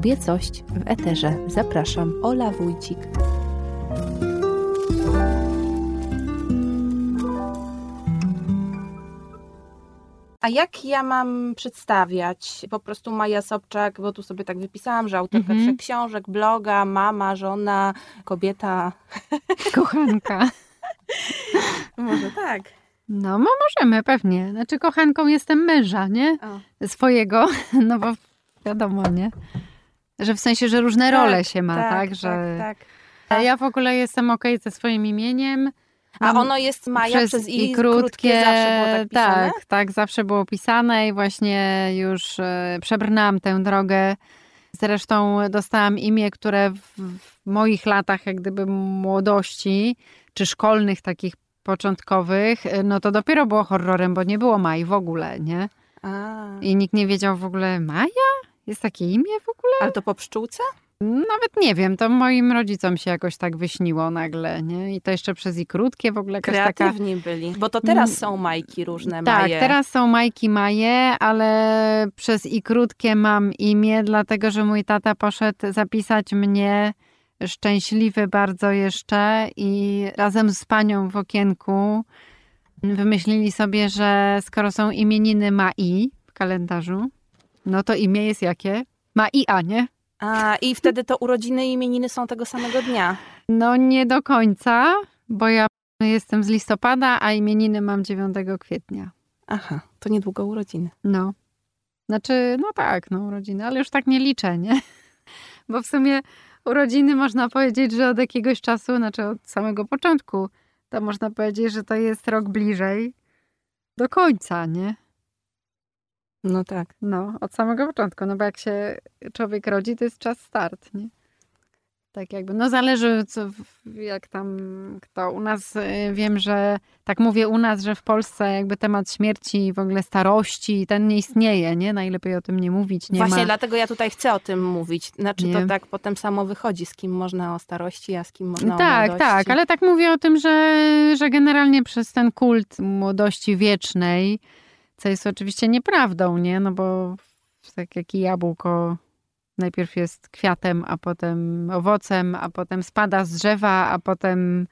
Kobiecość w Eterze. Zapraszam, Ola Wójcik. A jak ja mam przedstawiać? Po prostu Maja Sobczak, bo tu sobie tak wypisałam, że autorka Mhm. trzech książek, bloga, mama, żona, kobieta. Kochanka. Może tak. No, mo- możemy, pewnie. Znaczy, kochanką jestem męża, nie? O. Swojego, no bo wiadomo, nie? Że w sensie, że różne role się ma, tak? że tak, tak. A ja w ogóle jestem okej ze swoim imieniem. A ono jest Maja przez, i, krótkie, zawsze było tak pisane? tak, tak, zawsze było pisane i właśnie już e, przebrnęłam tę drogę. Zresztą dostałam imię, które w, w moich latach, jak gdyby młodości, czy szkolnych takich początkowych, e, no to dopiero było horrorem, bo nie było Maj w ogóle, nie? A. I nikt nie wiedział w ogóle, Maja? Jest takie imię w ogóle? Ale to po pszczółce? Nawet nie wiem, to moim rodzicom się jakoś tak wyśniło nagle, nie? I to jeszcze przez i krótkie w ogóle jakaś taka... Kreatywni byli. Bo to teraz Mm. są majki różne, Tak, Maje. teraz są Majki Maje, ale przez i krótkie mam imię, dlatego że mój tata poszedł zapisać mnie szczęśliwy bardzo jeszcze i razem z panią w okienku wymyślili sobie, że skoro są imieniny Mai w kalendarzu, no to imię jest jakie? Maia, nie? A, i wtedy to urodziny i imieniny są tego samego dnia. No nie do końca, bo ja jestem z listopada, a imieniny mam 9 kwietnia. Aha, to niedługo urodziny. No. Znaczy, no tak, no urodziny, ale już tak nie liczę, nie? Bo w sumie urodziny można powiedzieć, że od jakiegoś czasu, znaczy od samego początku, to można powiedzieć, że to jest rok bliżej do końca, nie? No tak. No, od samego początku, no bo jak się człowiek rodzi, to jest czas start, nie? Tak jakby, no zależy co, jak tam kto. U nas y, wiem, że tak mówię u nas, że w Polsce jakby temat śmierci w ogóle starości, ten nie istnieje, nie? Najlepiej o tym nie mówić, nie Właśnie ma. dlatego ja tutaj chcę o tym mówić. Znaczy to Nie. tak potem samo wychodzi, z kim można o starości, a z kim można o Tak, młodości. tak, ale tak mówię o tym, że, że generalnie przez ten kult młodości wiecznej, co jest oczywiście nieprawdą, nie? No bo tak jak i jabłko najpierw jest kwiatem, a potem owocem, a potem spada z drzewa, a potem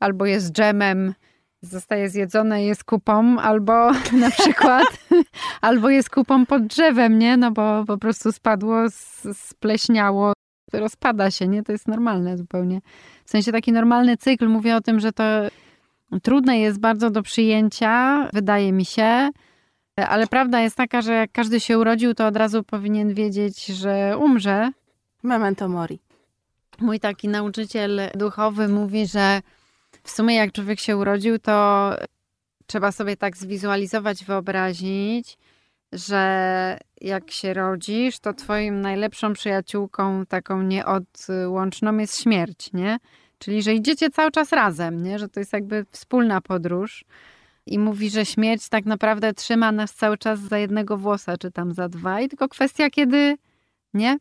albo jest dżemem, zostaje zjedzone jest kupą, albo na przykład albo jest kupą pod drzewem, nie? No bo po prostu spadło, spleśniało, rozpada się, nie? To jest normalne zupełnie. W sensie taki normalny cykl. Mówię o tym, że to trudne jest bardzo do przyjęcia, wydaje mi się. Ale prawda jest taka, że jak każdy się urodził, to od razu powinien wiedzieć, że umrze. Memento mori. Mój taki nauczyciel duchowy mówi, że w sumie jak człowiek się urodził, to trzeba sobie tak zwizualizować, wyobrazić, że jak się rodzisz, to twoim najlepszą przyjaciółką, taką nieodłączną jest śmierć, nie? Czyli, że idziecie cały czas razem, nie? Że to jest jakby wspólna podróż. I mówi, że śmierć tak naprawdę trzyma nas cały czas za jednego włosa, czy tam za dwa. I tylko kwestia, kiedy, nie?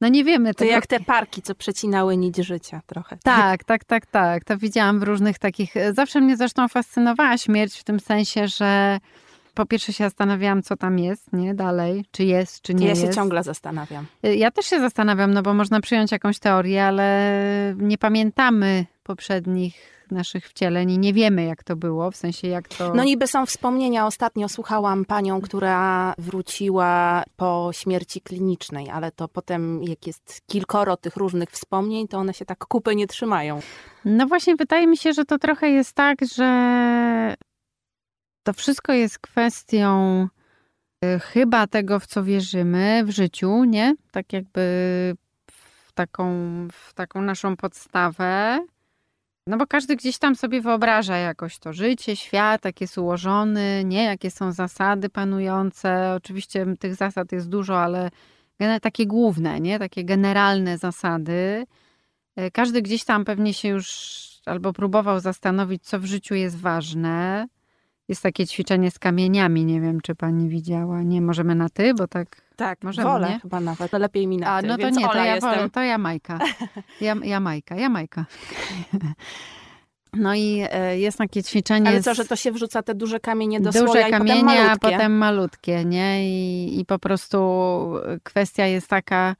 No nie wiemy. To tylko- jak te parki, co przecinały nić życia trochę. tak, tak, tak, tak. To widziałam w różnych takich. Zawsze mnie zresztą fascynowała śmierć w tym sensie, że po pierwsze się zastanawiałam, co tam jest, nie? Dalej, czy jest, czy nie ja jest. się ciągle zastanawiam. Ja też się zastanawiam, no bo można przyjąć jakąś teorię, ale nie pamiętamy poprzednich naszych wcieleń i nie wiemy, jak to było, w sensie jak to... No niby są wspomnienia. Ostatnio słuchałam panią, która wróciła po śmierci klinicznej, ale to potem jak jest kilkoro tych różnych wspomnień, to one się tak kupy nie trzymają. No właśnie, wydaje mi się, że to trochę jest tak, że to wszystko jest kwestią y, chyba tego, w co wierzymy w życiu, nie? Tak jakby w taką, w taką naszą podstawę. No bo każdy gdzieś tam sobie wyobraża jakoś to życie, świat, jak jest ułożony, nie? Jakie są zasady panujące. Oczywiście tych zasad jest dużo, ale takie główne, nie? Takie generalne zasady. E, Każdy gdzieś tam pewnie się już albo próbował zastanowić, co w życiu jest ważne. Jest takie ćwiczenie z kamieniami, nie wiem, czy pani widziała. Nie, możemy na ty, bo tak... Tak, Możemy, wolę nie? chyba nawet. Lepiej mi na A, ty, no to nie, to ja, wolę, to ja Majka. Ja, ja Majka, ja Majka. No i e, jest takie ćwiczenie. Ale co, że to się wrzuca te duże kamienie do duże słoja kamienie, potem malutkie. a potem malutkie, nie? I, I po prostu kwestia jest taka,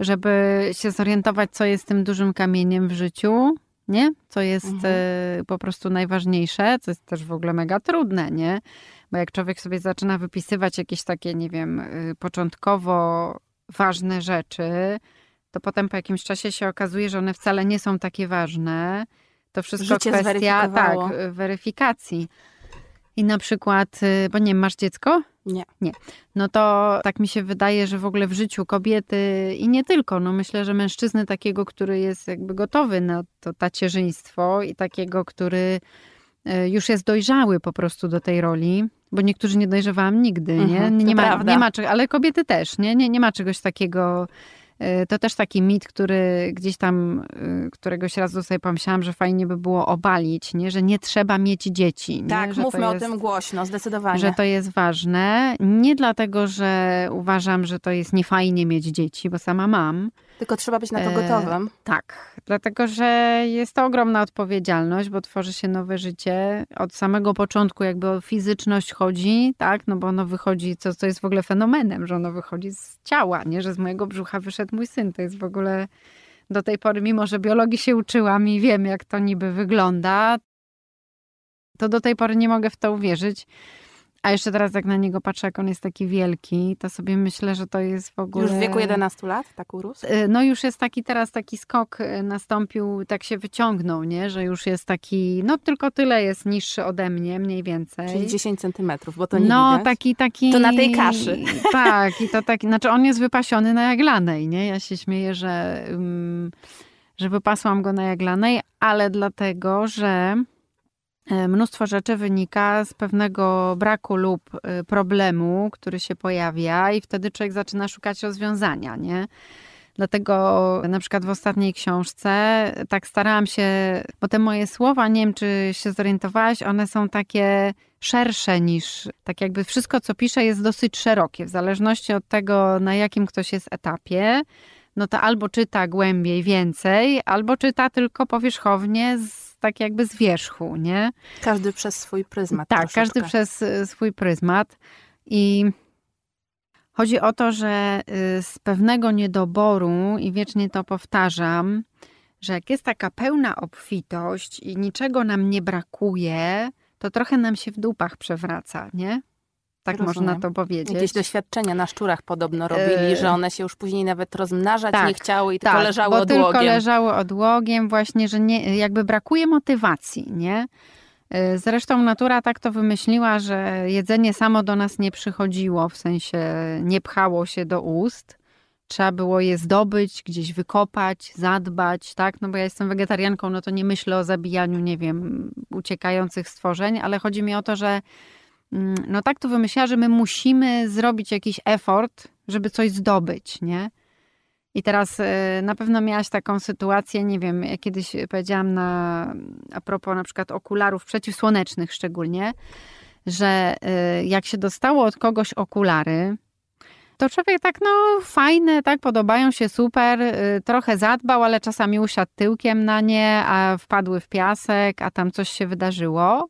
żeby się zorientować, co jest tym dużym kamieniem w życiu, nie? Co jest Mhm. e, po prostu najważniejsze, co jest też w ogóle mega trudne, nie? Bo jak człowiek sobie zaczyna wypisywać jakieś takie, nie wiem, y, początkowo ważne rzeczy, to potem po jakimś czasie się okazuje, że one wcale nie są takie ważne. To wszystko Życie kwestia tak, weryfikacji. I na przykład, y, bo nie masz dziecko? Nie. No to tak mi się wydaje, że w ogóle w życiu kobiety i nie tylko, no myślę, że mężczyzny takiego, który jest jakby gotowy na to tacierzyństwo i takiego, który e, już jest dojrzały po prostu do tej roli, bo niektórzy nie dojrzewałam nigdy, nie? Mhm, nie, ma, nie ma ale kobiety też, nie? Nie, nie ma czegoś takiego. E, To też taki mit, który gdzieś tam e, któregoś razu sobie pomyślałam, że fajnie by było obalić, nie? że nie trzeba mieć dzieci. Nie? Tak, że mówmy o jest- tym głośno, zdecydowanie. że to jest ważne. Nie dlatego, że uważam, że to jest niefajnie mieć dzieci, bo sama mam. Tylko trzeba być na to E, gotowym. Tak, dlatego, że jest to ogromna odpowiedzialność, bo tworzy się nowe życie. Od samego początku jakby o fizyczność chodzi, tak, no bo ono wychodzi, co, co jest w ogóle fenomenem, że ono wychodzi z ciała, nie, że z mojego brzucha wyszedł mój syn. To jest w ogóle do tej pory, mimo że biologii się uczyłam i wiem, jak to niby wygląda, to do tej pory nie mogę w to uwierzyć. A jeszcze teraz, jak na niego patrzę, jak on jest taki wielki, to sobie myślę, że to jest w ogóle. Już w wieku 11 lat tak urósł? Y, No już jest taki teraz taki skok y, nastąpił, tak się wyciągnął, nie? Że już jest taki, no tylko tyle jest niższy ode mnie, mniej więcej. Czyli 10 centymetrów, bo to nie no widać. taki, taki. To na tej kaszy. Tak, i to taki, znaczy on jest wypasiony na jaglanej, nie? Ja się śmieję, że, ym, że wypasłam go na jaglanej, ale dlatego, że mnóstwo rzeczy wynika z pewnego braku lub y, problemu, który się pojawia i wtedy człowiek zaczyna szukać rozwiązania, nie? Dlatego na przykład w ostatniej książce tak starałam się, bo te moje słowa, nie wiem czy się zorientowałaś, one są takie szersze niż, tak jakby wszystko co piszę jest dosyć szerokie, w zależności od tego na jakim ktoś jest etapie, no to albo czyta głębiej więcej, albo czyta tylko powierzchownie z, tak jakby z wierzchu, nie? Każdy przez swój pryzmat Tak, troszeczkę. każdy przez y, swój pryzmat. I chodzi o to, że y, z pewnego niedoboru, i wiecznie to powtarzam, że jak jest taka pełna obfitość i niczego nam nie brakuje, to trochę nam się w dupach przewraca, nie? Tak Rozumiem. można to powiedzieć. Jakieś doświadczenia na szczurach podobno robili, E, że one się już później nawet rozmnażać tak, nie chciały i tylko tak, leżały bo odłogiem. tylko leżały odłogiem, właśnie, że nie, jakby brakuje motywacji, nie? Y, Zresztą natura tak to wymyśliła, że jedzenie samo do nas nie przychodziło, w sensie nie pchało się do ust. Trzeba było je zdobyć, gdzieś wykopać, zadbać, tak? No bo ja jestem wegetarianką, no to nie myślę o zabijaniu, nie wiem, uciekających stworzeń, ale chodzi mi o to, że no tak to wymyśliła, że my musimy zrobić jakiś effort, żeby coś zdobyć, nie? I teraz y, na pewno miałaś taką sytuację, nie wiem, ja kiedyś powiedziałam na, a propos na przykład okularów przeciwsłonecznych szczególnie, że y, jak się dostało od kogoś okulary, to człowiek tak, no fajne, tak, podobają się, super, y, trochę zadbał, ale czasami usiadł tyłkiem na nie, a wpadły w piasek, a tam coś się wydarzyło.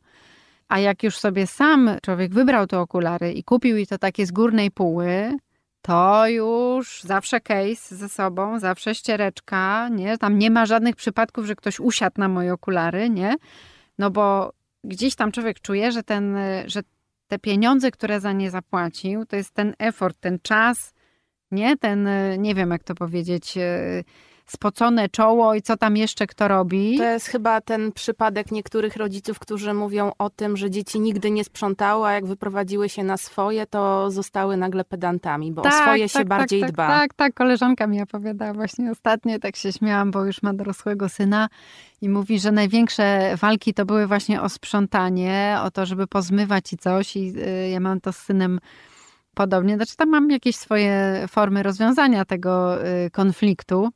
A jak już sobie sam człowiek wybrał te okulary i kupił i to takie z górnej póły, to już zawsze case ze sobą, zawsze ściereczka, nie? Tam nie ma żadnych przypadków, że ktoś usiadł na moje okulary, nie? No bo gdzieś tam człowiek czuje, że ten, że te pieniądze, które za nie zapłacił, to jest ten effort, ten czas, nie? Ten, nie wiem jak to powiedzieć, e, spocone czoło i co tam jeszcze kto robi. To jest chyba ten przypadek niektórych rodziców, którzy mówią o tym, że dzieci nigdy nie sprzątały, a jak wyprowadziły się na swoje, to zostały nagle pedantami, bo o swoje się bardziej tak, dba. Tak, tak, koleżanka mi opowiadała właśnie ostatnio, tak się śmiałam, bo już ma dorosłego syna i mówi, że największe walki to były właśnie o sprzątanie, o to, żeby pozmywać i coś i y, ja mam to z synem podobnie. Znaczy tam mam jakieś swoje formy rozwiązania tego y, konfliktu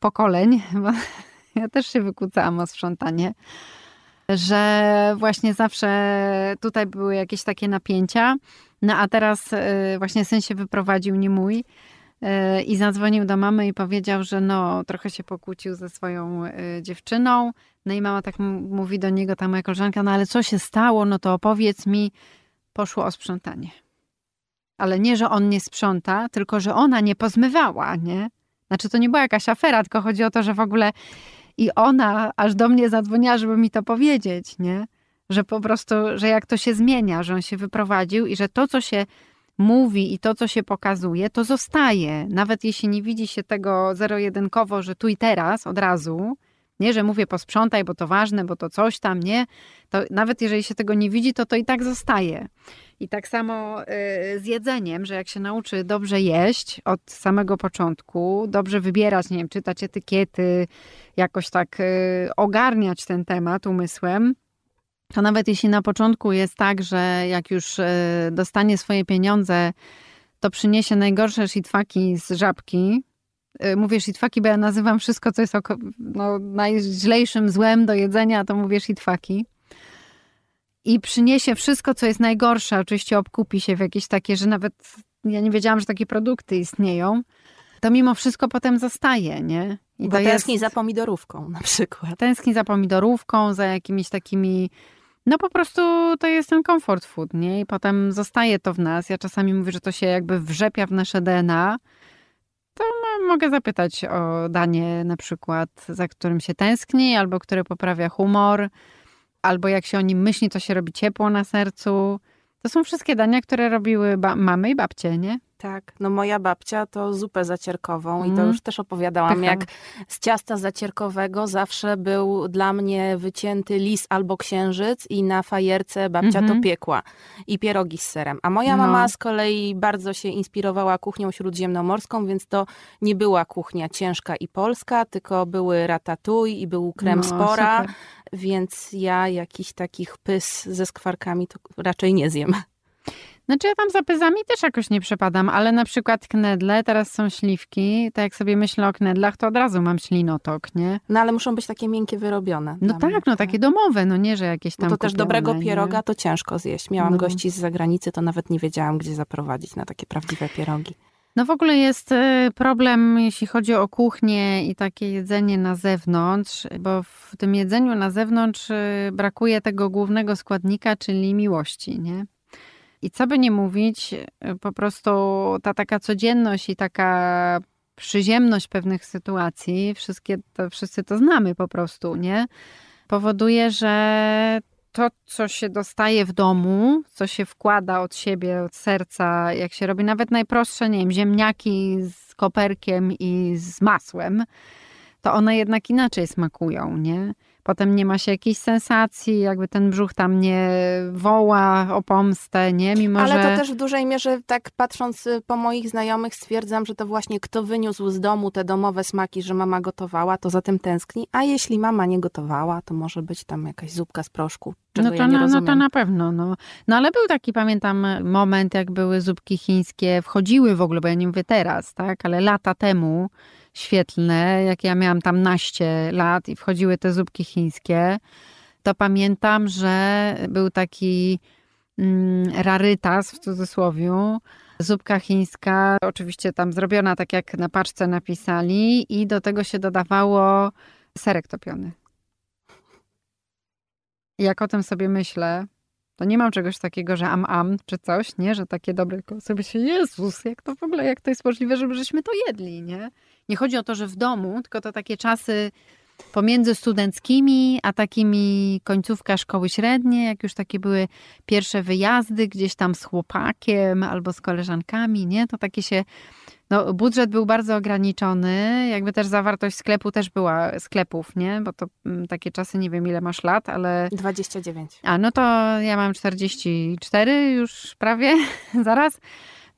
pokoleń, bo ja też się wykłócałam o sprzątanie, że właśnie zawsze tutaj były jakieś takie napięcia, no a teraz y, właśnie syn się wyprowadził, nie mój, E, I zadzwonił do mamy i powiedział, że no, trochę się pokłócił ze swoją y, dziewczyną. No i mama tak mówi do niego, ta moja koleżanka, no ale co się stało? No to opowiedz mi. Poszło o sprzątanie. Ale nie, że on nie sprząta, tylko że ona nie pozmywała, nie? Znaczy to nie była jakaś afera, tylko chodzi o to, że w ogóle i ona aż do mnie zadzwoniła, żeby mi to powiedzieć, nie? Że po prostu, że jak to się zmienia, że on się wyprowadził i że to, co się mówi i to, co się pokazuje, to zostaje. Nawet jeśli nie widzi się tego zero-jedynkowo, że tu i teraz, od razu, nie, że mówię posprzątaj, bo to ważne, bo to coś tam, nie? To nawet jeżeli się tego nie widzi, to to i tak zostaje. I tak samo y, z jedzeniem, że jak się nauczy dobrze jeść od samego początku, dobrze wybierać, nie wiem, czytać etykiety, jakoś tak y, ogarniać ten temat umysłem, to nawet jeśli na początku jest tak, że jak już y, dostanie swoje pieniądze, to przyniesie najgorsze shitfaki z żabki. Mówię shitfaki, bo ja nazywam wszystko, co jest no, najźlejszym złem do jedzenia, to mówię shitfaki i przyniesie wszystko, co jest najgorsze. Oczywiście obkupi się w jakieś takie, że nawet ja nie wiedziałam, że takie produkty istnieją. To mimo wszystko potem zostaje, nie? I Bo to tęskni jest... za pomidorówką na przykład. Tęskni za pomidorówką, za jakimiś takimi... No po prostu to jest ten comfort food, nie? I potem zostaje to w nas. Ja czasami mówię, że to się jakby wrzepia w nasze DNA. To mogę zapytać o danie na przykład, za którym się tęskni, albo które poprawia humor albo jak się o nim myśli, to się robi ciepło na sercu. To są wszystkie dania, które robiły mamy i babcie, nie? Tak, no moja babcia to zupę zacierkową mm. i to mhm. już też opowiadałam, Pycha. jak z ciasta zacierkowego zawsze był dla mnie wycięty lis albo księżyc i na fajerce babcia mm -hmm. to mhm. piekła i pierogi z serem. A moja no. mama z kolei bardzo się inspirowała kuchnią śródziemnomorską, więc to nie była kuchnia ciężka i polska, tylko były ratatouille i był krem no, spora, super. więc ja jakichś takich pys ze skwarkami to raczej nie zjem. Znaczy ja tam za pyzami też jakoś nie przepadam, ale na przykład knedle, teraz są śliwki, tak jak sobie myślę o knedlach, to od razu mam ślinotok, nie? No ale muszą być takie miękkie wyrobione. No tak, no takie domowe, no nie, że jakieś tam no to kupione, też dobrego pieroga nie? to ciężko zjeść. Miałam no. gości z zagranicy, to nawet nie wiedziałam, gdzie zaprowadzić na takie prawdziwe pierogi. No w ogóle jest y, problem, jeśli chodzi o kuchnię i takie jedzenie na zewnątrz, bo w tym jedzeniu na zewnątrz y, brakuje tego głównego składnika, czyli miłości, nie? I co by nie mówić, y, po prostu ta taka codzienność i taka przyziemność pewnych sytuacji, wszystkie to, wszyscy to znamy po prostu, nie? Powoduje, że to, co się dostaje w domu, co się wkłada od siebie, od serca, jak się robi nawet najprostsze, nie wiem, ziemniaki z koperkiem i z masłem, to one jednak inaczej smakują, nie? Potem nie ma się jakiejś sensacji, jakby ten brzuch tam nie woła o pomstę, nie? Mimo, Ale że... to też w dużej mierze, tak patrząc y, po moich znajomych, stwierdzam, że to właśnie kto wyniósł z domu te domowe smaki, że mama gotowała, to za tym tęskni. A jeśli mama nie gotowała, to może być tam jakaś zupka z proszku. No to, ja no, no to na pewno. No. no ale był taki, pamiętam, moment, jak były zupki chińskie, wchodziły w ogóle, bo ja nie mówię teraz, tak, ale lata temu świetlne, jak ja miałam tam naście lat i wchodziły te zupki chińskie, to pamiętam, że był taki mm, rarytas w cudzysłowie, zupka chińska, oczywiście tam zrobiona tak jak na paczce napisali i do tego się dodawało serek topiony. Jak o tym sobie myślę, to nie mam czegoś takiego, że am am czy coś, nie? Że takie dobre sobie się, Jezus, jak to w ogóle, jak to jest możliwe, żeby żeśmy to jedli, nie? Nie chodzi o to, że w domu, tylko to takie czasy pomiędzy studenckimi, a takimi końcówka szkoły średniej, jak już takie były pierwsze wyjazdy gdzieś tam z chłopakiem albo z koleżankami, nie? To takie się no, budżet był bardzo ograniczony, jakby też zawartość sklepu też była sklepów, nie? Bo to m, takie czasy, nie wiem ile masz lat, ale... 29. A, no to ja mam 44 już prawie, zaraz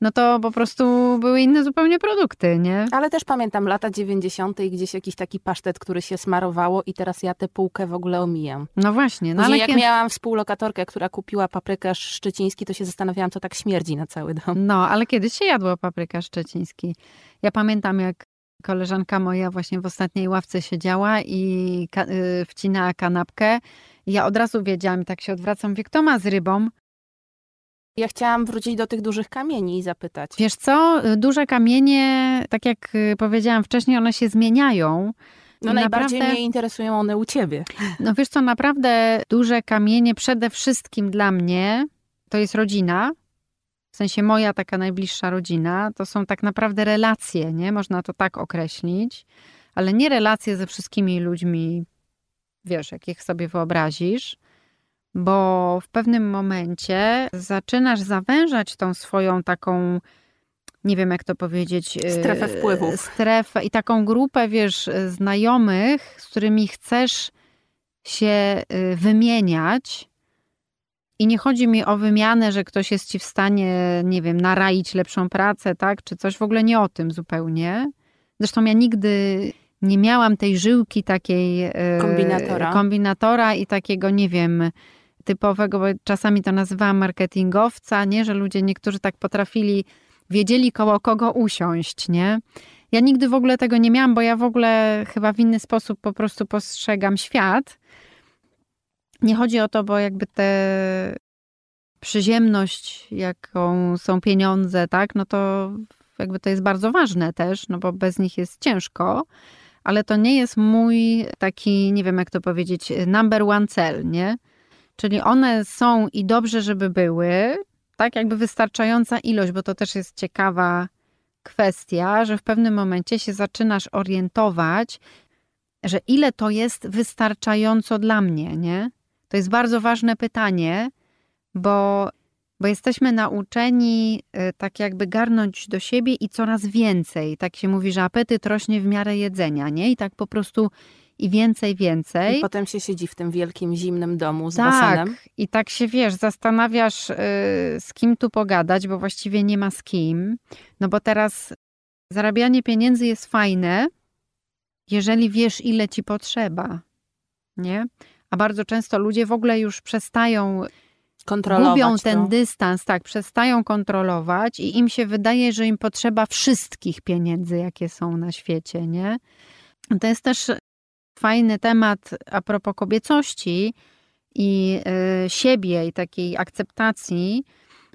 no to po prostu były inne zupełnie produkty, nie? Ale też pamiętam lata 90. i gdzieś jakiś taki pasztet, który się smarowało i teraz ja tę półkę w ogóle omijam. No właśnie. No ale jak miałam współlokatorkę, która kupiła paprykarz szczeciński, to się zastanawiałam, co tak śmierdzi na cały dom. No, ale kiedyś się jadło paprykarz szczeciński. Ja pamiętam, jak koleżanka moja właśnie w ostatniej ławce siedziała i ka- y, wcinała kanapkę. Ja od razu wiedziałam, tak się odwracam, wie, kto ma z rybą? Ja chciałam wrócić do tych dużych kamieni i zapytać. Wiesz co, duże kamienie, tak jak y, powiedziałam wcześniej, one się zmieniają. No najbardziej naprawdę, mnie interesują one u ciebie. No wiesz co, naprawdę duże kamienie przede wszystkim dla mnie to jest rodzina. W sensie moja taka najbliższa rodzina. To są tak naprawdę relacje, nie? Można to tak określić. Ale nie relacje ze wszystkimi ludźmi, wiesz, jakich sobie wyobrazisz bo w pewnym momencie zaczynasz zawężać tą swoją taką, nie wiem jak to powiedzieć, strefę wpływów. Strefę i taką grupę, wiesz, znajomych, z którymi chcesz się y, wymieniać. I nie chodzi mi o wymianę, że ktoś jest ci w stanie, nie wiem, naraić lepszą pracę, tak? Czy coś w ogóle nie o tym zupełnie. Zresztą ja nigdy nie miałam tej żyłki takiej y, kombinatora, kombinatora i takiego, nie wiem, typowego, bo czasami to nazywałam marketingowca, nie? Że ludzie niektórzy tak potrafili, wiedzieli koło kogo usiąść, nie? Ja nigdy w ogóle tego nie miałam, bo ja w ogóle chyba w inny sposób po prostu postrzegam świat. Nie chodzi o to, bo jakby te przyziemność, jaką są pieniądze, tak, no to jakby to jest bardzo ważne też, no bo bez nich jest ciężko, ale to nie jest mój taki, nie wiem jak to powiedzieć, number one cel, nie? Czyli one są i dobrze, żeby były, tak jakby wystarczająca ilość, bo to też jest ciekawa kwestia, że w pewnym momencie się zaczynasz orientować, że ile to jest wystarczająco dla mnie, nie? To jest bardzo ważne pytanie, bo, bo jesteśmy nauczeni y, tak jakby garnąć do siebie i coraz więcej. Tak się mówi, że apetyt rośnie w miarę jedzenia, nie? I tak po prostu i więcej, więcej. I potem się siedzi w tym wielkim, zimnym domu z tak, basenem. i tak się, wiesz, zastanawiasz, yy, z kim tu pogadać, bo właściwie nie ma z kim. No bo teraz zarabianie pieniędzy jest fajne, jeżeli wiesz, ile ci potrzeba, nie? A bardzo często ludzie w ogóle już przestają kontrolować gubią to. ten dystans, tak, przestają kontrolować i im się wydaje, że im potrzeba wszystkich pieniędzy, jakie są na świecie, nie? To jest też fajny temat a propos kobiecości i y, siebie i takiej akceptacji.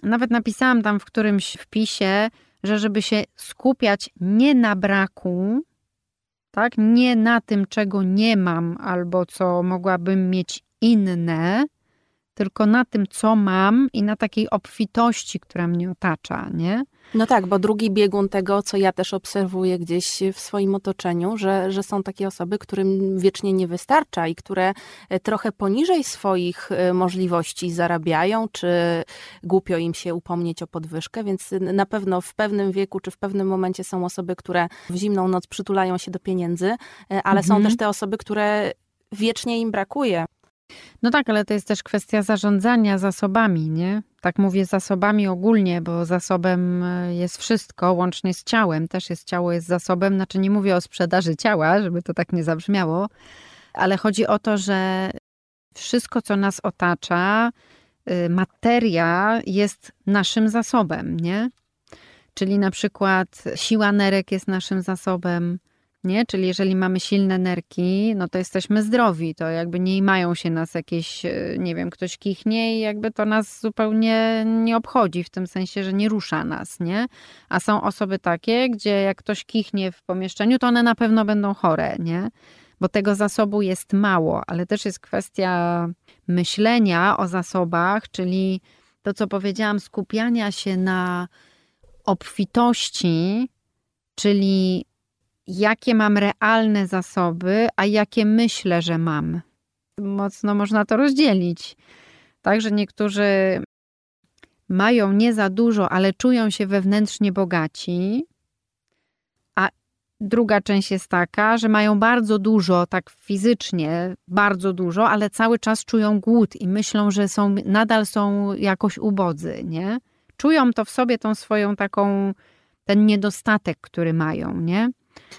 Nawet napisałam tam w którymś wpisie, że żeby się skupiać nie na braku, tak, nie na tym, czego nie mam albo co mogłabym mieć inne, tylko na tym, co mam i na takiej obfitości, która mnie otacza, nie? No tak, bo drugi biegun tego, co ja też obserwuję gdzieś w swoim otoczeniu, że, że są takie osoby, którym wiecznie nie wystarcza i które e, trochę poniżej swoich e, możliwości zarabiają, czy głupio im się upomnieć o podwyżkę, więc na pewno w pewnym wieku, czy w pewnym momencie są osoby, które w zimną noc przytulają się do pieniędzy, e, ale mhm. są też te osoby, które wiecznie im brakuje. No tak, ale to jest też kwestia zarządzania zasobami, nie? Tak mówię zasobami ogólnie, bo zasobem e, jest wszystko, łącznie z ciałem. Też jest ciało, jest zasobem. Znaczy nie mówię o sprzedaży ciała, żeby to tak nie zabrzmiało, ale chodzi o to, że wszystko, co nas otacza, y, materia jest naszym zasobem, nie? Czyli na przykład siła nerek jest naszym zasobem, nie? Czyli jeżeli mamy silne nerki, no to jesteśmy zdrowi, to jakby nie mają się nas jakieś, e, nie wiem, ktoś kichnie i jakby to nas zupełnie nie obchodzi, w tym sensie, że nie rusza nas, nie? A są osoby takie, gdzie jak ktoś kichnie w pomieszczeniu, to one na pewno będą chore, nie? Bo tego zasobu jest mało, ale też jest kwestia myślenia o zasobach, czyli to, co powiedziałam, skupiania się na obfitości, czyli jakie mam realne zasoby, a jakie myślę, że mam. Mocno można to rozdzielić. Także niektórzy mają nie za dużo, ale czują się wewnętrznie bogaci, a druga część jest taka, że mają bardzo dużo, tak fizycznie, bardzo dużo, ale cały czas czują głód i myślą, że są, nadal są jakoś ubodzy, nie? Czują to w sobie, tą swoją taką, ten niedostatek, który mają, nie?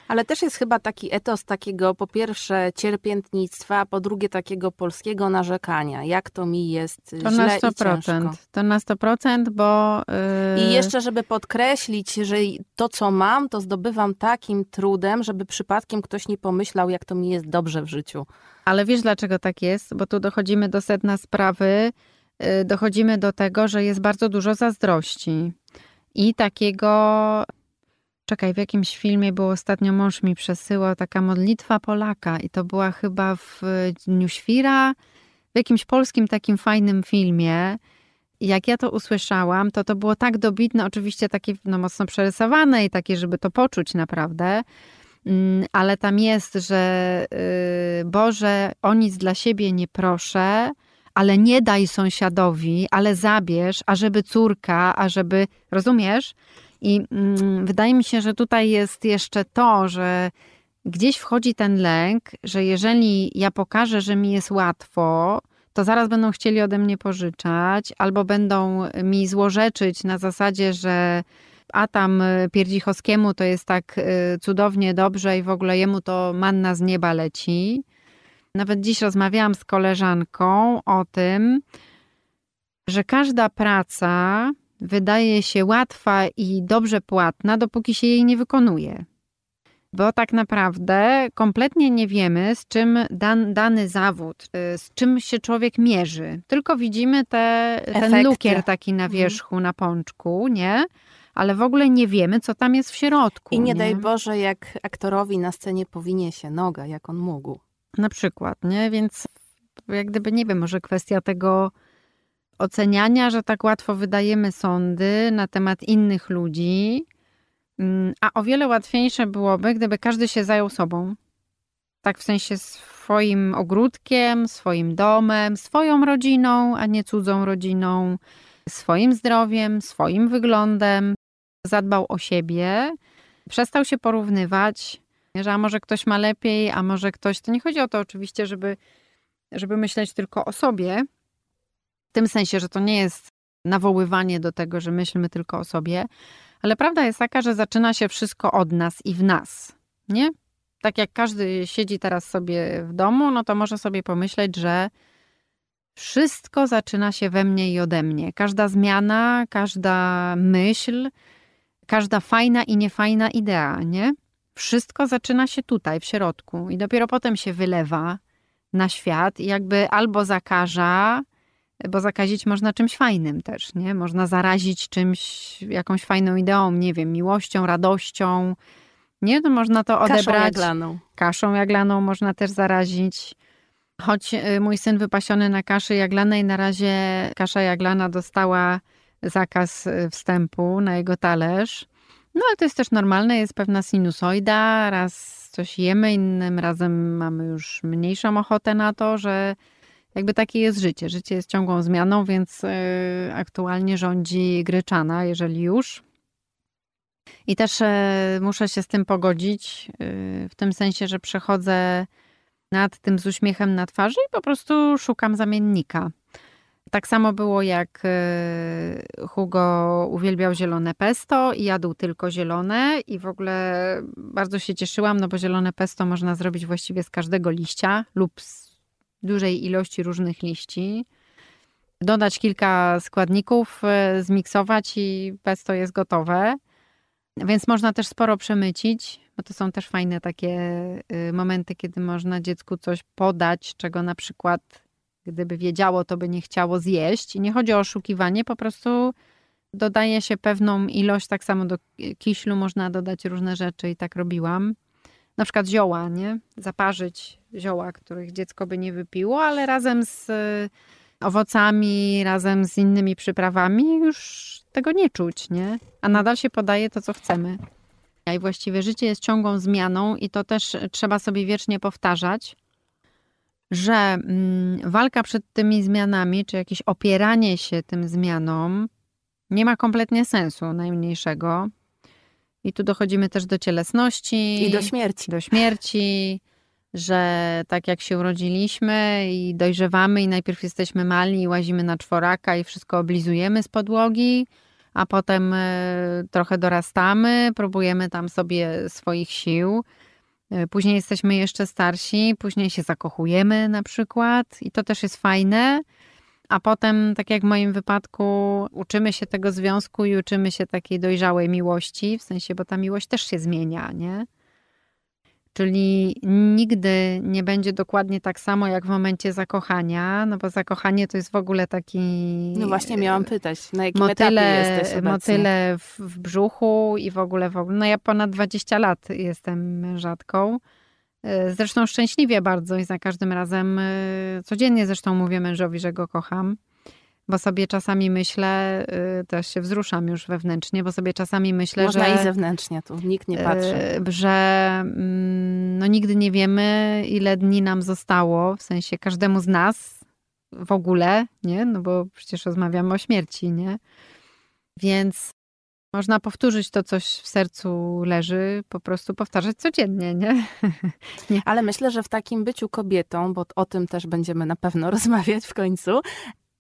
Ale też jest chyba taki etos takiego po pierwsze cierpiętnictwa, a po drugie takiego polskiego narzekania. Jak to mi jest to źle na 100%, i ciężko. To na 100%, bo... Yy... I jeszcze, żeby podkreślić, że to, co mam, to zdobywam takim trudem, żeby przypadkiem ktoś nie pomyślał, jak to mi jest dobrze w życiu. Ale wiesz, dlaczego tak jest? Bo tu dochodzimy do sedna sprawy, y, dochodzimy do tego, że jest bardzo dużo zazdrości i takiego. Czekaj, w jakimś filmie było ostatnio mąż mi przesyłał taka modlitwa Polaka i to była chyba w Dniu Świra, w jakimś polskim takim fajnym filmie. Jak ja to usłyszałam, to to było tak dobitne, oczywiście takie no, mocno przerysowane i takie, żeby to poczuć naprawdę, mm, ale tam jest, że yy, Boże, o nic dla siebie nie proszę, ale nie daj sąsiadowi, ale zabierz, ażeby córka, ażeby, rozumiesz? I mm, wydaje mi się, że tutaj jest jeszcze to, że gdzieś wchodzi ten lęk, że jeżeli ja pokażę, że mi jest łatwo, to zaraz będą chcieli ode mnie pożyczać, albo będą mi złorzeczyć na zasadzie, że a tam Pierdzichowskiemu to jest tak y, cudownie dobrze i w ogóle jemu to manna z nieba leci. Nawet dziś rozmawiałam z koleżanką o tym, że każda praca wydaje się łatwa i dobrze płatna, dopóki się jej nie wykonuje. Bo tak naprawdę kompletnie nie wiemy, z czym dan, dany zawód, y, z czym się człowiek mierzy. Tylko widzimy te, ten lukier taki na mhm. wierzchu, mhm. na pączku, nie? Ale w ogóle nie wiemy, co tam jest w środku. I nie, nie daj Boże, jak aktorowi na scenie powinie się noga, jak on mógł. Na przykład, nie? Więc jak gdyby, nie wiem, może kwestia tego oceniania, że tak łatwo wydajemy sądy na temat innych ludzi, mm, a o wiele łatwiejsze byłoby, gdyby każdy się zajął sobą. Tak w sensie swoim ogródkiem, swoim domem, swoją rodziną, a nie cudzą rodziną, swoim zdrowiem, swoim wyglądem. Zadbał o siebie, przestał się porównywać, że a może ktoś ma lepiej, a może ktoś. To nie chodzi o to oczywiście, żeby, żeby myśleć tylko o sobie, w tym sensie, że to nie jest nawoływanie do tego, że myślmy tylko o sobie, ale prawda jest taka, że zaczyna się wszystko od nas i w nas, nie? Tak jak każdy siedzi teraz sobie w domu, no to może sobie pomyśleć, że wszystko zaczyna się we mnie i ode mnie. Każda zmiana, każda myśl, każda fajna i niefajna idea, nie? Wszystko zaczyna się tutaj, w środku, i dopiero potem się wylewa na świat i jakby albo zakaża, bo zakazić można czymś fajnym też, nie? Można zarazić czymś, jakąś fajną ideą, nie wiem, miłością, radością. Nie, to można to odebrać. Kaszą jaglaną. Kaszą jaglaną można też zarazić. Choć y, mój syn wypasiony na kaszy jaglanej, na razie kasza jaglana dostała zakaz y, wstępu na jego talerz. No ale to jest też normalne, jest pewna sinusoida, raz coś jemy, innym razem mamy już mniejszą ochotę na to, że jakby takie jest życie. Życie jest ciągłą zmianą, więc y, aktualnie rządzi gryczana, jeżeli już. I też y, muszę się z tym pogodzić, y, w tym sensie, że przechodzę nad tym z uśmiechem na twarzy i po prostu szukam zamiennika. Tak samo było jak Hugo uwielbiał zielone pesto i jadł tylko zielone i w ogóle bardzo się cieszyłam, no bo zielone pesto można zrobić właściwie z każdego liścia lub z dużej ilości różnych liści. Dodać kilka składników, e, zmiksować i pesto jest gotowe. Więc można też sporo przemycić, bo to są też fajne takie y, momenty, kiedy można dziecku coś podać, czego na przykład gdyby wiedziało, to by nie chciało zjeść. I nie chodzi o oszukiwanie, po prostu dodaje się pewną ilość, tak samo do kiślu można dodać różne rzeczy i tak robiłam na przykład zioła, nie? Zaparzyć zioła, których dziecko by nie wypiło, ale razem z e, owocami, razem z innymi przyprawami już tego nie czuć, nie? A nadal się podaje to, co chcemy. I właściwie życie jest ciągłą zmianą i to też trzeba sobie wiecznie powtarzać, że mm, walka przed tymi zmianami, czy jakieś opieranie się tym zmianom nie ma kompletnie sensu najmniejszego. I tu dochodzimy też do cielesności. I do śmierci. Do śmierci, że tak jak się urodziliśmy i dojrzewamy i najpierw jesteśmy mali i łazimy na czworaka i wszystko oblizujemy z podłogi, a potem e, trochę dorastamy, próbujemy tam sobie swoich sił. E, później jesteśmy jeszcze starsi, później się zakochujemy na przykład i to też jest fajne a potem, tak jak w moim wypadku, uczymy się tego związku i uczymy się takiej dojrzałej miłości, w sensie, bo ta miłość też się zmienia, nie? Czyli nigdy nie będzie dokładnie tak samo jak w momencie zakochania, no bo zakochanie to jest w ogóle taki. No właśnie miałam pytać, na jakim motyle, etapie jesteś obecnie? Motyle w, w brzuchu i w ogóle w ogóle. No ja ponad 20 lat jestem mężatką. E, zresztą szczęśliwie bardzo i za każdym razem, e, codziennie zresztą mówię mężowi, że go kocham. Bo sobie czasami myślę, y, też się wzruszam już wewnętrznie, bo sobie czasami myślę, Można że... i zewnętrznie, tu nikt nie patrzy. Że mm, no, nigdy nie wiemy, ile dni nam zostało, w sensie każdemu z nas w ogóle, nie? No bo przecież rozmawiamy o śmierci, nie? Więc można powtórzyć to, coś w sercu leży, po prostu powtarzać codziennie, nie? nie? Ale myślę, że w takim byciu kobietą, bo o tym też będziemy na pewno rozmawiać w końcu,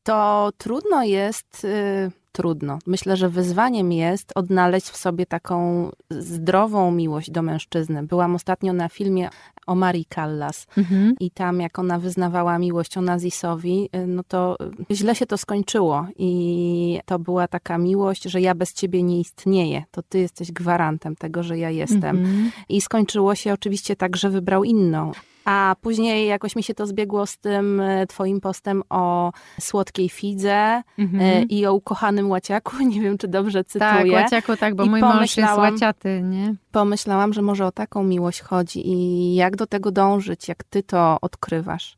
to trudno jest, y, trudno. Myślę, że wyzwaniem jest odnaleźć w sobie taką zdrową miłość do mężczyzny. Byłam ostatnio na filmie o Marii Callas mhm. i tam jak ona wyznawała miłość Onazisowi, y, no to źle się to skończyło i to była taka miłość, że ja bez ciebie nie istnieję, to ty jesteś gwarantem tego, że ja jestem. Mhm. I skończyło się oczywiście tak, że wybrał inną. A później jakoś mi się to zbiegło z tym e, twoim postem o słodkiej fidze mhm. i o ukochanym łaciaku. Nie wiem, czy dobrze cytuję. Tak, łaciaku, tak, bo I mój mąż jest łaciaty, nie? Pomyślałam, że może o taką miłość chodzi i jak do tego dążyć, jak ty to odkrywasz.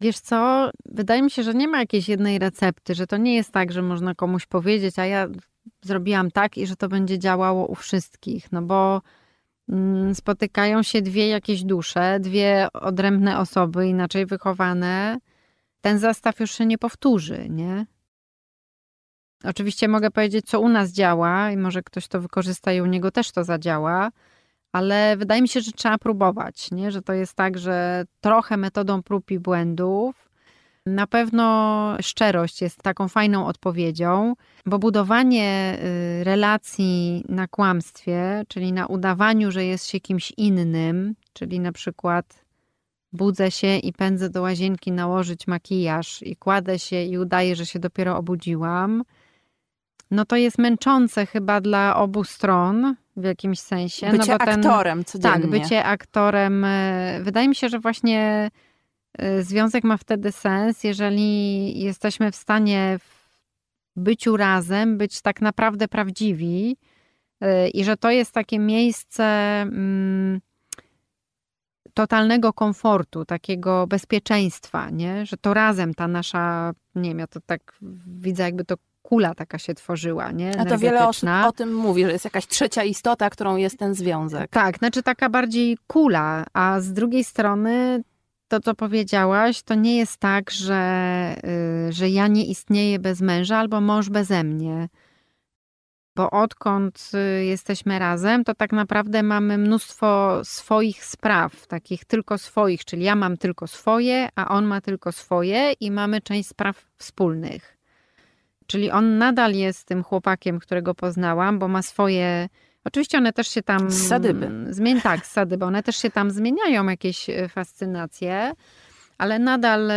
Wiesz co, wydaje mi się, że nie ma jakiejś jednej recepty, że to nie jest tak, że można komuś powiedzieć, a ja zrobiłam tak i że to będzie działało u wszystkich, no bo spotykają się dwie jakieś dusze, dwie odrębne osoby, inaczej wychowane, ten zestaw już się nie powtórzy, nie? Oczywiście mogę powiedzieć, co u nas działa i może ktoś to wykorzysta i u niego też to zadziała, ale wydaje mi się, że trzeba próbować, nie? Że to jest tak, że trochę metodą prób i błędów, na pewno szczerość jest taką fajną odpowiedzią, bo budowanie y, relacji na kłamstwie, czyli na udawaniu, że jest się kimś innym, czyli na przykład budzę się i pędzę do łazienki nałożyć makijaż i kładę się i udaję, że się dopiero obudziłam, no to jest męczące chyba dla obu stron w jakimś sensie. No bycie no ten, aktorem codziennie. Tak, bycie aktorem. Y, wydaje mi się, że właśnie związek ma wtedy sens, jeżeli jesteśmy w stanie w byciu razem być tak naprawdę prawdziwi y, i że to jest takie miejsce mm, totalnego komfortu, takiego bezpieczeństwa, nie? że to razem ta nasza, nie wiem, ja to tak widzę, jakby to kula taka się tworzyła, nie? A to wiele osób o tym mówi, że jest jakaś trzecia istota, którą jest ten związek. Tak, znaczy taka bardziej kula, a z drugiej strony to, co powiedziałaś, to nie jest tak, że, y, że ja nie istnieję bez męża albo mąż beze mnie. Bo odkąd y, jesteśmy razem, to tak naprawdę mamy mnóstwo swoich spraw, takich tylko swoich, czyli ja mam tylko swoje, a on ma tylko swoje i mamy część spraw wspólnych. Czyli on nadal jest tym chłopakiem, którego poznałam, bo ma swoje Oczywiście one też się tam... Z sadyby. Zmień, tak, z sadyby. One też się tam zmieniają, jakieś e, fascynacje, ale nadal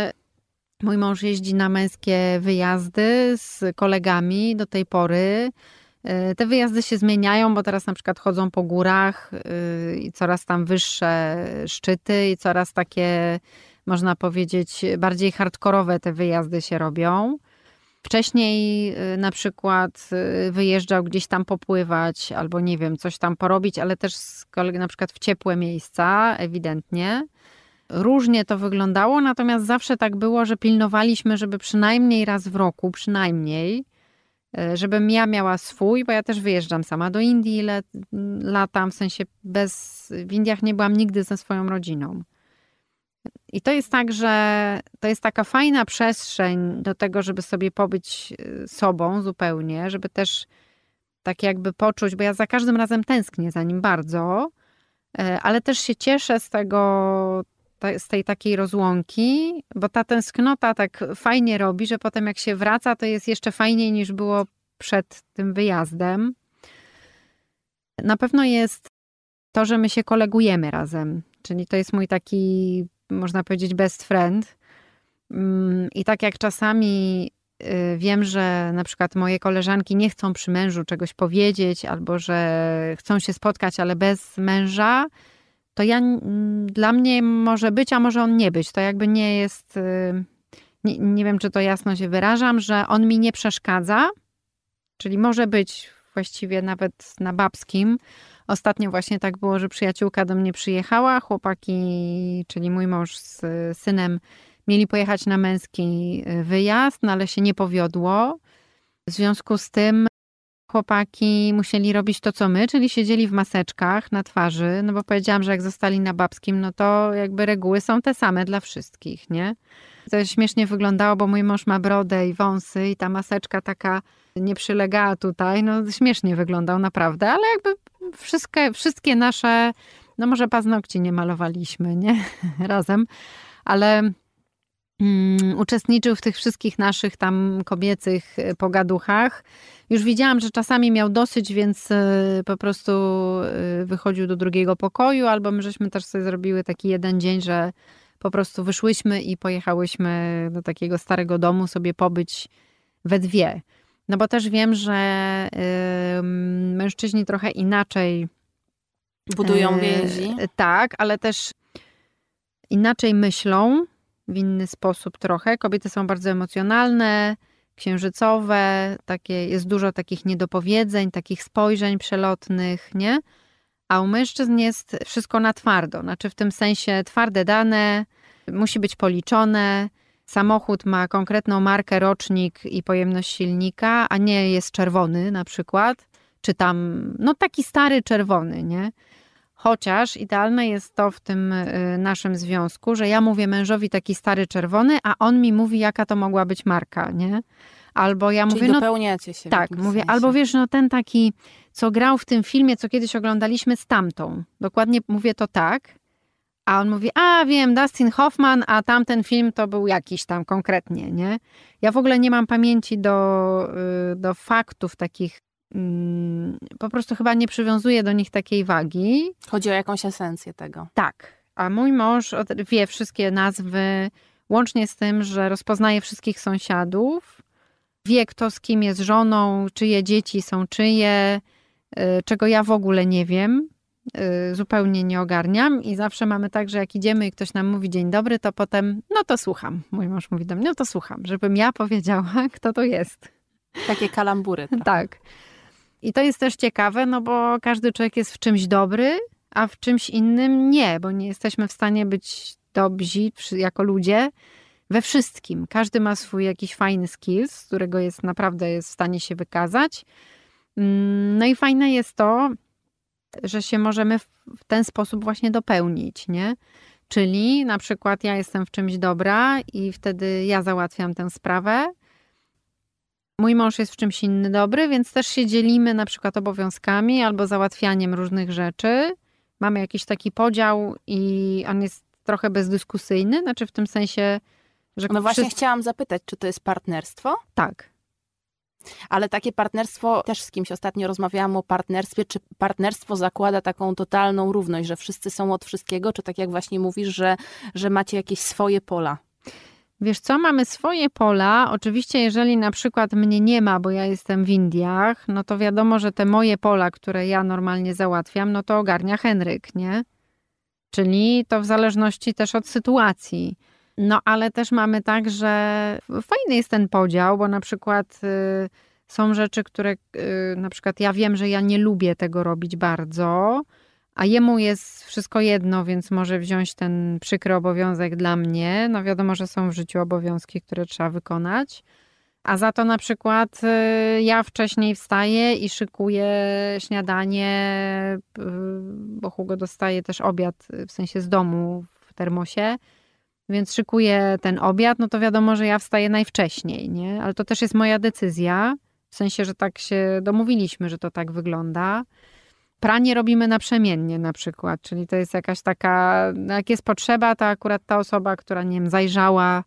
mój mąż jeździ na męskie wyjazdy z kolegami do tej pory. E, te wyjazdy się zmieniają, bo teraz na przykład chodzą po górach e, i coraz tam wyższe szczyty i coraz takie, można powiedzieć, bardziej hardkorowe te wyjazdy się robią. Wcześniej y, na przykład y, wyjeżdżał gdzieś tam popływać albo nie wiem, coś tam porobić, ale też z kolei na przykład w ciepłe miejsca, ewidentnie. Różnie to wyglądało, natomiast zawsze tak było, że pilnowaliśmy, żeby przynajmniej raz w roku, przynajmniej, y, żebym ja miała swój, bo ja też wyjeżdżam sama do Indii, latam, w sensie bez, w Indiach nie byłam nigdy ze swoją rodziną. I to jest tak, że to jest taka fajna przestrzeń do tego, żeby sobie pobyć y, sobą zupełnie, żeby też tak jakby poczuć, bo ja za każdym razem tęsknię za nim bardzo, e, ale też się cieszę z tego, z tej takiej rozłąki, bo ta tęsknota tak fajnie robi, że potem jak się wraca, to jest jeszcze fajniej niż było przed tym wyjazdem. Na pewno jest to, że my się kolegujemy razem, czyli to jest mój taki można powiedzieć, best friend. Mm, I tak jak czasami y, wiem, że na przykład moje koleżanki nie chcą przy mężu czegoś powiedzieć, albo że chcą się spotkać, ale bez męża, to ja dla mnie może być, a może on nie być. To jakby nie jest. Y, nie, nie wiem, czy to jasno się wyrażam, że on mi nie przeszkadza, czyli może być właściwie nawet na babskim. Ostatnio właśnie tak było, że przyjaciółka do mnie przyjechała, chłopaki, czyli mój mąż z synem, mieli pojechać na męski y, wyjazd, no ale się nie powiodło. W związku z tym chłopaki musieli robić to, co my, czyli siedzieli w maseczkach na twarzy, no bo powiedziałam, że jak zostali na babskim, no to jakby reguły są te same dla wszystkich, nie? To śmiesznie wyglądało, bo mój mąż ma brodę i wąsy i ta maseczka taka nie przylegała tutaj, no śmiesznie wyglądał naprawdę, ale jakby wszystkie, wszystkie nasze, no może paznokci nie malowaliśmy, nie? Razem, ale um, uczestniczył w tych wszystkich naszych tam kobiecych pogaduchach. Już widziałam, że czasami miał dosyć, więc y, po prostu y, wychodził do drugiego pokoju, albo my żeśmy też sobie zrobiły taki jeden dzień, że po prostu wyszłyśmy i pojechałyśmy do takiego starego domu sobie pobyć we dwie. No bo też wiem, że y, mężczyźni trochę inaczej budują więzi. tak, ale też inaczej myślą w inny sposób trochę. Kobiety są bardzo emocjonalne, księżycowe, takie, jest dużo takich niedopowiedzeń, takich spojrzeń przelotnych, nie? A u mężczyzn jest wszystko na twardo, znaczy w tym sensie twarde dane, musi być policzone. Samochód ma konkretną markę, rocznik i pojemność silnika, a nie jest czerwony na przykład, czy tam, no taki stary czerwony, nie? Chociaż idealne jest to w tym y, naszym związku, że ja mówię mężowi taki stary czerwony, a on mi mówi, jaka to mogła być marka, nie? Albo ja Czyli mówię. No dopełniacie się. Tak, mówię, sensie. albo wiesz, no ten taki, co grał w tym filmie, co kiedyś oglądaliśmy z tamtą. Dokładnie mówię to tak. A on mówi, a wiem, Dustin Hoffman, a tamten film to był jakiś tam konkretnie, nie? Ja w ogóle nie mam pamięci do, y, do faktów takich Mm, po prostu chyba nie przywiązuje do nich takiej wagi. Chodzi o jakąś esencję tego. Tak. A mój mąż wie wszystkie nazwy, łącznie z tym, że rozpoznaje wszystkich sąsiadów, wie kto z kim jest żoną, czyje dzieci są czyje, y, czego ja w ogóle nie wiem, zupełnie nie ogarniam i zawsze mamy tak, że jak idziemy i ktoś nam mówi dzień dobry, to potem, no to słucham. Mój mąż mówi do mnie, no to słucham, żebym ja powiedziała, kto to jest. Takie kalambury. tak. I to jest też ciekawe, no bo każdy człowiek jest w czymś dobry, a w czymś innym nie, bo nie jesteśmy w stanie być dobrzy jako ludzie we wszystkim. Każdy ma swój jakiś fajny skills, z którego jest naprawdę jest w stanie się wykazać. Mm, no i fajne jest to, że się możemy w ten sposób właśnie dopełnić, nie? Czyli na przykład ja jestem w czymś dobra i wtedy ja załatwiam tę sprawę, Mój mąż jest w czymś inny dobry, więc też się dzielimy na przykład obowiązkami albo załatwianiem różnych rzeczy. Mamy jakiś taki podział i on jest trochę bezdyskusyjny, znaczy w tym sensie, że. No właśnie chciałam zapytać, czy to jest partnerstwo? Tak. Ale takie partnerstwo, też z kimś ostatnio rozmawiałam o partnerstwie, czy partnerstwo zakłada taką totalną równość, że wszyscy są od wszystkiego, czy tak jak właśnie mówisz, że, że macie jakieś swoje pola? Wiesz co, mamy swoje pola. Oczywiście, jeżeli na przykład mnie nie ma, bo ja jestem w Indiach, no to wiadomo, że te moje pola, które ja normalnie załatwiam, no to ogarnia Henryk, nie? Czyli to w zależności też od sytuacji. No ale też mamy tak, że fajny jest ten podział, bo na przykład y, są rzeczy, które y, na przykład ja wiem, że ja nie lubię tego robić bardzo a jemu jest wszystko jedno, więc może wziąć ten przykry obowiązek dla mnie. No wiadomo, że są w życiu obowiązki, które trzeba wykonać. A za to na przykład y, ja wcześniej wstaję i szykuję śniadanie, bo Hugo dostaje też obiad, w sensie z domu w termosie, więc szykuję ten obiad, no to wiadomo, że ja wstaję najwcześniej, nie? Ale to też jest moja decyzja, w sensie, że tak się domówiliśmy, że to tak wygląda. Pranie robimy naprzemiennie na przykład, czyli to jest jakaś taka, no jak jest potrzeba, to akurat ta osoba, która nie wiem, zajrzała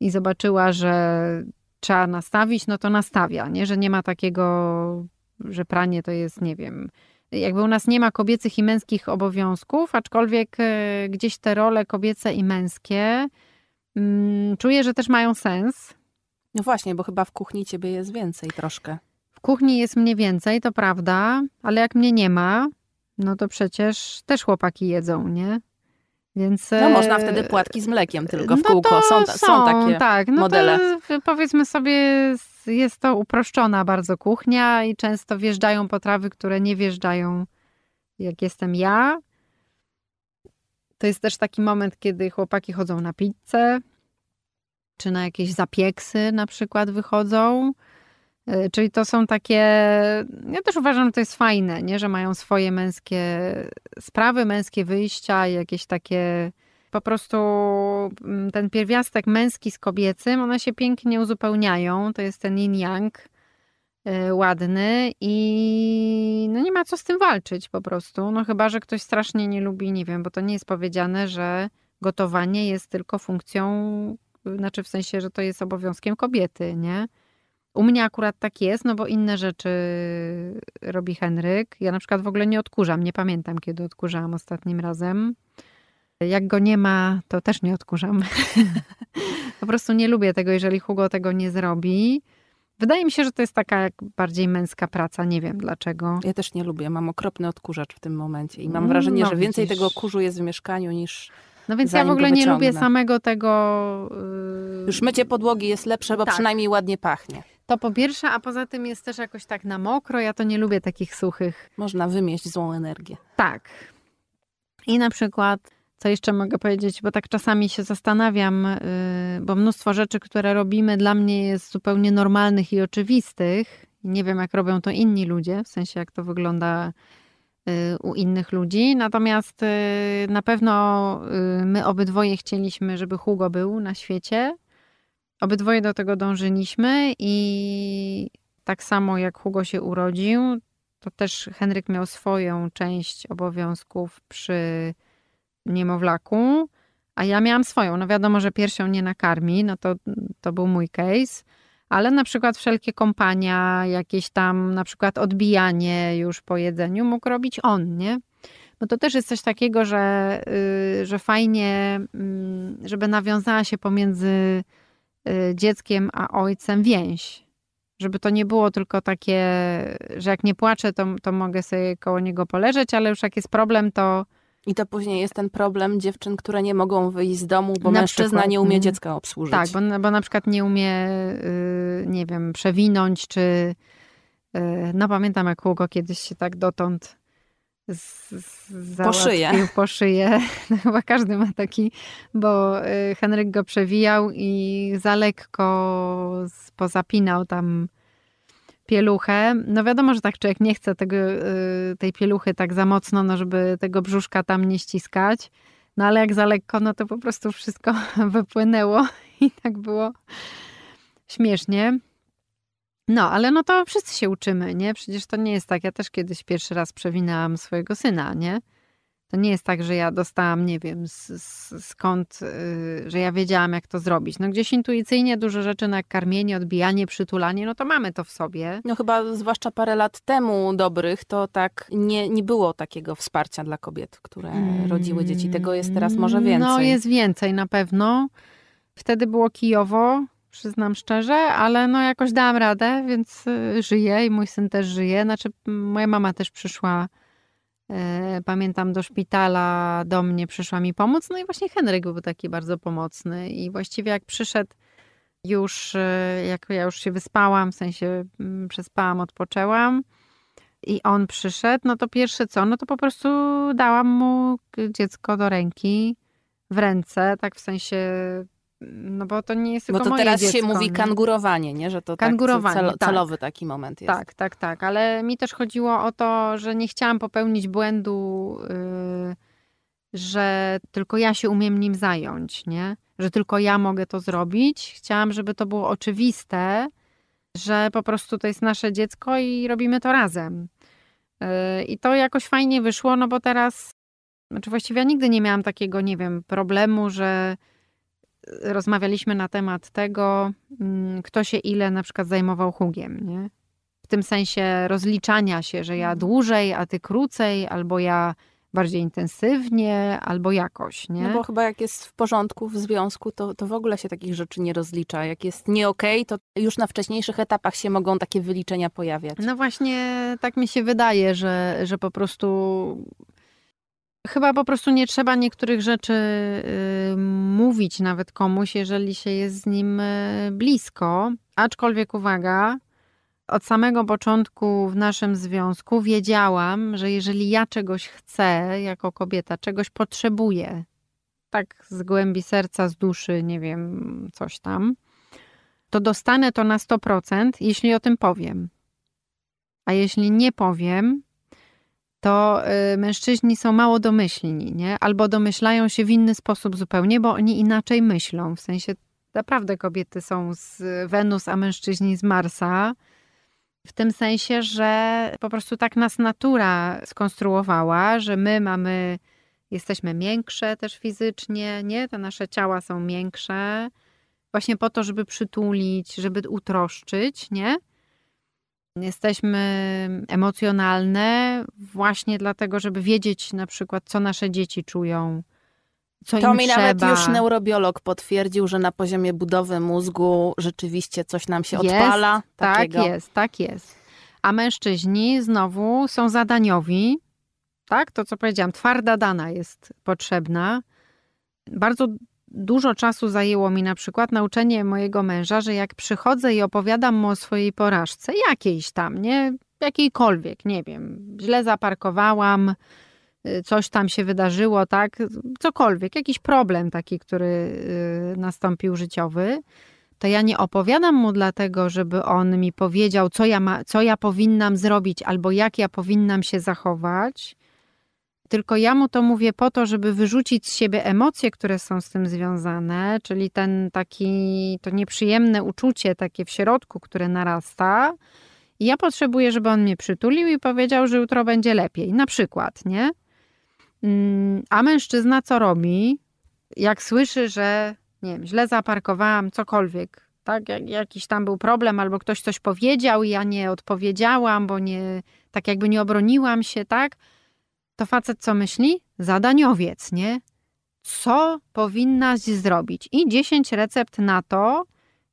i zobaczyła, że trzeba nastawić, no to nastawia, nie? Że nie ma takiego, że pranie to jest, nie wiem, jakby u nas nie ma kobiecych i męskich obowiązków, aczkolwiek e, gdzieś te role kobiece i męskie mm, czuję, że też mają sens. No właśnie, bo chyba w kuchni ciebie jest więcej troszkę kuchni jest mniej więcej, to prawda, ale jak mnie nie ma, no to przecież też chłopaki jedzą, nie? Więc, no można wtedy płatki z mlekiem tylko w no kółko. Są, są, są, takie tak, no modele. Powiedzmy sobie, jest to uproszczona bardzo kuchnia i często wjeżdżają potrawy, które nie wjeżdżają jak jestem ja. To jest też taki moment, kiedy chłopaki chodzą na pizzę, czy na jakieś zapieksy na przykład wychodzą. E, czyli to są takie, ja też uważam, że to jest fajne, nie? że mają swoje męskie sprawy, męskie wyjścia, jakieś takie po prostu mm, ten pierwiastek męski z kobiecym, one się pięknie uzupełniają. To jest ten yin-yang e, ładny i no nie ma co z tym walczyć po prostu. No chyba, że ktoś strasznie nie lubi, nie wiem, bo to nie jest powiedziane, że gotowanie jest tylko funkcją, znaczy w sensie, że to jest obowiązkiem kobiety, nie? U mnie akurat tak jest, no bo inne rzeczy robi Henryk. Ja na przykład w ogóle nie odkurzam, nie pamiętam kiedy odkurzałam ostatnim razem. Jak go nie ma, to też nie odkurzam. po prostu nie lubię tego, jeżeli Hugo tego nie zrobi. Wydaje mi się, że to jest taka jak bardziej męska praca, nie wiem dlaczego. Ja też nie lubię, mam okropny odkurzacz w tym momencie i mam mm, wrażenie, no, że więcej widzisz. tego kurzu jest w mieszkaniu niż no więc ja w ogóle nie lubię samego tego. Yy... Już mycie podłogi jest lepsze, bo tak. przynajmniej ładnie pachnie. To po pierwsze, a poza tym jest też jakoś tak na mokro. Ja to nie lubię takich suchych. Można wymieść złą energię. Tak. I na przykład, co jeszcze mogę powiedzieć, bo tak czasami się zastanawiam, yy, bo mnóstwo rzeczy, które robimy, dla mnie jest zupełnie normalnych i oczywistych. Nie wiem, jak robią to inni ludzie, w sensie jak to wygląda yy, u innych ludzi. Natomiast yy, na pewno my obydwoje chcieliśmy, żeby Hugo był na świecie Obydwoje do tego dążyliśmy i tak samo jak Hugo się urodził, to też Henryk miał swoją część obowiązków przy niemowlaku, a ja miałam swoją. No wiadomo, że piersią nie nakarmi, no to, to był mój case, ale na przykład wszelkie kompania, jakieś tam na przykład odbijanie już po jedzeniu mógł robić on, nie? No to też jest coś takiego, że, yy, że fajnie, yy, żeby nawiązała się pomiędzy Y, dzieckiem a ojcem więź. Żeby to nie było tylko takie, że jak nie płaczę, to, to mogę sobie koło niego poleżeć, ale już jak jest problem, to. I to później jest ten problem dziewczyn, które nie mogą wyjść z domu, bo na mężczyzna przykład, nie umie mm. dziecka obsłużyć. Tak, bo, bo na przykład nie umie, yy, nie wiem, przewinąć, czy. Yy, no pamiętam, jak Hugo kiedyś się tak dotąd z, z po szyję. Po szyję. No, chyba każdy ma taki, bo y, Henryk go przewijał i za lekko pozapinał tam pieluchę. No wiadomo, że tak człowiek nie chce tego, y, tej pieluchy tak za mocno, no żeby tego brzuszka tam nie ściskać. No ale jak za lekko, no to po prostu wszystko wypłynęło i tak było śmiesznie. No, ale no to wszyscy się uczymy, nie? Przecież to nie jest tak. Ja też kiedyś pierwszy raz przewinęłam swojego syna, nie? To nie jest tak, że ja dostałam, nie wiem, skąd, yy, że ja wiedziałam, jak to zrobić. No gdzieś intuicyjnie dużo rzeczy na karmienie, odbijanie, przytulanie, no to mamy to w sobie. No chyba zwłaszcza parę lat temu dobrych, to tak nie, nie było takiego wsparcia dla kobiet, które mm, rodziły dzieci. Tego jest teraz może więcej. No jest więcej na pewno. Wtedy było kijowo, przyznam szczerze, ale no jakoś dałam radę, więc y, żyję i mój syn też żyje. Znaczy, moja mama też przyszła, pamiętam, do szpitala, do mnie przyszła mi pomóc. No i właśnie Henryk był taki bardzo pomocny. I właściwie jak przyszedł już, e, jak ja już się wyspałam, w sensie mm, przespałam, odpoczęłam i on przyszedł, no to pierwsze co, no to po prostu dałam mu dziecko do ręki, w ręce, tak w sensie no bo to nie jest tylko Bo to teraz dziecko, się mówi kangurowanie, nie? Że to tak kangurowanie, tak, cel, celowy tak. taki moment jest. Tak, tak, tak. Ale mi też chodziło o to, że nie chciałam popełnić błędu, yy, że tylko ja się umiem nim zająć, nie? Że tylko ja mogę to zrobić. Chciałam, żeby to było oczywiste, że po prostu to jest nasze dziecko i robimy to razem. Yy, I to jakoś fajnie wyszło, no bo teraz, znaczy właściwie ja nigdy nie miałam takiego, nie wiem, problemu, że rozmawialiśmy na temat tego, mm, kto się ile na przykład zajmował hugiem, nie? W tym sensie rozliczania się, że ja mhm. dłużej, a ty krócej, albo ja bardziej intensywnie albo jakoś, nie? No bo chyba jak jest w porządku w związku, to, to w ogóle się takich rzeczy nie rozlicza. Jak jest nie okej, okay, to już na wcześniejszych etapach się mogą takie wyliczenia pojawiać. No właśnie tak mi się wydaje, że, że po prostu chyba po prostu nie trzeba niektórych rzeczy y, mówić nawet komuś, jeżeli się jest z nim y, blisko. Aczkolwiek uwaga, od samego początku w naszym związku wiedziałam, że jeżeli ja czegoś chcę jako kobieta, czegoś potrzebuję, tak z głębi serca, z duszy, nie wiem, coś tam, to dostanę to na 100%, jeśli o tym powiem. A jeśli nie powiem, to y, mężczyźni są mało domyślni, nie? Albo domyślają się w inny sposób zupełnie, bo oni inaczej myślą. W sensie naprawdę kobiety są z Wenus, a mężczyźni z Marsa. W tym sensie, że po prostu tak nas natura skonstruowała, że my mamy, jesteśmy miększe też fizycznie, nie? Te nasze ciała są miększe, właśnie po to, żeby przytulić, żeby utroszczyć, nie? Jesteśmy emocjonalne właśnie dlatego, żeby wiedzieć na przykład, co nasze dzieci czują, co to mi trzeba. nawet już neurobiolog potwierdził, że na poziomie budowy mózgu rzeczywiście coś nam się jest, odpala. Tak takiego. jest, tak jest. A mężczyźni znowu są zadaniowi, tak? To co powiedziałam, twarda dana jest potrzebna. Bardzo dużo czasu zajęło mi na przykład nauczenie mojego męża, że jak przychodzę i opowiadam mu o swojej porażce, jakiejś tam, nie? Jakiejkolwiek, nie wiem, źle zaparkowałam, y, coś tam się wydarzyło, tak? Cokolwiek, jakiś problem taki, który y, nastąpił życiowy, to ja nie opowiadam mu dlatego, żeby on mi powiedział, co ja, ma, co ja powinnam zrobić albo jak ja powinnam się zachować, tylko ja mu to mówię po to, żeby wyrzucić z siebie emocje, które są z tym związane, czyli ten taki, to nieprzyjemne uczucie takie w środku, które narasta. I ja potrzebuję, żeby on mnie przytulił i powiedział, że jutro będzie lepiej. Na przykład, nie? Mm, a mężczyzna co robi? Jak słyszy, że nie wiem, źle zaparkowałam, cokolwiek, tak? Jak, jakiś tam był problem, albo ktoś coś powiedział i ja nie odpowiedziałam, bo nie, tak jakby nie obroniłam się, tak? To facet co myśli? Zadaniowiec, nie? Co powinnaś zrobić? I 10 recept na to,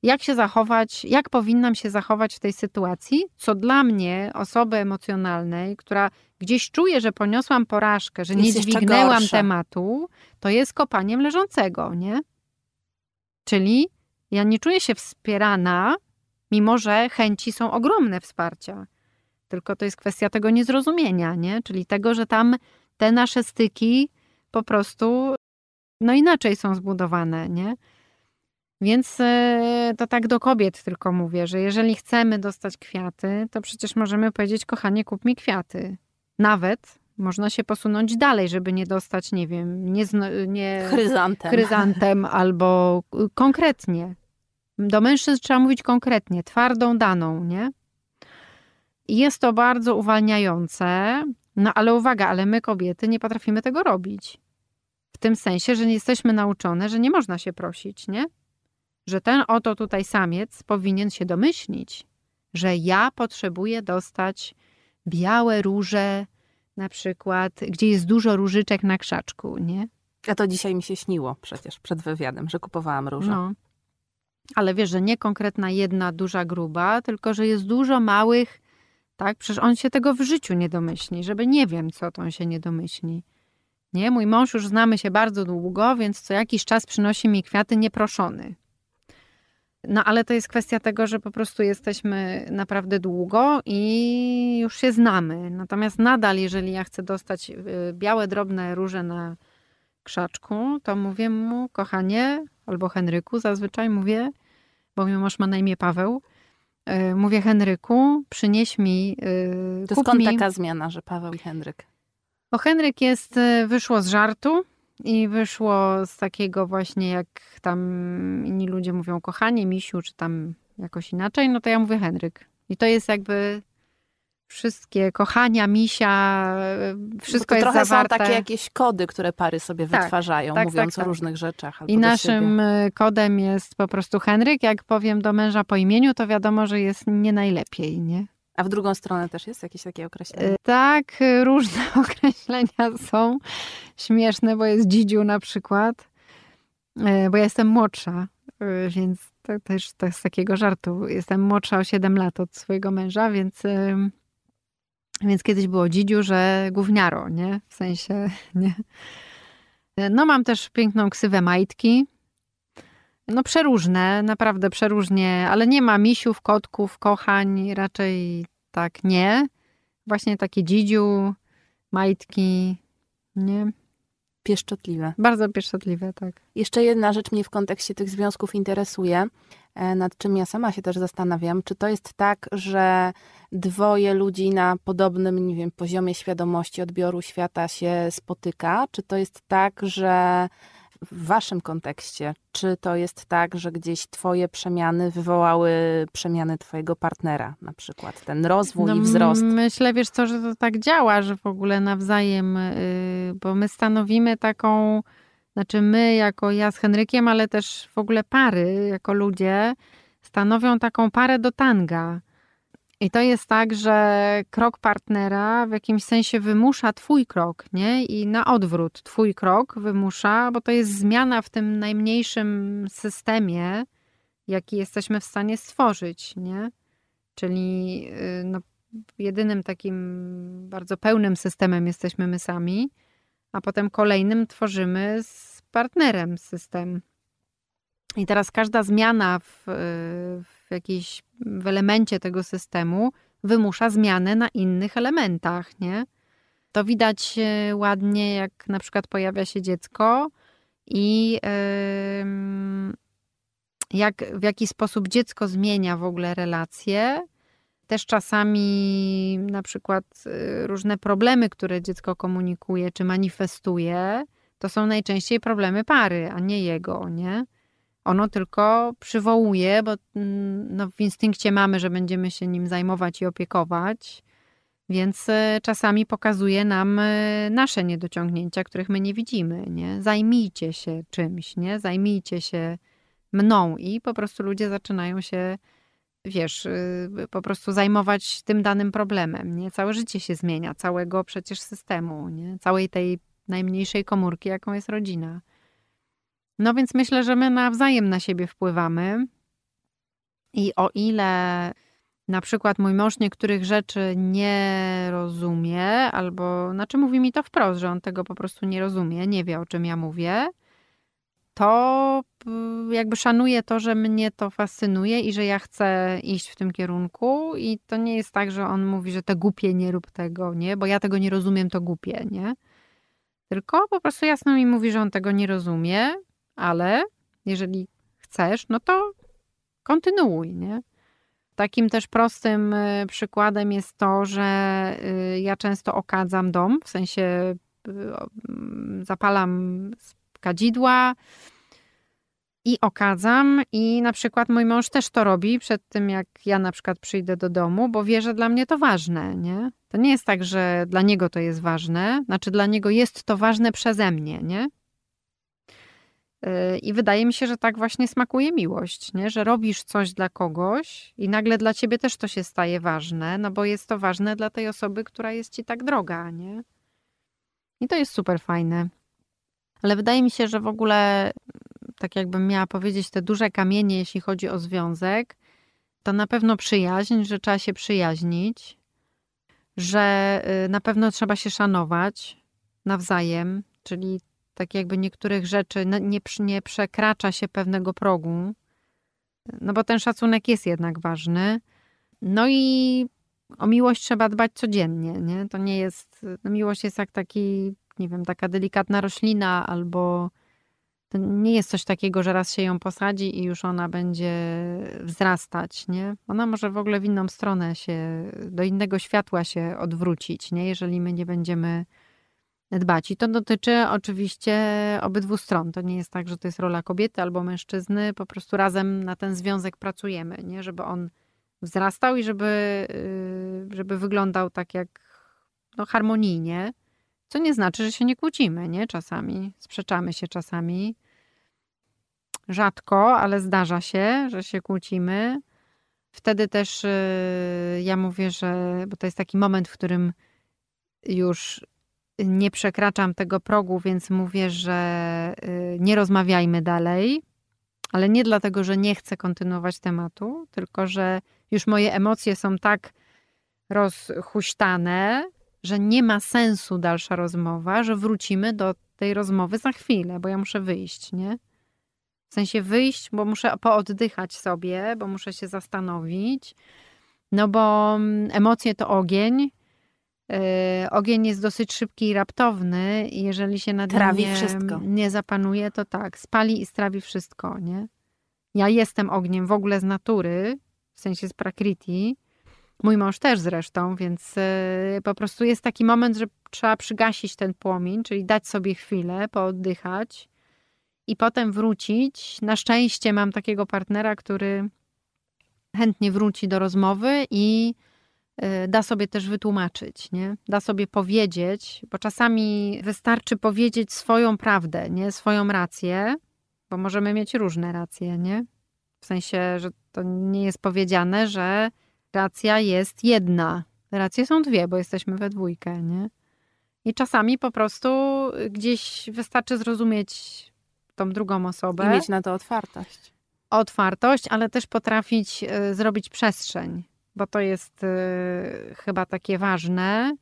jak się zachować, jak powinnam się zachować w tej sytuacji, co dla mnie, osoby emocjonalnej, która gdzieś czuje, że poniosłam porażkę, że nie dźwignęłam tematu, to jest kopaniem leżącego, nie? Czyli ja nie czuję się wspierana, mimo że chęci są ogromne wsparcia tylko to jest kwestia tego niezrozumienia, nie? Czyli tego, że tam te nasze styki po prostu no inaczej są zbudowane, nie? Więc e, to tak do kobiet tylko mówię, że jeżeli chcemy dostać kwiaty, to przecież możemy powiedzieć, kochanie, kup mi kwiaty. Nawet można się posunąć dalej, żeby nie dostać, nie wiem, nie, nie chryzantem. chryzantem albo konkretnie. Do mężczyzn trzeba mówić konkretnie, twardą daną, nie? Jest to bardzo uwalniające, no ale uwaga, ale my kobiety nie potrafimy tego robić. W tym sensie, że nie jesteśmy nauczone, że nie można się prosić, nie? Że ten oto tutaj samiec powinien się domyślić, że ja potrzebuję dostać białe róże, na przykład, gdzie jest dużo różyczek na krzaczku, nie? A to dzisiaj mi się śniło przecież przed wywiadem, że kupowałam róże. No. Ale wiesz, że nie konkretna jedna duża gruba, tylko że jest dużo małych tak? Przecież on się tego w życiu nie domyśli, żeby nie wiem, co to on się nie domyśli. Nie, mój mąż już znamy się bardzo długo, więc co jakiś czas przynosi mi kwiaty nieproszony. No ale to jest kwestia tego, że po prostu jesteśmy naprawdę długo i już się znamy. Natomiast nadal, jeżeli ja chcę dostać y, białe, drobne róże na krzaczku, to mówię mu, kochanie, albo Henryku zazwyczaj mówię, bo mój mąż ma na imię Paweł, mówię Henryku, przynieś mi. E, to skąd mi... taka zmiana, że Paweł i Henryk? Bo Henryk jest, e, wyszło z żartu i wyszło z takiego właśnie, jak tam inni ludzie mówią, kochanie, misiu, czy tam jakoś inaczej, no to ja mówię Henryk. I to jest jakby wszystkie kochania, misia, wszystko jest trochę zawarte. są takie jakieś kody, które pary sobie tak, wytwarzają, tak, mówiąc tak, o tak. różnych rzeczach. I naszym siebie. kodem jest po prostu Henryk. Jak powiem do męża po imieniu, to wiadomo, że jest nie najlepiej, nie? A w drugą stronę też jest jakieś takie określenie? E, tak, różne określenia są śmieszne, bo jest dzidziu na przykład, e, bo ja jestem młodsza, e, więc to też to z takiego żartu. Jestem młodsza o 7 lat od swojego męża, więc, więc kiedyś było dzidziu, że gówniaro, nie? W sensie, nie? No mam też piękną ksywę majtki, no przeróżne, naprawdę przeróżnie, ale nie ma misiów, kotków, kochań, raczej tak nie. Właśnie takie dzidziu, majtki, nie? Pieszczotliwe. Bardzo pieszczotliwe, tak. Jeszcze jedna rzecz mnie w kontekście tych związków interesuje, e, nad czym ja sama się też zastanawiam. Czy to jest tak, że dwoje ludzi na podobnym, nie wiem, poziomie świadomości odbioru świata się spotyka? Czy to jest tak, że w waszym kontekście, czy to jest tak, że gdzieś twoje przemiany wywołały przemiany twojego partnera, na przykład ten rozwój no, i wzrost? Myślę, wiesz co, że to tak działa, że w ogóle nawzajem, yy, bo my stanowimy taką, znaczy my jako ja z Henrykiem, ale też w ogóle pary jako ludzie stanowią taką parę do tanga. I to jest tak, że krok partnera w jakimś sensie wymusza twój krok, nie? I na odwrót twój krok wymusza, bo to jest zmiana w tym najmniejszym systemie, jaki jesteśmy w stanie stworzyć, nie? Czyli y, no, jedynym takim bardzo pełnym systemem jesteśmy my sami, a potem kolejnym tworzymy z partnerem system. I teraz każda zmiana w, w jakiejś w elemencie tego systemu wymusza zmianę na innych elementach, nie? To widać e, ładnie, jak na przykład pojawia się dziecko i jak, w jaki sposób dziecko zmienia w ogóle relacje. Też czasami na przykład e, różne problemy, które dziecko komunikuje czy manifestuje, to są najczęściej problemy pary, a nie jego, nie? Ono tylko przywołuje, bo mm, no, w instynkcie mamy, że będziemy się nim zajmować i opiekować, więc e, czasami pokazuje nam e, nasze niedociągnięcia, których my nie widzimy. Nie? Zajmijcie się czymś, nie? zajmijcie się mną i po prostu ludzie zaczynają się, wiesz, y, po prostu zajmować tym danym problemem. Nie? Całe życie się zmienia, całego przecież systemu, nie? całej tej najmniejszej komórki, jaką jest rodzina. No więc myślę, że my nawzajem na siebie wpływamy. I o ile na przykład mój mąż niektórych rzeczy nie rozumie, albo znaczy mówi mi to wprost, że on tego po prostu nie rozumie, nie wie o czym ja mówię, to jakby szanuję to, że mnie to fascynuje i że ja chcę iść w tym kierunku. I to nie jest tak, że on mówi, że te głupie nie rób tego, nie, bo ja tego nie rozumiem, to głupie, nie. Tylko po prostu jasno mi mówi, że on tego nie rozumie ale jeżeli chcesz, no to kontynuuj, nie? Takim też prostym y, przykładem jest to, że y, ja często okadzam dom, w sensie y, mm, zapalam kadzidła i okadzam i na przykład mój mąż też to robi przed tym, jak ja na przykład przyjdę do domu, bo wie, że dla mnie to ważne, nie? To nie jest tak, że dla niego to jest ważne, znaczy dla niego jest to ważne przeze mnie, nie? I wydaje mi się, że tak właśnie smakuje miłość, nie? że robisz coś dla kogoś i nagle dla ciebie też to się staje ważne, no bo jest to ważne dla tej osoby, która jest ci tak droga, nie? I to jest super fajne. Ale wydaje mi się, że w ogóle, tak jakbym miała powiedzieć, te duże kamienie, jeśli chodzi o związek, to na pewno przyjaźń, że trzeba się przyjaźnić, że y, na pewno trzeba się szanować nawzajem, czyli tak jakby niektórych rzeczy nie, nie przekracza się pewnego progu, no bo ten szacunek jest jednak ważny. No i o miłość trzeba dbać codziennie, nie? To nie jest, no miłość jest jak taki, nie wiem, taka delikatna roślina albo to nie jest coś takiego, że raz się ją posadzi i już ona będzie wzrastać, nie? Ona może w ogóle w inną stronę się, do innego światła się odwrócić, nie? Jeżeli my nie będziemy dbać. I to dotyczy oczywiście obydwu stron. To nie jest tak, że to jest rola kobiety albo mężczyzny. Po prostu razem na ten związek pracujemy, nie? żeby on wzrastał i żeby, y, żeby wyglądał tak jak no, harmonijnie. Co nie znaczy, że się nie kłócimy, nie? Czasami sprzeczamy się czasami. Rzadko, ale zdarza się, że się kłócimy. Wtedy też y, ja mówię, że, bo to jest taki moment, w którym już nie przekraczam tego progu, więc mówię, że y, nie rozmawiajmy dalej, ale nie dlatego, że nie chcę kontynuować tematu, tylko że już moje emocje są tak rozhuśtane, że nie ma sensu dalsza rozmowa, że wrócimy do tej rozmowy za chwilę, bo ja muszę wyjść, nie? W sensie wyjść, bo muszę pooddychać sobie, bo muszę się zastanowić. No bo mm, emocje to ogień. Yy, ogień jest dosyć szybki i raptowny i jeżeli się nad trawi nim wszystko. nie zapanuje, to tak, spali i strawi wszystko, nie? Ja jestem ogniem w ogóle z natury, w sensie z prakriti. Mój mąż też zresztą, więc yy, po prostu jest taki moment, że trzeba przygasić ten płomień, czyli dać sobie chwilę, pooddychać i potem wrócić. Na szczęście mam takiego partnera, który chętnie wróci do rozmowy i y, da sobie też wytłumaczyć, nie? Da sobie powiedzieć, bo czasami wystarczy powiedzieć swoją prawdę, nie? Swoją rację, bo możemy mieć różne racje, nie? W sensie, że to nie jest powiedziane, że racja jest jedna. Racje są dwie, bo jesteśmy we dwójkę, nie? I czasami po prostu gdzieś wystarczy zrozumieć tą drugą osobę. I mieć na to otwartość. Otwartość, ale też potrafić y, zrobić przestrzeń, bo to jest y, chyba takie ważne.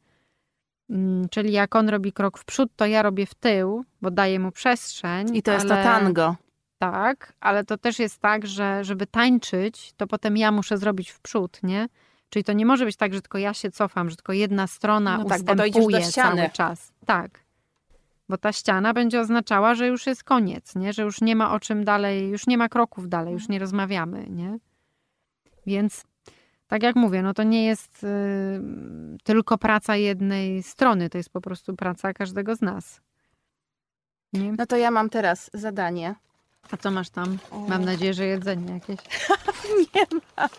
Mm, czyli jak on robi krok w przód, to ja robię w tył, bo daję mu przestrzeń. I to jest ale... to tango. Tak, ale to też jest tak, że żeby tańczyć, to potem ja muszę zrobić w przód, nie? Czyli to nie może być tak, że tylko ja się cofam, że tylko jedna strona No tak, ustępuje ściany. cały czas. Tak. Bo ta ściana będzie oznaczała, że już jest koniec, nie? Że już nie ma o czym dalej, już nie ma kroków dalej, już nie rozmawiamy, nie? Więc tak jak mówię, no to nie jest y, tylko praca jednej strony, to jest po prostu praca każdego z nas. Nie? No to ja mam teraz zadanie. A co masz tam? Mam nadzieję, że jedzenie jakieś. Nie ma.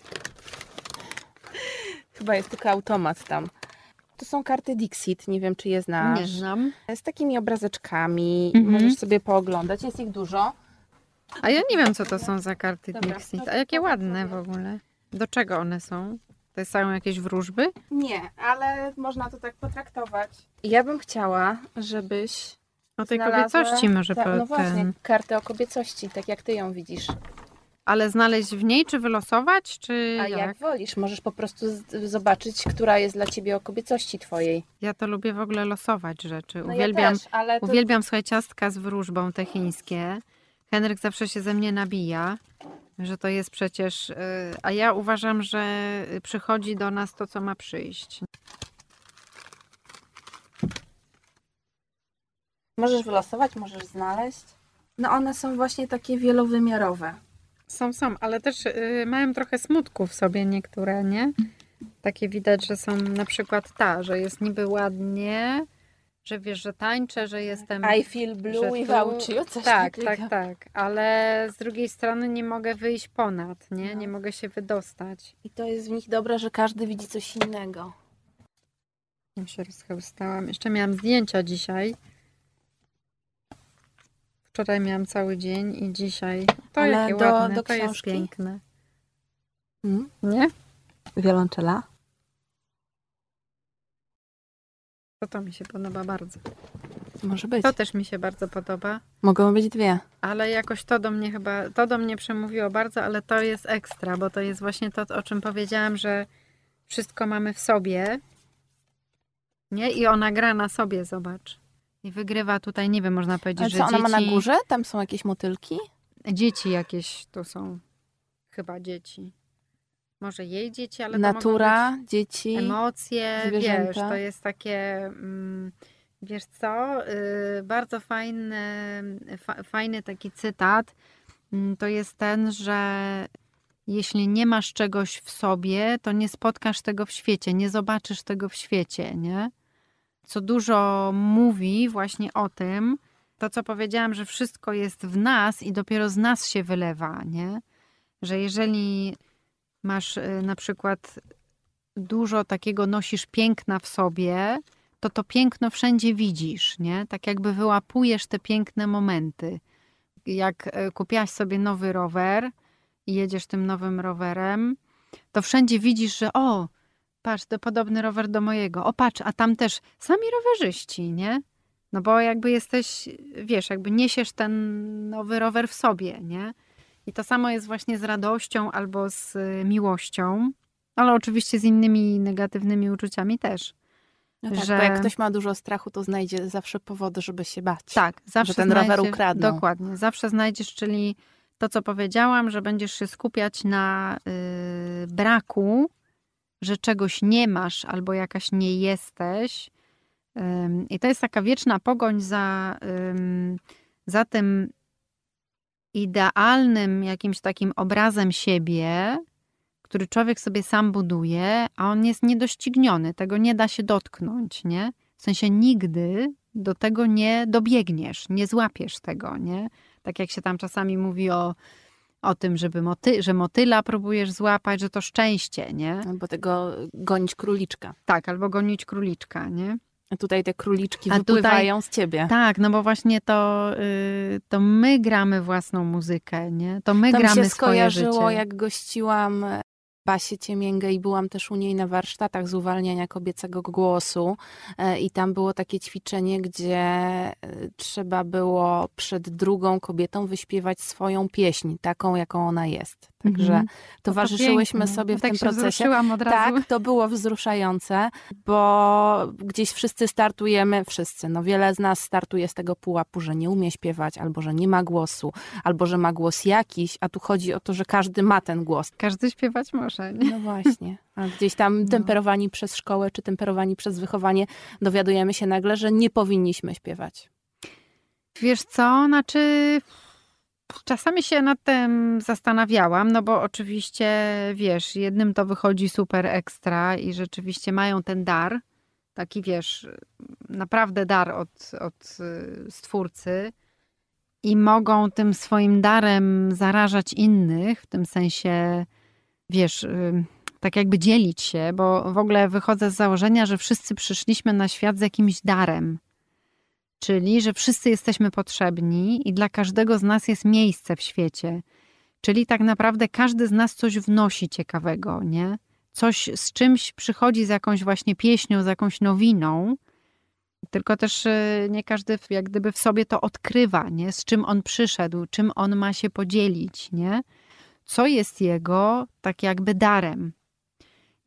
Chyba jest tylko automat tam. To są karty Dixit, nie wiem czy je znasz. Nie znam. Z takimi obrazeczkami, Mhm. możesz sobie pooglądać, jest ich dużo. A ja nie wiem, co to są za karty Dobra, Dixit. A jakie ładne w ogóle. Do czego one są? To są jakieś wróżby? Nie, ale można to tak potraktować. Ja bym chciała, żebyś O tej znalazła- kobiecości może Ta, No właśnie, ten. kartę o kobiecości, tak jak ty ją widzisz. Ale znaleźć w niej, czy wylosować, czy A jak? jak wolisz, możesz po prostu zobaczyć, która jest dla ciebie o kobiecości twojej. Ja to lubię w ogóle losować rzeczy. No uwielbiam, ja też, ale to... uwielbiam słuchaj, ciastka z wróżbą te chińskie. Henryk zawsze się ze mnie nabija, że to jest przecież... y, A ja uważam, że przychodzi do nas to, co ma przyjść. Możesz wylosować, możesz znaleźć. No one są właśnie takie wielowymiarowe. Są, są, ale też y, mają trochę smutku w sobie niektóre, nie? Takie widać, że są na przykład ta, że jest niby ładnie, że wiesz, że tańczę, że jestem... I feel blue że without tu- you, coś tak, takiego. tak, tak. Ale z drugiej strony nie mogę wyjść ponad, nie? No. Nie mogę się wydostać. I to jest w nich dobre, że każdy widzi coś innego. Ja się rozchełstałam. Jeszcze miałam zdjęcia dzisiaj. Wczoraj miałam cały dzień i dzisiaj. To Ale jakie do- ładne, do to jest piękne. Mm? Nie? Wiolonczela? To to mi się podoba bardzo. Może być. To też mi się bardzo podoba. Mogą być dwie. Ale jakoś to do mnie chyba, to do mnie przemówiło bardzo, ale to jest ekstra, bo to jest właśnie to, o czym powiedziałam, że wszystko mamy w sobie. Nie? I ona gra na sobie, zobacz. I wygrywa tutaj, nie wiem, można powiedzieć, Ale że co, ona dzieci, ma na górze? Tam są jakieś motylki? dzieci jakieś to są. Chyba dzieci. Może jej dzieci, ale Natura, dzieci. emocje, wiesz, zwierzęta. to jest takie, mm, wiesz co, y, bardzo fajny, fa, fajny taki cytat, mm, to jest ten, że jeśli nie masz czegoś w sobie, to nie spotkasz tego w świecie, nie zobaczysz tego w świecie, nie? Co dużo mówi właśnie o tym, to co powiedziałam, że wszystko jest w nas i dopiero z nas się wylewa, nie? Że jeżeli masz y, na przykład dużo takiego nosisz piękna w sobie, to to piękno wszędzie widzisz, nie? Tak jakby wyłapujesz te piękne momenty. Jak e, kupiłaś sobie nowy rower i jedziesz tym nowym rowerem, to wszędzie widzisz, że o, patrz, to podobny rower do mojego, o patrz, a tam też sami rowerzyści, nie? No bo jakby jesteś, wiesz, jakby niesiesz ten nowy rower w sobie, nie? I to samo jest właśnie z radością albo z y, miłością, ale oczywiście z innymi negatywnymi uczuciami też. No tak, że... bo jak ktoś ma dużo strachu, to znajdzie zawsze powody, żeby się bać. Tak, zawsze że ten rower ukradną. Dokładnie, zawsze znajdziesz, czyli to, co powiedziałam, że będziesz się skupiać na yy, braku, że czegoś nie masz albo jakaś nie jesteś. Yy, I to jest taka wieczna pogoń za, yy, za tym idealnym jakimś takim obrazem siebie, który człowiek sobie sam buduje, a on jest niedościgniony, tego nie da się dotknąć, nie? W sensie nigdy do tego nie dobiegniesz, nie złapiesz tego, nie? Tak jak się tam czasami mówi o, o tym, żeby moty, że motyla próbujesz złapać, że to szczęście, nie? Albo tego gonić króliczka. Tak, albo gonić króliczka, nie? Tutaj te króliczki A wypływają tutaj, z ciebie. Tak, no bo właśnie to, yy, to my gramy własną muzykę, nie? To my to gramy mi się skojarzyło, życie. jak gościłam Basie Ciemięgę i byłam też u niej na warsztatach z uwalniania kobiecego głosu e, i tam było takie ćwiczenie, gdzie e, trzeba było przed drugą kobietą wyśpiewać swoją pieśń, taką jaką ona jest. Także mhm. towarzyszyłyśmy to sobie w tak tym procesie. Od razu. Tak, to było wzruszające, bo gdzieś wszyscy startujemy, wszyscy, no wiele z nas startuje z tego pułapu, że nie umie śpiewać, albo że nie ma głosu, albo że ma głos jakiś, a tu chodzi o to, że każdy ma ten głos. Każdy śpiewać może. Nie? No właśnie. A gdzieś tam no. temperowani przez szkołę, czy temperowani przez wychowanie, dowiadujemy się nagle, że nie powinniśmy śpiewać. Wiesz co, znaczy Czasami się nad tym zastanawiałam, no bo oczywiście, wiesz, jednym to wychodzi super ekstra i rzeczywiście mają ten dar, taki wiesz, naprawdę dar od, od y, stwórcy i mogą tym swoim darem zarażać innych, w tym sensie, wiesz, tak jakby dzielić się, bo w ogóle wychodzę z założenia, że wszyscy przyszliśmy na świat z jakimś darem. Czyli, że wszyscy jesteśmy potrzebni i dla każdego z nas jest miejsce w świecie. Czyli tak naprawdę każdy z nas coś wnosi ciekawego, nie? Coś z czymś przychodzi z jakąś właśnie pieśnią, z jakąś nowiną, tylko też y, nie każdy jak gdyby w sobie to odkrywa, nie? Z czym on przyszedł, czym on ma się podzielić, nie? Co jest jego tak jakby darem.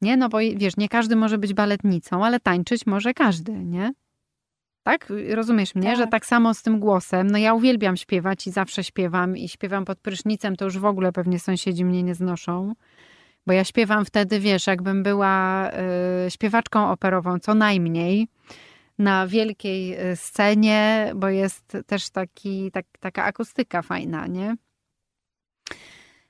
Nie, no bo wiesz, nie każdy może być baletnicą, ale tańczyć może każdy, nie? Tak? Rozumiesz mnie, tak. że tak samo z tym głosem. No ja uwielbiam śpiewać i zawsze śpiewam i śpiewam pod prysznicem, to już w ogóle pewnie sąsiedzi mnie nie znoszą. Bo ja śpiewam wtedy, wiesz, jakbym była y, śpiewaczką operową, co najmniej na wielkiej y, scenie, bo jest też taki, tak, taka akustyka fajna, nie?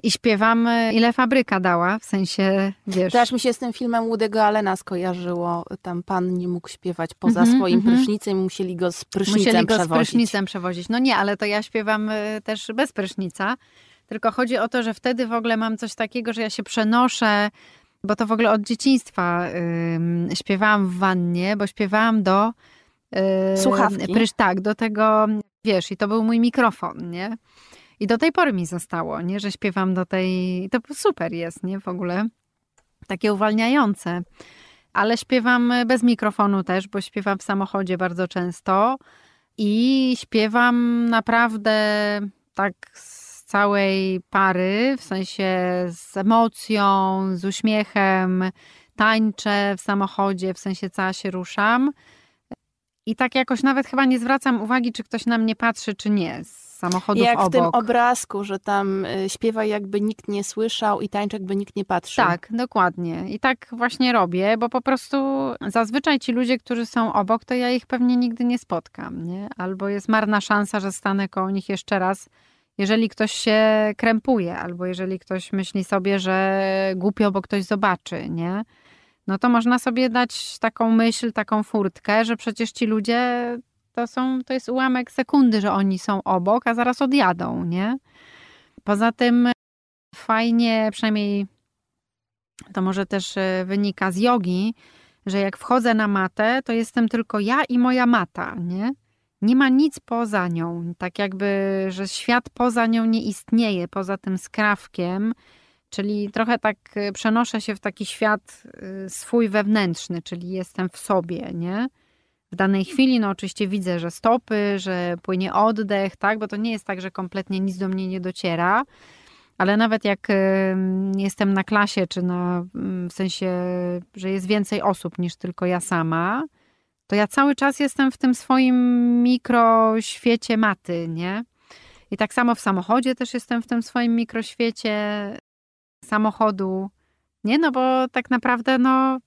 I śpiewamy, ile fabryka dała, w sensie, wiesz... Też mi się z tym filmem Woody'ego Allena skojarzyło. Tam pan nie mógł śpiewać poza mm -hmm, swoim mm -hmm. prysznicem, musieli go z prysznicem musieli go przewozić. z prysznicem przewozić. No nie, ale to ja śpiewam y, też bez prysznica. Tylko chodzi o to, że wtedy w ogóle mam coś takiego, że ja się przenoszę, bo to w ogóle od dzieciństwa yy, śpiewałam w wannie, bo śpiewałam do... Yy, Słuchawki. Prysz, tak, do tego, wiesz, i to był mój mikrofon, nie? I do tej pory mi zostało, nie, że śpiewam do tej. To super jest, nie w ogóle. Takie uwalniające. Ale śpiewam bez mikrofonu też, bo śpiewam w samochodzie bardzo często i śpiewam naprawdę tak z całej pary, w sensie z emocją, z uśmiechem, tańczę w samochodzie, w sensie cała się ruszam. I tak jakoś nawet chyba nie zwracam uwagi, czy ktoś na mnie patrzy, czy nie samochodów Jak obok. w tym obrazku, że tam y, śpiewa jakby nikt nie słyszał i tańczy jakby nikt nie patrzył. Tak, dokładnie. I tak właśnie robię, bo po prostu zazwyczaj ci ludzie, którzy są obok, to ja ich pewnie nigdy nie spotkam, nie? Albo jest marna szansa, że stanę koło nich jeszcze raz, jeżeli ktoś się krępuje, albo jeżeli ktoś myśli sobie, że głupio, bo ktoś zobaczy, nie? No to można sobie dać taką myśl, taką furtkę, że przecież ci ludzie to, są, to jest ułamek sekundy, że oni są obok, a zaraz odjadą, nie? Poza tym fajnie, przynajmniej to może też e, wynika z jogi, że jak wchodzę na matę, to jestem tylko ja i moja mata, nie? Nie ma nic poza nią. Tak jakby, że świat poza nią nie istnieje, poza tym skrawkiem, Czyli trochę tak y, przenoszę się w taki świat y, swój wewnętrzny, czyli jestem w sobie, nie? W danej chwili, no oczywiście widzę, że stopy, że płynie oddech, tak? Bo to nie jest tak, że kompletnie nic do mnie nie dociera. Ale nawet jak jestem na klasie, czy na, w sensie, że jest więcej osób niż tylko ja sama, to ja cały czas jestem w tym swoim mikroświecie maty, nie? I tak samo w samochodzie też jestem w tym swoim mikroświecie samochodu. Nie, no bo tak naprawdę no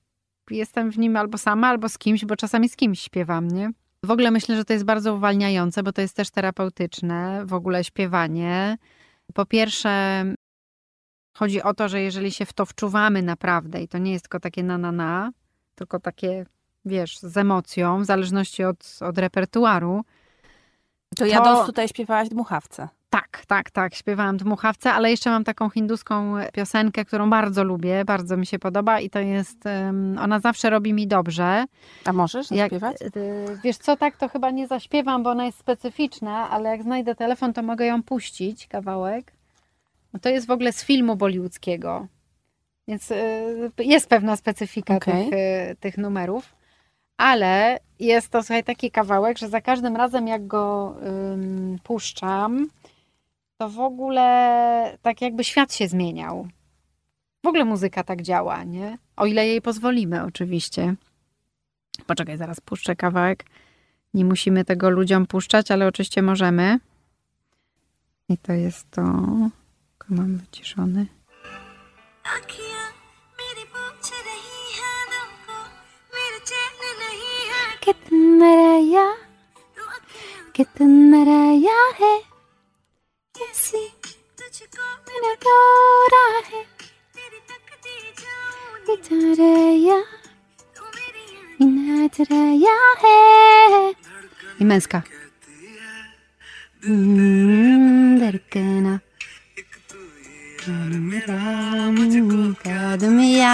jestem w nim albo sama, albo z kimś, bo czasami z kimś śpiewam, nie? W ogóle myślę, że to jest bardzo uwalniające, bo to jest też terapeutyczne, w ogóle śpiewanie. Po pierwsze, chodzi o to, że jeżeli się w to wczuwamy naprawdę i to nie jest tylko takie na na na, tylko takie, wiesz, z emocją, w zależności od, od repertuaru. To, to... ja tutaj śpiewałaś dmuchawce. Tak, tak, tak. Śpiewałam dmuchawce, ale jeszcze mam taką hinduską piosenkę, którą bardzo lubię, bardzo mi się podoba i to jest, ona zawsze robi mi dobrze. A możesz zaśpiewać? Jak, y, wiesz co, tak to chyba nie zaśpiewam, bo ona jest specyficzna, ale jak znajdę telefon, to mogę ją puścić, kawałek. No to jest w ogóle z filmu bollywoodzkiego, więc y, jest pewna specyfika okay. tych, y, tych numerów. Ale jest to, słuchaj, taki kawałek, że za każdym razem jak go ym, puszczam, to w ogóle tak jakby świat się zmieniał. W ogóle muzyka tak działa, nie? O ile jej pozwolimy, oczywiście. Poczekaj, zaraz puszczę kawałek. Nie musimy tego ludziom puszczać, ale oczywiście możemy. I to jest to. Mam wyciszony. कितना रया कितना रया है I męska.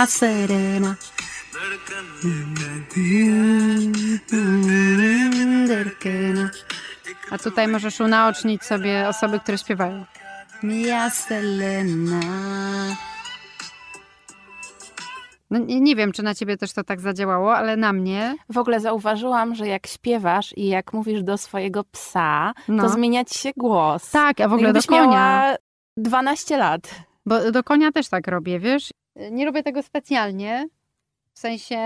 Serena. A tutaj możesz unaocznić sobie osoby, które śpiewają. Mia Selena. No, nie, nie, wiem, czy na ciebie też to tak zadziałało, ale na mnie. W ogóle zauważyłam, że jak śpiewasz i jak mówisz do swojego psa, no. to zmienia ci się głos. Tak, a w ogóle Jakbyś do konia. Miała 12 lat. Bo do konia też tak robię, wiesz? Nie robię tego specjalnie, w sensie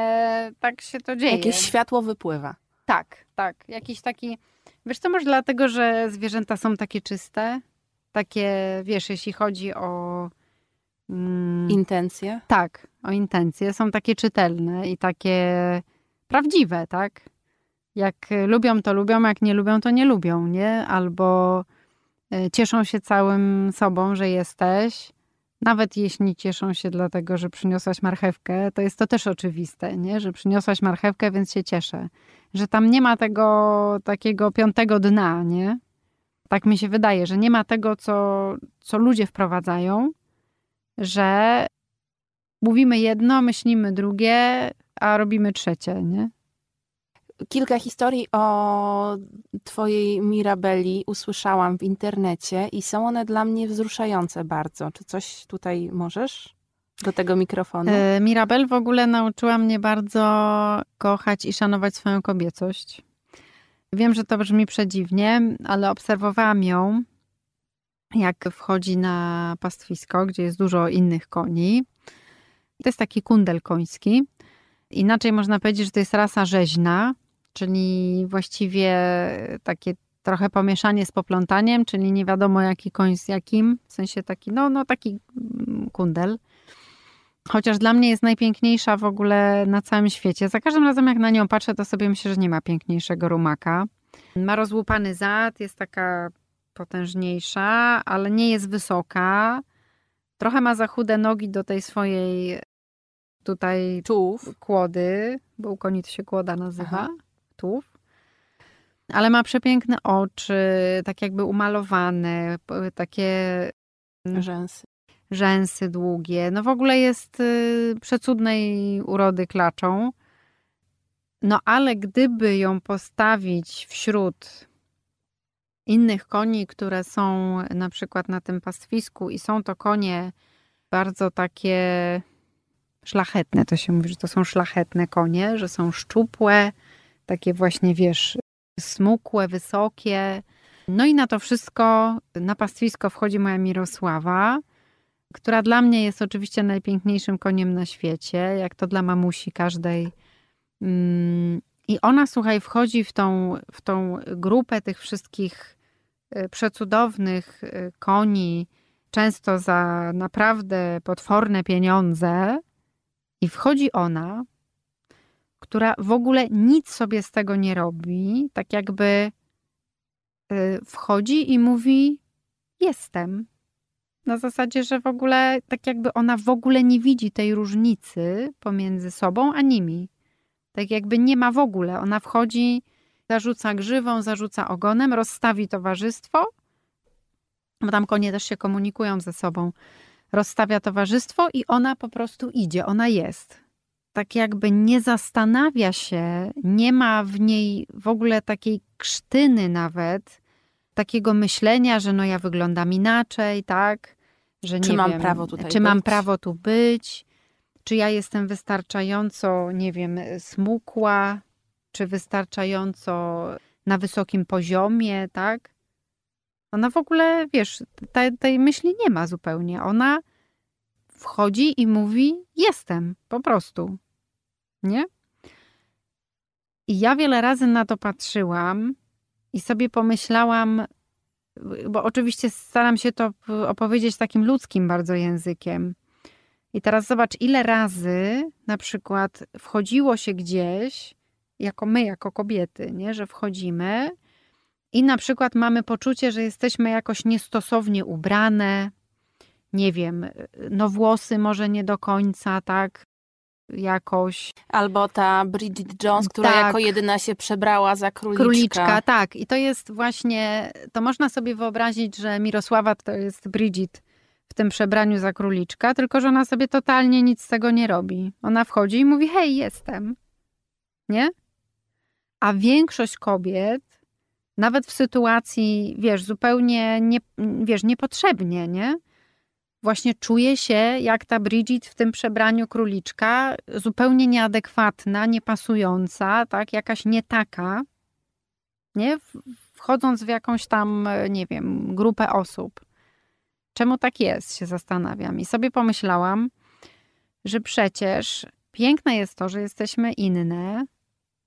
tak się to dzieje. Jakieś światło wypływa. Tak, tak. Jakiś taki. Wiesz co, może dlatego, że zwierzęta są takie czyste? Takie, wiesz, jeśli chodzi o. Mm, intencje? Tak, o intencje. Są takie czytelne i takie prawdziwe, tak? Jak lubią, to lubią, jak nie lubią, to nie lubią, nie? Albo e, cieszą się całym sobą, że jesteś nawet jeśli cieszą się dlatego, że przyniosłaś marchewkę, to jest to też oczywiste, nie? że przyniosłaś marchewkę, więc się cieszę. Że tam nie ma tego takiego piątego dna, nie? Tak mi się wydaje, że nie ma tego, co, co ludzie wprowadzają, że mówimy jedno, myślimy drugie, a robimy trzecie, nie? kilka historii o twojej Mirabeli usłyszałam w internecie i są one dla mnie wzruszające bardzo. Czy coś tutaj możesz do tego mikrofonu? E, Mirabel w ogóle nauczyła mnie bardzo kochać i szanować swoją kobiecość. Wiem, że to brzmi przedziwnie, ale obserwowałam ją, jak wchodzi na pastwisko, gdzie jest dużo innych koni. To jest taki kundel koński. Inaczej można powiedzieć, że to jest rasa rzeźna, czyli właściwie takie trochę pomieszanie z poplątaniem, czyli nie wiadomo jaki koń z jakim, w sensie taki, no, no taki mm, kundel. Chociaż dla mnie jest najpiękniejsza w ogóle na całym świecie. Za każdym razem jak na nią patrzę, to sobie myślę, że nie ma piękniejszego rumaka. Ma rozłupany zad, jest taka potężniejsza, ale nie jest wysoka. Trochę ma za chude nogi do tej swojej tutaj Czów. kłody, bo u koni to się kłoda nazywa. Aha ale ma przepiękne oczy, tak jakby umalowane, takie rzęsy. Rzęsy długie. No w ogóle jest y, przecudnej urody klaczą. No ale gdyby ją postawić wśród innych koni, które są na przykład na tym pastwisku i są to konie bardzo takie szlachetne. To się mówi, że to są szlachetne konie, że są szczupłe, takie właśnie, wiesz, smukłe, wysokie. No i na to wszystko, na pastwisko wchodzi moja Mirosława, która dla mnie jest oczywiście najpiękniejszym koniem na świecie, jak to dla mamusi każdej. Mm, I ona, słuchaj, wchodzi w tą, w tą grupę tych wszystkich przecudownych y, koni, często za naprawdę potworne pieniądze. I wchodzi ona, która w ogóle nic sobie z tego nie robi, tak jakby y, wchodzi i mówi: Jestem. Na zasadzie, że w ogóle, tak jakby ona w ogóle nie widzi tej różnicy pomiędzy sobą a nimi. Tak jakby nie ma w ogóle. Ona wchodzi, zarzuca grzywą, zarzuca ogonem, rozstawi towarzystwo, bo tam konie też się komunikują ze sobą. Rozstawia towarzystwo i ona po prostu idzie, ona jest. Tak jakby nie zastanawia się, nie ma w niej w ogóle takiej krztyny nawet, takiego myślenia, że no ja wyglądam inaczej, tak? Że czy nie mam wiem, prawo tutaj Czy być? mam prawo tu być? Czy ja jestem wystarczająco, nie wiem, smukła? Czy wystarczająco na wysokim poziomie, tak? Ona w ogóle, wiesz, tej, tej myśli nie ma zupełnie. Ona wchodzi i mówi: Jestem, po prostu. Nie? I ja wiele razy na to patrzyłam i sobie pomyślałam, bo oczywiście staram się to opowiedzieć takim ludzkim bardzo językiem. I teraz zobacz, ile razy na przykład wchodziło się gdzieś, jako my, jako kobiety, nie? że wchodzimy i na przykład mamy poczucie, że jesteśmy jakoś niestosownie ubrane, nie wiem, no włosy może nie do końca, tak? Jakoś. Albo ta Bridget Jones, która Tak. jako jedyna się przebrała za króliczka. Króliczka, tak. I to jest właśnie, to można sobie wyobrazić, że Mirosława to jest Bridget w tym przebraniu za króliczka, tylko że ona sobie totalnie nic z tego nie robi. Ona wchodzi i mówi: Hej, jestem. Nie? A większość kobiet, nawet w sytuacji, wiesz, zupełnie nie, wiesz, niepotrzebnie, nie? Właśnie czuje się jak ta Bridget w tym przebraniu króliczka, zupełnie nieadekwatna, niepasująca, tak? Jakaś nie taka, nie? Wchodząc w jakąś tam, nie wiem, grupę osób. Czemu tak jest, się zastanawiam. I sobie pomyślałam, że przecież piękne jest to, że jesteśmy inne,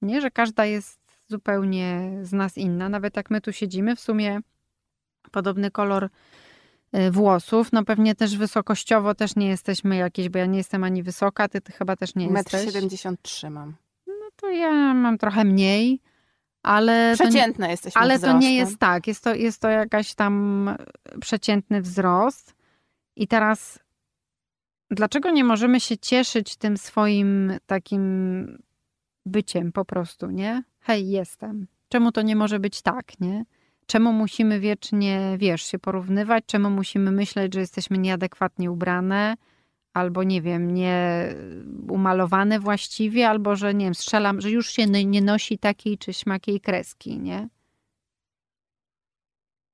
nie? Że każda jest zupełnie z nas inna. Nawet jak my tu siedzimy, w sumie podobny kolor y, włosów. No pewnie też wysokościowo też nie jesteśmy jakieś, bo ja nie jestem ani wysoka, ty, ty chyba też nie Metr jesteś. 73 mam. No to ja mam trochę mniej, ale to, nie- jesteśmy ale to nie wzrostem. jest tak. Jest to, jest to jakaś tam przeciętny wzrost. I teraz dlaczego nie możemy się cieszyć tym swoim takim byciem po prostu, nie? Hej, jestem. Czemu to nie może być tak, nie? Czemu musimy wiecznie, wiesz, się porównywać? Czemu musimy myśleć, że jesteśmy nieadekwatnie ubrane? Albo nie wiem, nie umalowane właściwie, albo że nie wiem, strzelam, że już się nie nie nosi takiej czy śmakiej kreski, nie?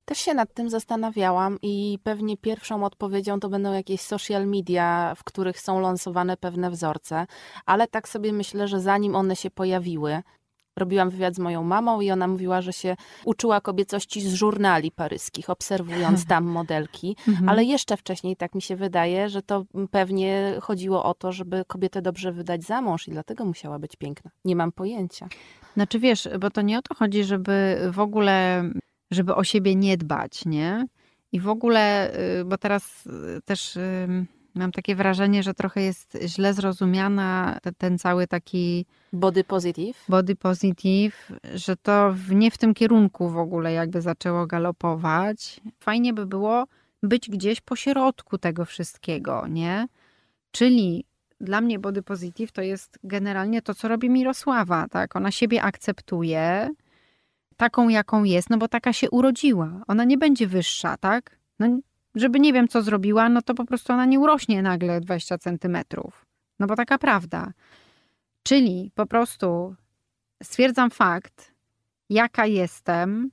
Też się nad tym zastanawiałam i pewnie pierwszą odpowiedzią to będą jakieś social media, w których są lansowane pewne wzorce, ale tak sobie myślę, że zanim one się pojawiły, robiłam wywiad z moją mamą i ona mówiła, że się uczyła kobiecości z żurnali paryskich, obserwując tam modelki, Mhm. ale jeszcze wcześniej tak mi się wydaje, że to pewnie chodziło o to, żeby kobietę dobrze wydać za mąż i dlatego musiała być piękna. Nie mam pojęcia. Znaczy wiesz, bo to nie o to chodzi, żeby w ogóle, żeby o siebie nie dbać, nie? I w ogóle, y, bo teraz y, też y, mam takie wrażenie, że trochę jest źle zrozumiana te- ten cały taki Body positive. body positive, że to w, nie w tym kierunku w ogóle jakby zaczęło galopować. Fajnie by było być gdzieś po środku tego wszystkiego, nie? Czyli dla mnie body positive to jest generalnie to, co robi Mirosława, tak? Ona siebie akceptuje taką, jaką jest, no bo taka się urodziła. Ona nie będzie wyższa, tak? No, żeby nie wiem, co zrobiła, no to po prostu ona nie urośnie nagle 20 centymetrów. No bo taka prawda. Czyli po prostu stwierdzam fakt, jaka jestem,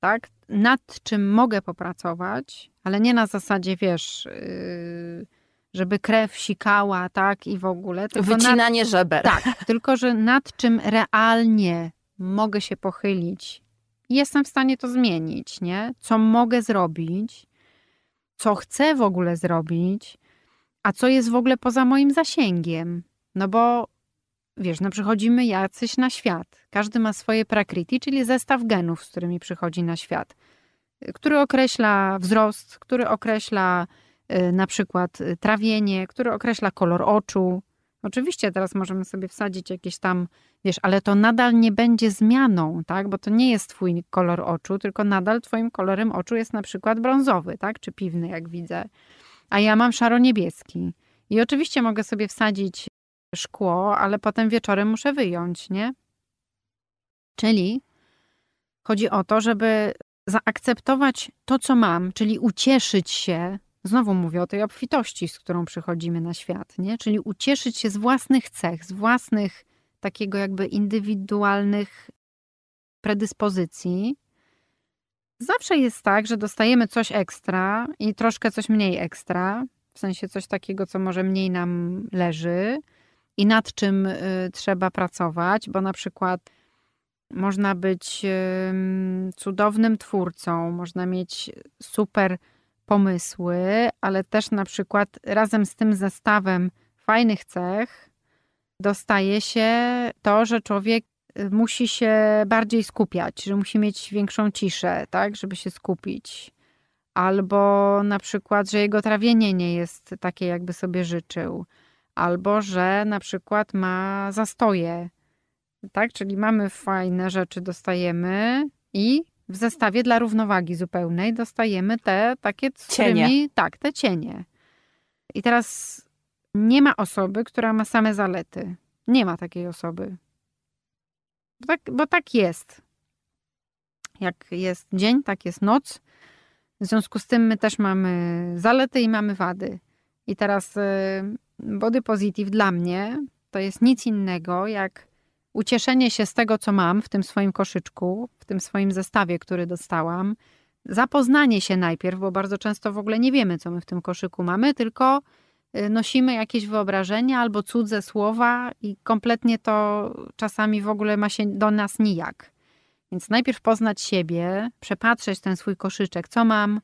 tak? Nad czym mogę popracować, ale nie na zasadzie, wiesz, yy, żeby krew sikała, tak, i w ogóle. Wycinanie nad, żeber. Tak, tylko że nad czym realnie mogę się pochylić jestem w stanie to zmienić, nie? Co mogę zrobić, co chcę w ogóle zrobić, a co jest w ogóle poza moim zasięgiem. No bo wiesz, no przychodzimy jacyś na świat. Każdy ma swoje prakriti, czyli zestaw genów, z którymi przychodzi na świat, który określa wzrost, który określa y, na przykład y, trawienie, który określa kolor oczu. Oczywiście teraz możemy sobie wsadzić jakieś tam, wiesz, ale to nadal nie będzie zmianą, tak? Bo to nie jest twój kolor oczu, tylko nadal twoim kolorem oczu jest na przykład brązowy, tak? Czy piwny, jak widzę. A ja mam szaro-niebieski. I oczywiście mogę sobie wsadzić szkło, ale potem wieczorem muszę wyjąć, nie? Czyli chodzi o to, żeby zaakceptować to, co mam, czyli ucieszyć się, znowu mówię o tej obfitości, z którą przychodzimy na świat, nie? Czyli ucieszyć się z własnych cech, z własnych takiego jakby indywidualnych predyspozycji. Zawsze jest tak, że dostajemy coś ekstra i troszkę coś mniej ekstra, w sensie coś takiego, co może mniej nam leży i nad czym y, trzeba pracować, bo na przykład można być cudownym twórcą, można mieć super pomysły, ale też na przykład razem z tym zestawem fajnych cech dostaje się to, że człowiek y, musi się bardziej skupiać, że musi mieć większą ciszę, tak, żeby się skupić. Albo na przykład, że jego trawienie nie jest takie, jakby sobie życzył albo że na przykład ma zastoje. Tak, czyli mamy fajne rzeczy, dostajemy i w zestawie dla równowagi zupełnej dostajemy te takie, z cienie. Którymi, tak, te cienie. I teraz nie ma osoby, która ma same zalety. Nie ma takiej osoby. Bo tak, bo tak jest. Jak jest dzień, tak jest noc. W związku z tym my też mamy zalety i mamy wady. I teraz y, body positive dla mnie to jest nic innego jak ucieszenie się z tego, co mam w tym swoim koszyczku, w tym swoim zestawie, który dostałam. Zapoznanie się najpierw, bo bardzo często w ogóle nie wiemy, co my w tym koszyku mamy, tylko y, nosimy jakieś wyobrażenia albo cudze słowa i kompletnie to czasami w ogóle ma się do nas nijak. Więc najpierw poznać siebie, przepatrzeć ten swój koszyczek, co mam,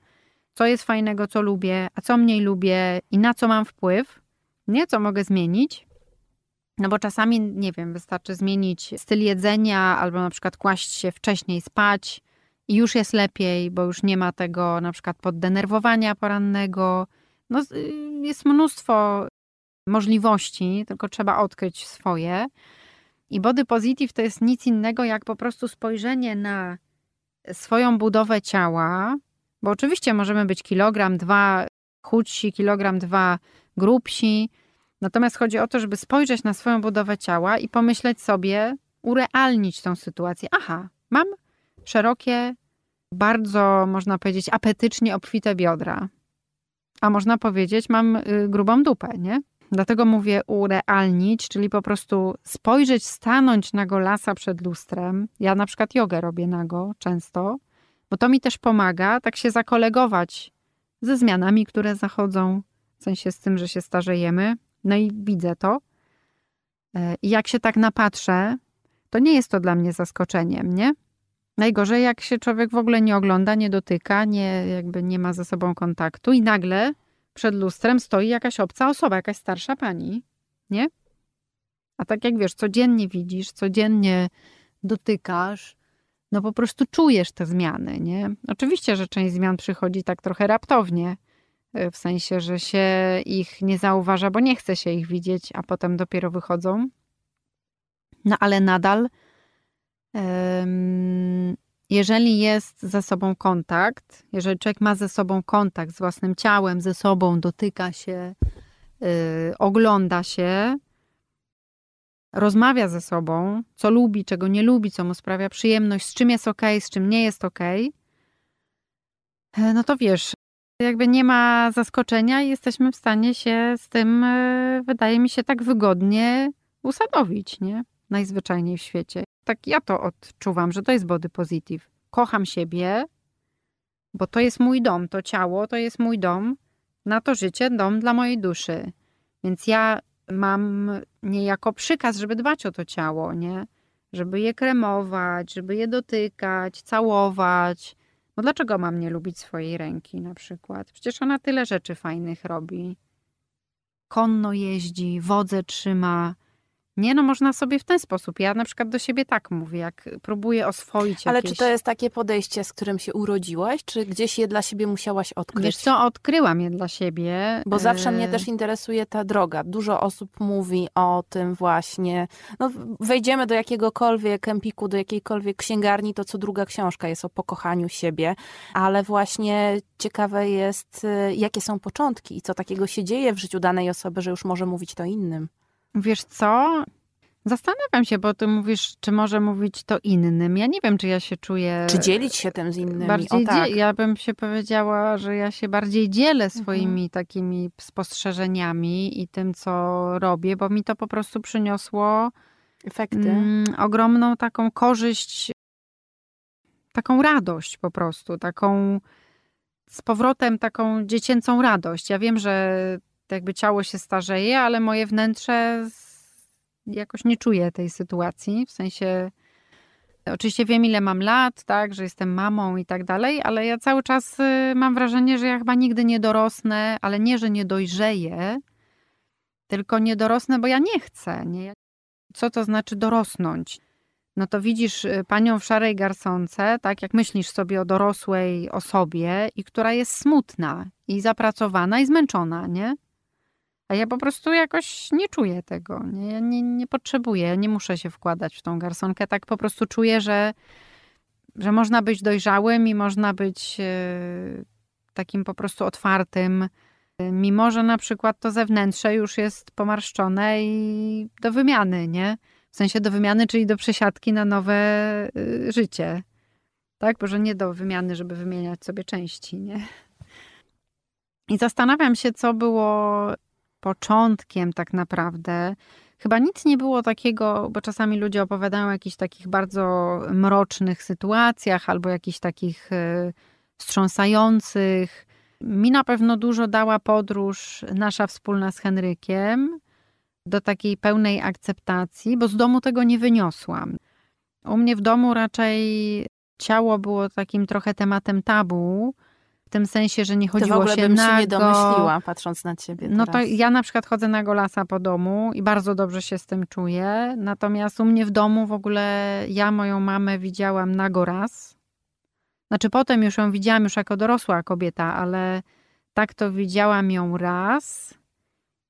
co jest fajnego, co lubię, a co mniej lubię i na co mam wpływ, nie co mogę zmienić. No bo czasami, nie wiem, wystarczy zmienić styl jedzenia albo na przykład kłaść się wcześniej spać i już jest lepiej, bo już nie ma tego na przykład poddenerwowania porannego. No, y, jest mnóstwo możliwości, tylko trzeba odkryć swoje. I body positive to jest nic innego jak po prostu spojrzenie na swoją budowę ciała, bo oczywiście możemy być kilogram, dwa chudsi, kilogram, dwa grubsi. Natomiast chodzi o to, żeby spojrzeć na swoją budowę ciała i pomyśleć sobie, urealnić tą sytuację. Aha, mam szerokie, bardzo, można powiedzieć, apetycznie obfite biodra. A można powiedzieć, mam y, grubą dupę, nie? Dlatego mówię urealnić, czyli po prostu spojrzeć, stanąć nago lasa przed lustrem. Ja na przykład jogę robię nago często, bo to mi też pomaga tak się zakolegować ze zmianami, które zachodzą, w sensie z tym, że się starzejemy. No i widzę to. E, I jak się tak napatrzę, to nie jest to dla mnie zaskoczeniem, nie? Najgorzej, jak się człowiek w ogóle nie ogląda, nie dotyka, nie, jakby nie ma ze sobą kontaktu i nagle przed lustrem stoi jakaś obca osoba, jakaś starsza pani, nie? A tak jak wiesz, codziennie widzisz, codziennie dotykasz, no po prostu czujesz te zmiany, nie? Oczywiście, że część zmian przychodzi tak trochę raptownie, w sensie, że się ich nie zauważa, bo nie chce się ich widzieć, a potem dopiero wychodzą. No ale nadal, jeżeli jest ze sobą kontakt, jeżeli człowiek ma ze sobą kontakt z własnym ciałem, ze sobą, dotyka się, y, ogląda się, rozmawia ze sobą, co lubi, czego nie lubi, co mu sprawia przyjemność, z czym jest ok, z czym nie jest ok, e, no to wiesz, jakby nie ma zaskoczenia i jesteśmy w stanie się z tym, e, wydaje mi się, tak wygodnie usadowić, nie? Najzwyczajniej w świecie. Tak ja to odczuwam, że to jest body positive. Kocham siebie, bo to jest mój dom, to ciało to jest mój dom na to życie dom dla mojej duszy. Więc ja mam niejako przykaz, żeby dbać o to ciało, nie? Żeby je kremować, żeby je dotykać, całować. No dlaczego mam nie lubić swojej ręki na przykład? Przecież ona tyle rzeczy fajnych robi. Konno jeździ, wodze trzyma, nie, no można sobie w ten sposób. Ja na przykład do siebie tak mówię, jak próbuję oswoić Ale jakieś... czy to jest takie podejście, z którym się urodziłaś, czy gdzieś je dla siebie musiałaś odkryć? Wiesz co, odkryłam je dla siebie. Bo zawsze mnie e, też interesuje ta droga. Dużo osób mówi o tym właśnie. No, wejdziemy do jakiegokolwiek empiku, do jakiejkolwiek księgarni, to co druga książka jest o pokochaniu siebie, ale właśnie ciekawe jest, y, jakie są początki i co takiego się dzieje w życiu danej osoby, że już może mówić to innym. Wiesz co? Zastanawiam się, bo ty mówisz, czy może mówić to innym. Ja nie wiem, czy ja się czuję. Czy dzielić się tym z innymi? Bardziej o, tak. Ja bym się powiedziała, że ja się bardziej dzielę swoimi mhm. takimi spostrzeżeniami i tym, co robię, bo mi to po prostu przyniosło efekty. Mm, ogromną taką korzyść, taką radość po prostu, taką z powrotem taką dziecięcą radość. Ja wiem, że jakby ciało się starzeje, ale moje wnętrze jakoś nie czuje tej sytuacji. W sensie, oczywiście wiem, ile mam lat, tak, że jestem mamą i tak dalej, ale ja cały czas y, mam wrażenie, że ja chyba nigdy nie dorosnę, ale nie, że nie dojrzeję, tylko nie dorosnę, bo ja nie chcę. Nie? Co to znaczy dorosnąć? No to widzisz y, panią w szarej garsonce, tak jak myślisz sobie o dorosłej osobie i która jest smutna i zapracowana i zmęczona, nie? A ja po prostu jakoś nie czuję tego. Nie, ja nie, nie potrzebuję, nie muszę się wkładać w tą garsonkę. Tak po prostu czuję, że, że można być dojrzałym i można być e, takim po prostu otwartym, mimo że na przykład to zewnętrze już jest pomarszczone i do wymiany, nie? W sensie do wymiany, czyli do przesiadki na nowe e, życie. Tak, bo że nie do wymiany, żeby wymieniać sobie części, nie? I zastanawiam się, co było początkiem tak naprawdę. Chyba nic nie było takiego, bo czasami ludzie opowiadają o jakichś takich bardzo mrocznych sytuacjach albo jakichś takich e, wstrząsających. Mi na pewno dużo dała podróż nasza wspólna z Henrykiem do takiej pełnej akceptacji, bo z domu tego nie wyniosłam. U mnie w domu raczej ciało było takim trochę tematem tabu w tym sensie, że nie chodziło to w ogóle się bym nago. się nie domyśliła, patrząc na ciebie No teraz. to ja na przykład chodzę na golasa po domu i bardzo dobrze się z tym czuję. Natomiast u mnie w domu w ogóle ja moją mamę widziałam nago raz. Znaczy potem już ją widziałam już jako dorosła kobieta, ale tak to widziałam ją raz.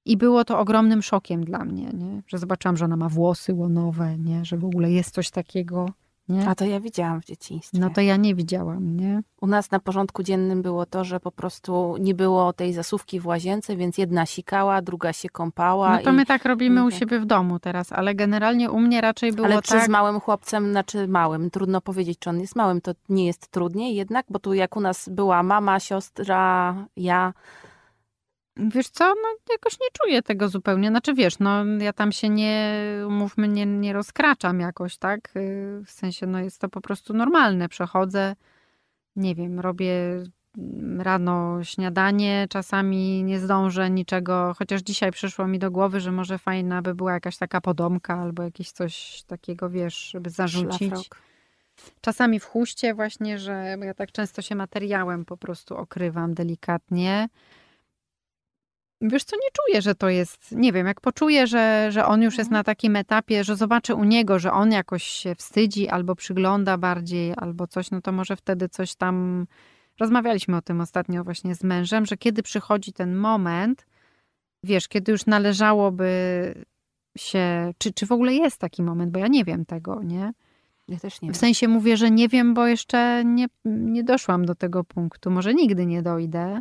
I było to ogromnym szokiem dla mnie, nie? że zobaczyłam, że ona ma włosy łonowe, nie? że w ogóle jest coś takiego. Nie? A to ja widziałam w dzieciństwie. No to ja nie widziałam, nie? U nas na porządku dziennym było to, że po prostu nie było tej zasówki w łazience, więc jedna sikała, druga się kąpała. No to i... my tak robimy u siebie w domu teraz, ale generalnie u mnie raczej było ale tak... Ale czy z małym chłopcem, znaczy małym, trudno powiedzieć, czy on jest małym, to nie jest trudniej jednak, bo tu jak u nas była mama, siostra, ja, Wiesz co, no jakoś nie czuję tego zupełnie. Znaczy wiesz, no ja tam się nie, umówmy, nie, nie rozkraczam jakoś, tak? Y, w sensie, no jest to po prostu normalne. Przechodzę, nie wiem, robię mm, rano śniadanie, czasami nie zdążę niczego, chociaż dzisiaj przyszło mi do głowy, że może fajna by była jakaś taka podomka albo jakieś coś takiego, wiesz, żeby zarzucić. Szlafrok. Czasami w chuście właśnie, że ja tak często się materiałem po prostu okrywam delikatnie. Wiesz co, nie czuję, że to jest, nie wiem, jak poczuję, że, że on już jest mhm. na takim etapie, że zobaczę u niego, że on jakoś się wstydzi albo przygląda bardziej, albo coś, no to może wtedy coś tam, rozmawialiśmy o tym ostatnio właśnie z mężem, że kiedy przychodzi ten moment, wiesz, kiedy już należałoby się, czy, czy w ogóle jest taki moment, bo ja nie wiem tego, nie? Ja też nie W sensie mówię, że nie wiem, bo jeszcze nie, nie doszłam do tego punktu, może nigdy nie dojdę.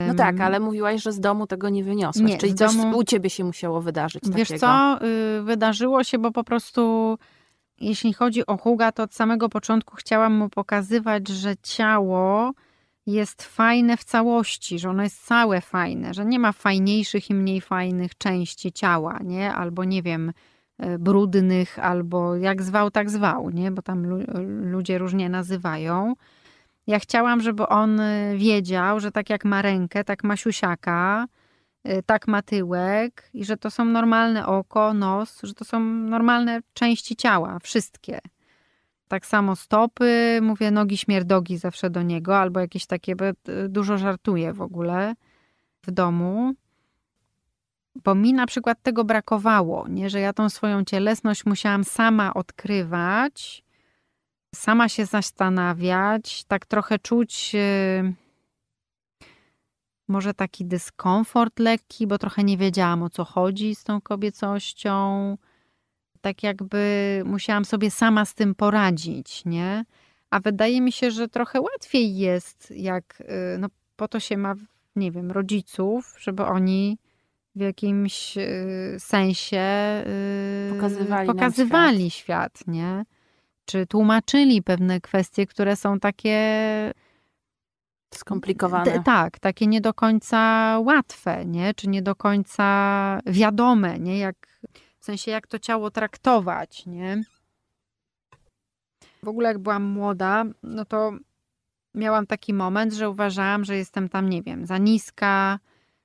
No tak, ale mówiłaś, że z domu tego nie wyniosłaś. Nie, Czyli coś domu... u ciebie się musiało wydarzyć Wiesz takiego. co? Y, wydarzyło się, bo po prostu jeśli chodzi o Huga, to od samego początku chciałam mu pokazywać, że ciało jest fajne w całości, że ono jest całe fajne, że nie ma fajniejszych i mniej fajnych części ciała, nie? Albo nie wiem, y, brudnych, albo jak zwał, tak zwał, nie? Bo tam ludzie różnie nazywają Ja chciałam, żeby on y, wiedział, że tak jak ma rękę, tak ma siusiaka, y, tak ma tyłek i że to są normalne oko, nos, że to są normalne części ciała, wszystkie. Tak samo stopy, mówię nogi śmierdogi zawsze do niego, albo jakieś takie, bo dużo żartuję w ogóle w domu. Bo mi na przykład tego brakowało, nie? że ja tą swoją cielesność musiałam sama odkrywać, sama się zastanawiać, tak trochę czuć yy, może taki dyskomfort lekki, bo trochę nie wiedziałam o co chodzi z tą kobiecością. Tak jakby musiałam sobie sama z tym poradzić, nie? A wydaje mi się, że trochę łatwiej jest, jak yy, no, po to się ma, nie wiem, rodziców, żeby oni w jakimś y, sensie y, pokazywali, pokazywali świat. świat, nie? Czy tłumaczyli pewne kwestie, które są takie skomplikowane. tak, takie nie do końca łatwe, nie? Czy nie do końca wiadome, nie? Jak, w sensie jak to ciało traktować, nie? W ogóle jak byłam młoda, no to miałam taki moment, że uważałam, że jestem tam, nie wiem, za niska,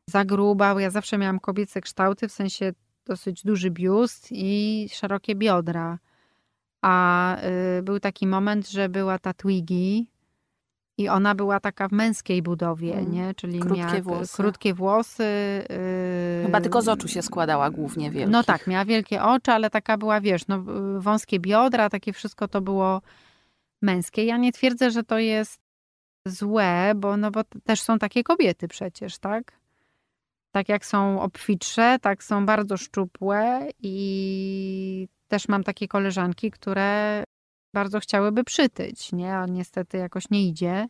za gruba, bo ja zawsze miałam kobiece kształty, w sensie dosyć duży biust i szerokie biodra. A y, był taki moment, że była ta Twiggy i ona była taka w męskiej budowie, mm. nie? Czyli krótkie miała włosy. krótkie włosy. Y, Chyba tylko z oczu się składała głównie wielkich. No tak, miała wielkie oczy, ale taka była, wiesz, no, wąskie biodra, takie wszystko to było męskie. Ja nie twierdzę, że to jest złe, bo, no, bo też są takie kobiety przecież, tak? tak jak są obfitsze, tak są bardzo szczupłe i też mam takie koleżanki, które bardzo chciałyby przytyć, nie? A niestety jakoś nie idzie.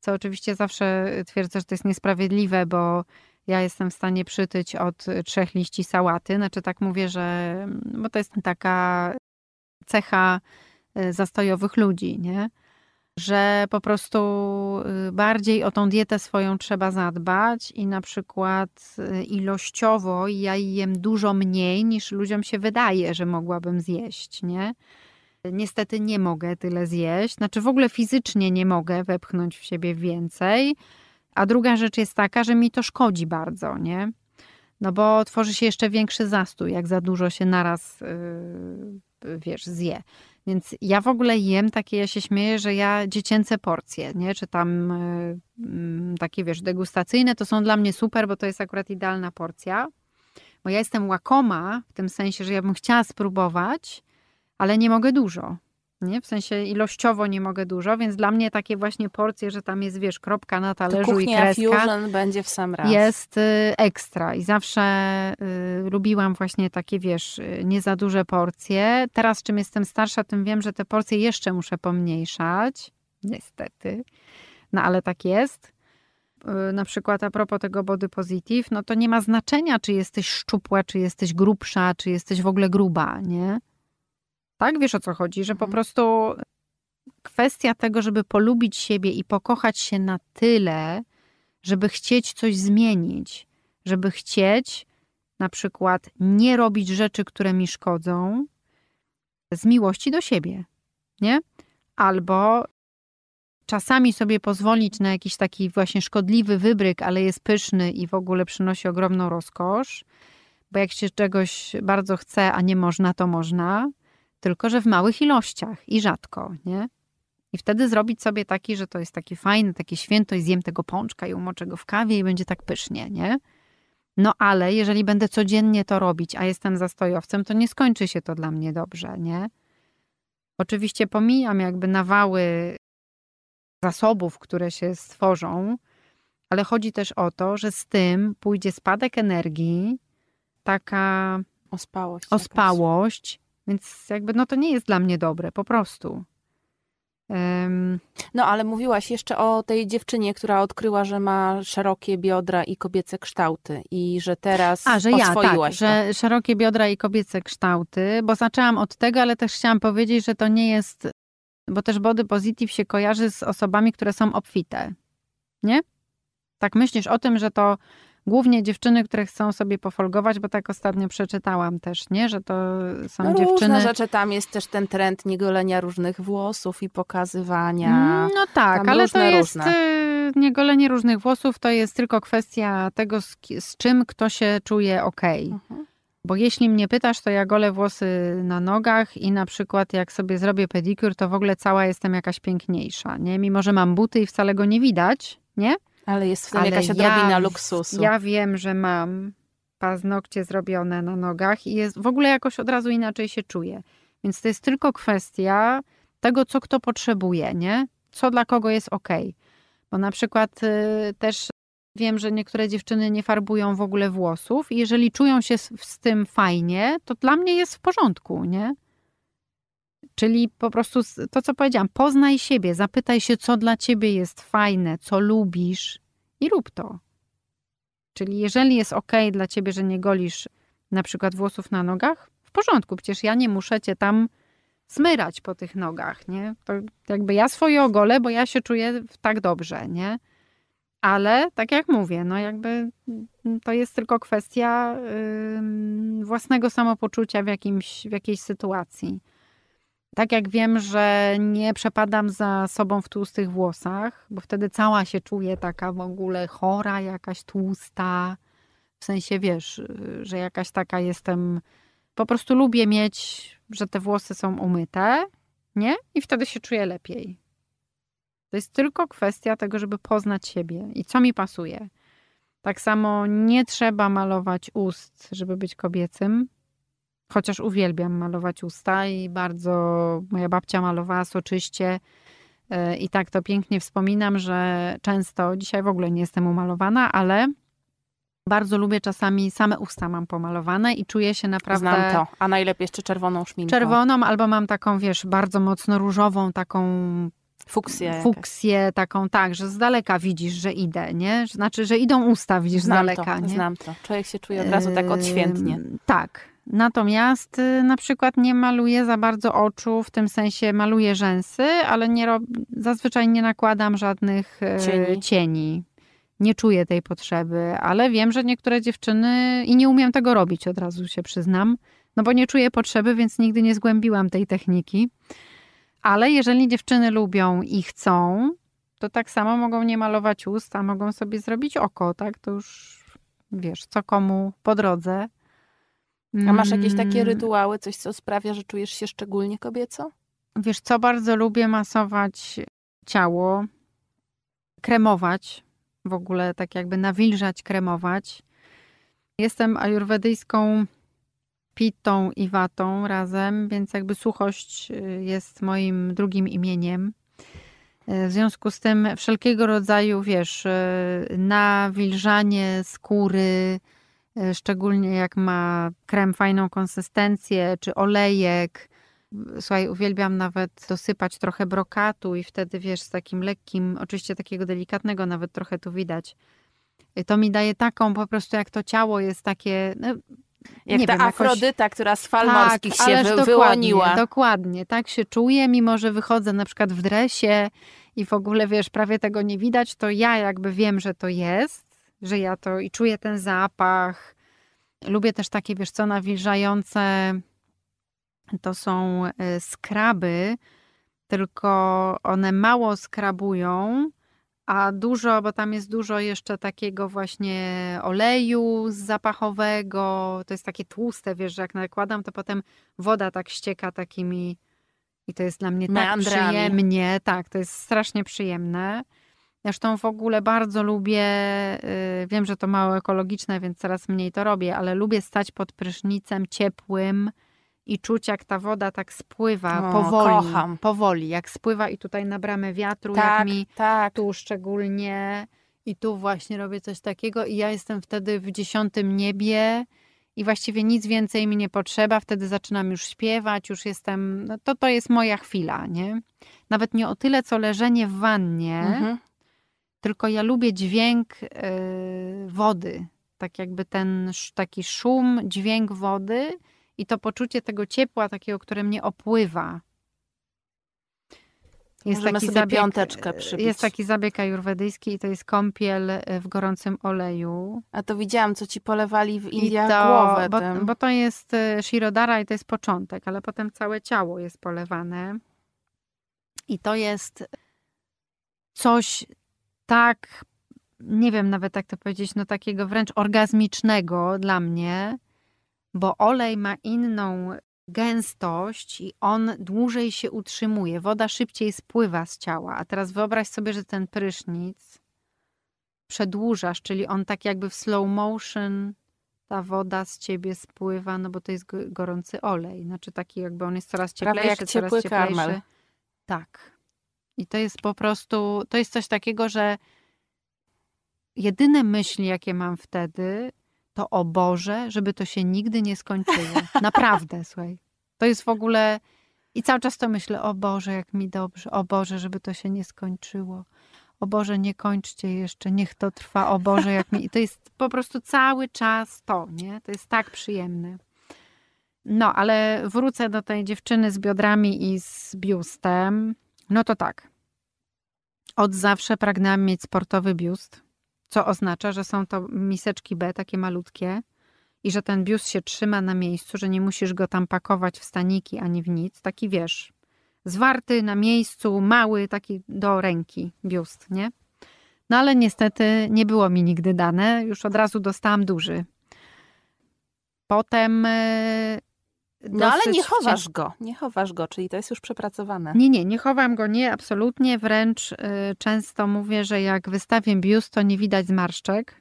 Co oczywiście zawsze twierdzę, że to jest niesprawiedliwe, bo ja jestem w stanie przytyć od trzech liści sałaty. Znaczy tak mówię, że bo to jest taka cecha y, zastojowych ludzi, nie? Że po prostu y, bardziej o tą dietę swoją trzeba zadbać i na przykład y, ilościowo ja jem dużo mniej niż ludziom się wydaje, że mogłabym zjeść, nie? Niestety nie mogę tyle zjeść, znaczy w ogóle fizycznie nie mogę wepchnąć w siebie więcej. A druga rzecz jest taka, że mi to szkodzi bardzo, nie? No bo tworzy się jeszcze większy zastój, jak za dużo się naraz, yy, wiesz, zje. Więc ja w ogóle jem takie, ja się śmieję, że ja dziecięce porcje, nie? Czy tam yy, takie, wiesz, degustacyjne, to są dla mnie super, bo to jest akurat idealna porcja. Bo ja jestem łakoma w tym sensie, że ja bym chciała spróbować, ale nie mogę dużo nie? W sensie ilościowo nie mogę dużo, więc dla mnie takie właśnie porcje, że tam jest, wiesz, kropka na talerzu i kreska. fusion będzie w sam raz. Jest y, ekstra i zawsze y, lubiłam właśnie takie, wiesz, y, nie za duże porcje. Teraz czym jestem starsza, tym wiem, że te porcje jeszcze muszę pomniejszać. Niestety. No ale tak jest. Y, na przykład a propos tego body positive, no to nie ma znaczenia, czy jesteś szczupła, czy jesteś grubsza, czy jesteś w ogóle gruba, nie? Tak? Wiesz o co chodzi? Że po mhm. prostu kwestia tego, żeby polubić siebie i pokochać się na tyle, żeby chcieć coś zmienić, żeby chcieć na przykład nie robić rzeczy, które mi szkodzą, z miłości do siebie, nie? Albo czasami sobie pozwolić na jakiś taki właśnie szkodliwy wybryk, ale jest pyszny i w ogóle przynosi ogromną rozkosz, bo jak się czegoś bardzo chce, a nie można, to można tylko że w małych ilościach i rzadko, nie? I wtedy zrobić sobie taki, że to jest taki fajny, takie święto i zjem tego pączka i umoczę go w kawie i będzie tak pysznie, nie? No ale jeżeli będę codziennie to robić, a jestem zastojowcem, to nie skończy się to dla mnie dobrze, nie? Oczywiście pomijam jakby nawały zasobów, które się stworzą, ale chodzi też o to, że z tym pójdzie spadek energii, taka ospałość, ospałość więc jakby no to nie jest dla mnie dobre, po prostu. Um, no ale mówiłaś jeszcze o tej dziewczynie, która odkryła, że ma szerokie biodra i kobiece kształty i że teraz A, że ja, tak, to. że szerokie biodra i kobiece kształty, bo zaczęłam od tego, ale też chciałam powiedzieć, że to nie jest, bo też body positive się kojarzy z osobami, które są obfite. Nie? Tak myślisz o tym, że to głównie dziewczyny, które chcą sobie pofolgować, bo tak ostatnio przeczytałam też, nie? Że to są no, dziewczyny... Różne rzeczy, tam jest też ten trend niegolenia różnych włosów i pokazywania. Mm, no tak, tam ale różne, to jest... Różne. Y, niegolenie różnych włosów to jest tylko kwestia tego, z, z czym kto się czuje ok. Mhm. Bo jeśli mnie pytasz, to ja golę włosy na nogach i na przykład jak sobie zrobię pedikur, to w ogóle cała jestem jakaś piękniejsza, nie? Mimo, że mam buty i wcale go nie widać, nie? Ale jest w tym Ale jakaś odrobina ja, luksusu. Ja wiem, że mam paznokcie zrobione na nogach i jest, w ogóle jakoś od razu inaczej się czuję. Więc to jest tylko kwestia tego, co kto potrzebuje, nie? Co dla kogo jest ok. Bo na przykład y, też wiem, że niektóre dziewczyny nie farbują w ogóle włosów i jeżeli czują się z, z tym fajnie, to dla mnie jest w porządku, nie? Czyli po prostu to, co powiedziałam, poznaj siebie, zapytaj się, co dla ciebie jest fajne, co lubisz i rób to. Czyli jeżeli jest ok dla ciebie, że nie golisz na przykład włosów na nogach, w porządku, przecież ja nie muszę cię tam smyrać po tych nogach, nie? To jakby ja swoje ogolę, bo ja się czuję tak dobrze, nie? Ale tak jak mówię, no jakby to jest tylko kwestia yy, własnego samopoczucia w, jakimś, w jakiejś sytuacji. Tak jak wiem, że nie przepadam za sobą w tłustych włosach, bo wtedy cała się czuję taka w ogóle chora, jakaś tłusta. W sensie wiesz, że jakaś taka jestem. Po prostu lubię mieć, że te włosy są umyte, nie? I wtedy się czuję lepiej. To jest tylko kwestia tego, żeby poznać siebie i co mi pasuje. Tak samo nie trzeba malować ust, żeby być kobiecym. Chociaż uwielbiam malować usta i bardzo moja babcia malowała soczyście e, i tak to pięknie wspominam, że często, dzisiaj w ogóle nie jestem umalowana, ale bardzo lubię czasami same usta mam pomalowane i czuję się naprawdę... Znam to, a najlepiej jeszcze czerwoną szminką. Czerwoną albo mam taką, wiesz, bardzo mocno różową, taką Fuksję. Fuksję taką, tak, że z daleka widzisz, że idę, nie? Znaczy, że idą usta, widzisz znam z daleka, to, nie? Znam to. Człowiek się czuje od razu tak odświętnie. Yy, tak. Natomiast y, na przykład nie maluję za bardzo oczu, w tym sensie maluję rzęsy, ale nie rob... zazwyczaj nie nakładam żadnych y, cieni. cieni. Nie czuję tej potrzeby, ale wiem, że niektóre dziewczyny i nie umiem tego robić, od razu się przyznam, no bo nie czuję potrzeby, więc nigdy nie zgłębiłam tej techniki. Ale jeżeli dziewczyny lubią i chcą, to tak samo mogą nie malować ust, a mogą sobie zrobić oko, tak? To już wiesz, co komu po drodze. A masz jakieś takie mm. rytuały, coś, co sprawia, że czujesz się szczególnie kobieco? Wiesz, co bardzo lubię masować ciało, kremować, w ogóle tak jakby nawilżać, kremować. Jestem ajurwedyjską pitą i watą razem, więc jakby suchość y, jest moim drugim imieniem. Y, w związku z tym wszelkiego rodzaju, wiesz, y, nawilżanie skóry, szczególnie jak ma krem fajną konsystencję, czy olejek. Słuchaj, uwielbiam nawet dosypać trochę brokatu i wtedy, wiesz, z takim lekkim, oczywiście takiego delikatnego nawet trochę tu widać. To mi daje taką po prostu, jak to ciało jest takie, no, jak nie ta wiem, Afrodyta, jakoś... która z fal tak, morskich się wy, wyłoniła. Dokładnie, tak się czuję, mimo że wychodzę na przykład w dresie i w ogóle, wiesz, prawie tego nie widać, to ja jakby wiem, że to jest, że ja to i czuję ten zapach. Lubię też takie, wiesz co, nawilżające, to są y, skraby, tylko one mało skrabują, a dużo, bo tam jest dużo jeszcze takiego właśnie oleju zapachowego, to jest takie tłuste, wiesz, że jak nakładam, to potem woda tak ścieka takimi i to jest dla mnie tak przyjemnie, tak, to jest strasznie przyjemne. Zresztą w ogóle bardzo lubię, yy, wiem, że to mało ekologiczne, więc coraz mniej to robię, ale lubię stać pod prysznicem ciepłym, i czuć, jak ta woda tak spływa o, powoli. Kocham. Powoli, jak spływa i tutaj na bramę wiatru, tak, jak mi tak. tu szczególnie. I tu właśnie robię coś takiego, i ja jestem wtedy w dziesiątym niebie i właściwie nic więcej mi nie potrzeba. Wtedy zaczynam już śpiewać, już jestem. No to to jest moja chwila, nie? Nawet nie o tyle, co leżenie w wannie, mhm. Tylko ja lubię dźwięk yy, wody. Tak jakby ten taki szum, dźwięk wody i to poczucie tego ciepła, takiego, które mnie opływa. Jest Możemy taki zabieg, piąteczkę przybić. Jest taki zabieg ajurwedyjski i to jest kąpiel w gorącym oleju. A to widziałam, co ci polewali w Indiach to, głowę bo, bo, to jest y, Shirodara i to jest początek, ale potem całe ciało jest polewane. I to jest coś tak, nie wiem nawet jak to powiedzieć, no takiego wręcz orgazmicznego dla mnie, bo olej ma inną gęstość i on dłużej się utrzymuje. Woda szybciej spływa z ciała. A teraz wyobraź sobie, że ten prysznic przedłużasz, czyli on tak jakby w slow motion ta woda z ciebie spływa, no bo to jest gorący olej. Znaczy taki jakby on jest coraz cieplejszy, Prawie jak coraz cieplejszy. Karmel. Tak. I to jest po prostu, to jest coś takiego, że jedyne myśli, jakie mam wtedy, to o Boże, żeby to się nigdy nie skończyło. Naprawdę, słuchaj. To jest w ogóle... I cały czas to myślę, o Boże, jak mi dobrze, o Boże, żeby to się nie skończyło. O Boże, nie kończcie jeszcze, niech to trwa, o Boże, jak mi... I to jest po prostu cały czas to, nie? To jest tak przyjemne. No, ale wrócę do tej dziewczyny z biodrami i z biustem. No to tak. Od zawsze pragnęłam mieć sportowy biust co oznacza, że są to miseczki B, takie malutkie i że ten biust się trzyma na miejscu, że nie musisz go tam pakować w staniki ani w nic. Taki wiesz, zwarty na miejscu, mały, taki do ręki biust, nie? No ale niestety nie było mi nigdy dane, już od razu dostałam duży. Potem e, no ale nie chowasz go, nie chowasz go, czyli to jest już przepracowane. Nie, nie, nie chowam go, nie, absolutnie. Wręcz y, często mówię, że jak wystawię biust, to nie widać zmarszczek